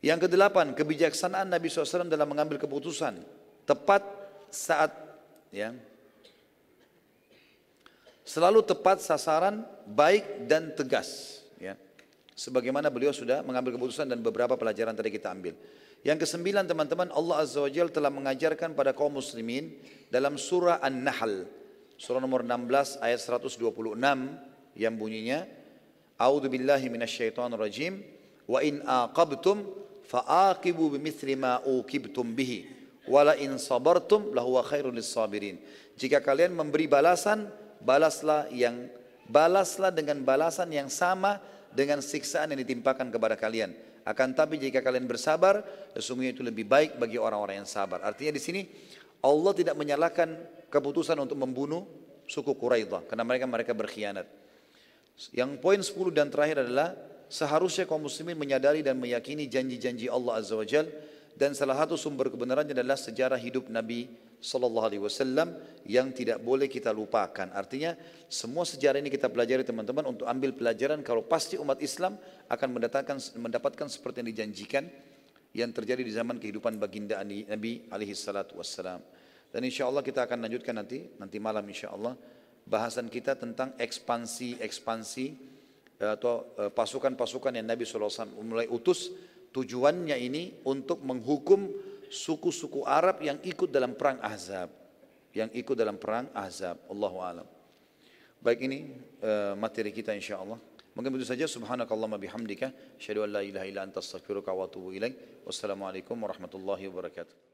Yang kedelapan, kebijaksanaan Nabi SAW dalam mengambil keputusan tepat saat ya selalu tepat sasaran, baik dan tegas. Ya. Sebagaimana beliau sudah mengambil keputusan dan beberapa pelajaran tadi kita ambil. Yang kesembilan teman-teman Allah Azza wa Jalla telah mengajarkan pada kaum muslimin dalam surah An-Nahl surah nomor 16 ayat 126 yang bunyinya A'udzu billahi minasyaitonir rajim Wa in aqabtum fa'aqibu bimithli ma uqibtum bihi. Wala in sabartum lahuwa khairul sabirin. Jika kalian memberi balasan, balaslah yang balaslah dengan balasan yang sama dengan siksaan yang ditimpakan kepada kalian. Akan tapi jika kalian bersabar, sesungguhnya itu lebih baik bagi orang-orang yang sabar. Artinya di sini Allah tidak menyalahkan keputusan untuk membunuh suku Quraidah karena mereka mereka berkhianat. Yang poin 10 dan terakhir adalah seharusnya kaum muslimin menyadari dan meyakini janji-janji Allah Azza wa Jal dan salah satu sumber kebenarannya adalah sejarah hidup Nabi Sallallahu Alaihi Wasallam yang tidak boleh kita lupakan. Artinya semua sejarah ini kita pelajari teman-teman untuk ambil pelajaran kalau pasti umat Islam akan mendapatkan mendapatkan seperti yang dijanjikan yang terjadi di zaman kehidupan baginda Nabi alaihi salatu wassalam. Dan insya Allah kita akan lanjutkan nanti, nanti malam insya Allah bahasan kita tentang ekspansi-ekspansi eh, atau eh, pasukan-pasukan yang Nabi SAW mulai utus. Tujuannya ini untuk menghukum suku-suku Arab yang ikut dalam perang Ahzab. Yang ikut dalam perang Ahzab. Allahu alam. Baik ini uh, materi kita insya Allah mungkin begitu saja. Subhanakallahumma bihamdika. Asyhadu an la ilaha illa anta astaghfiruka wa atubu wassalamualaikum warahmatullahi wabarakatuh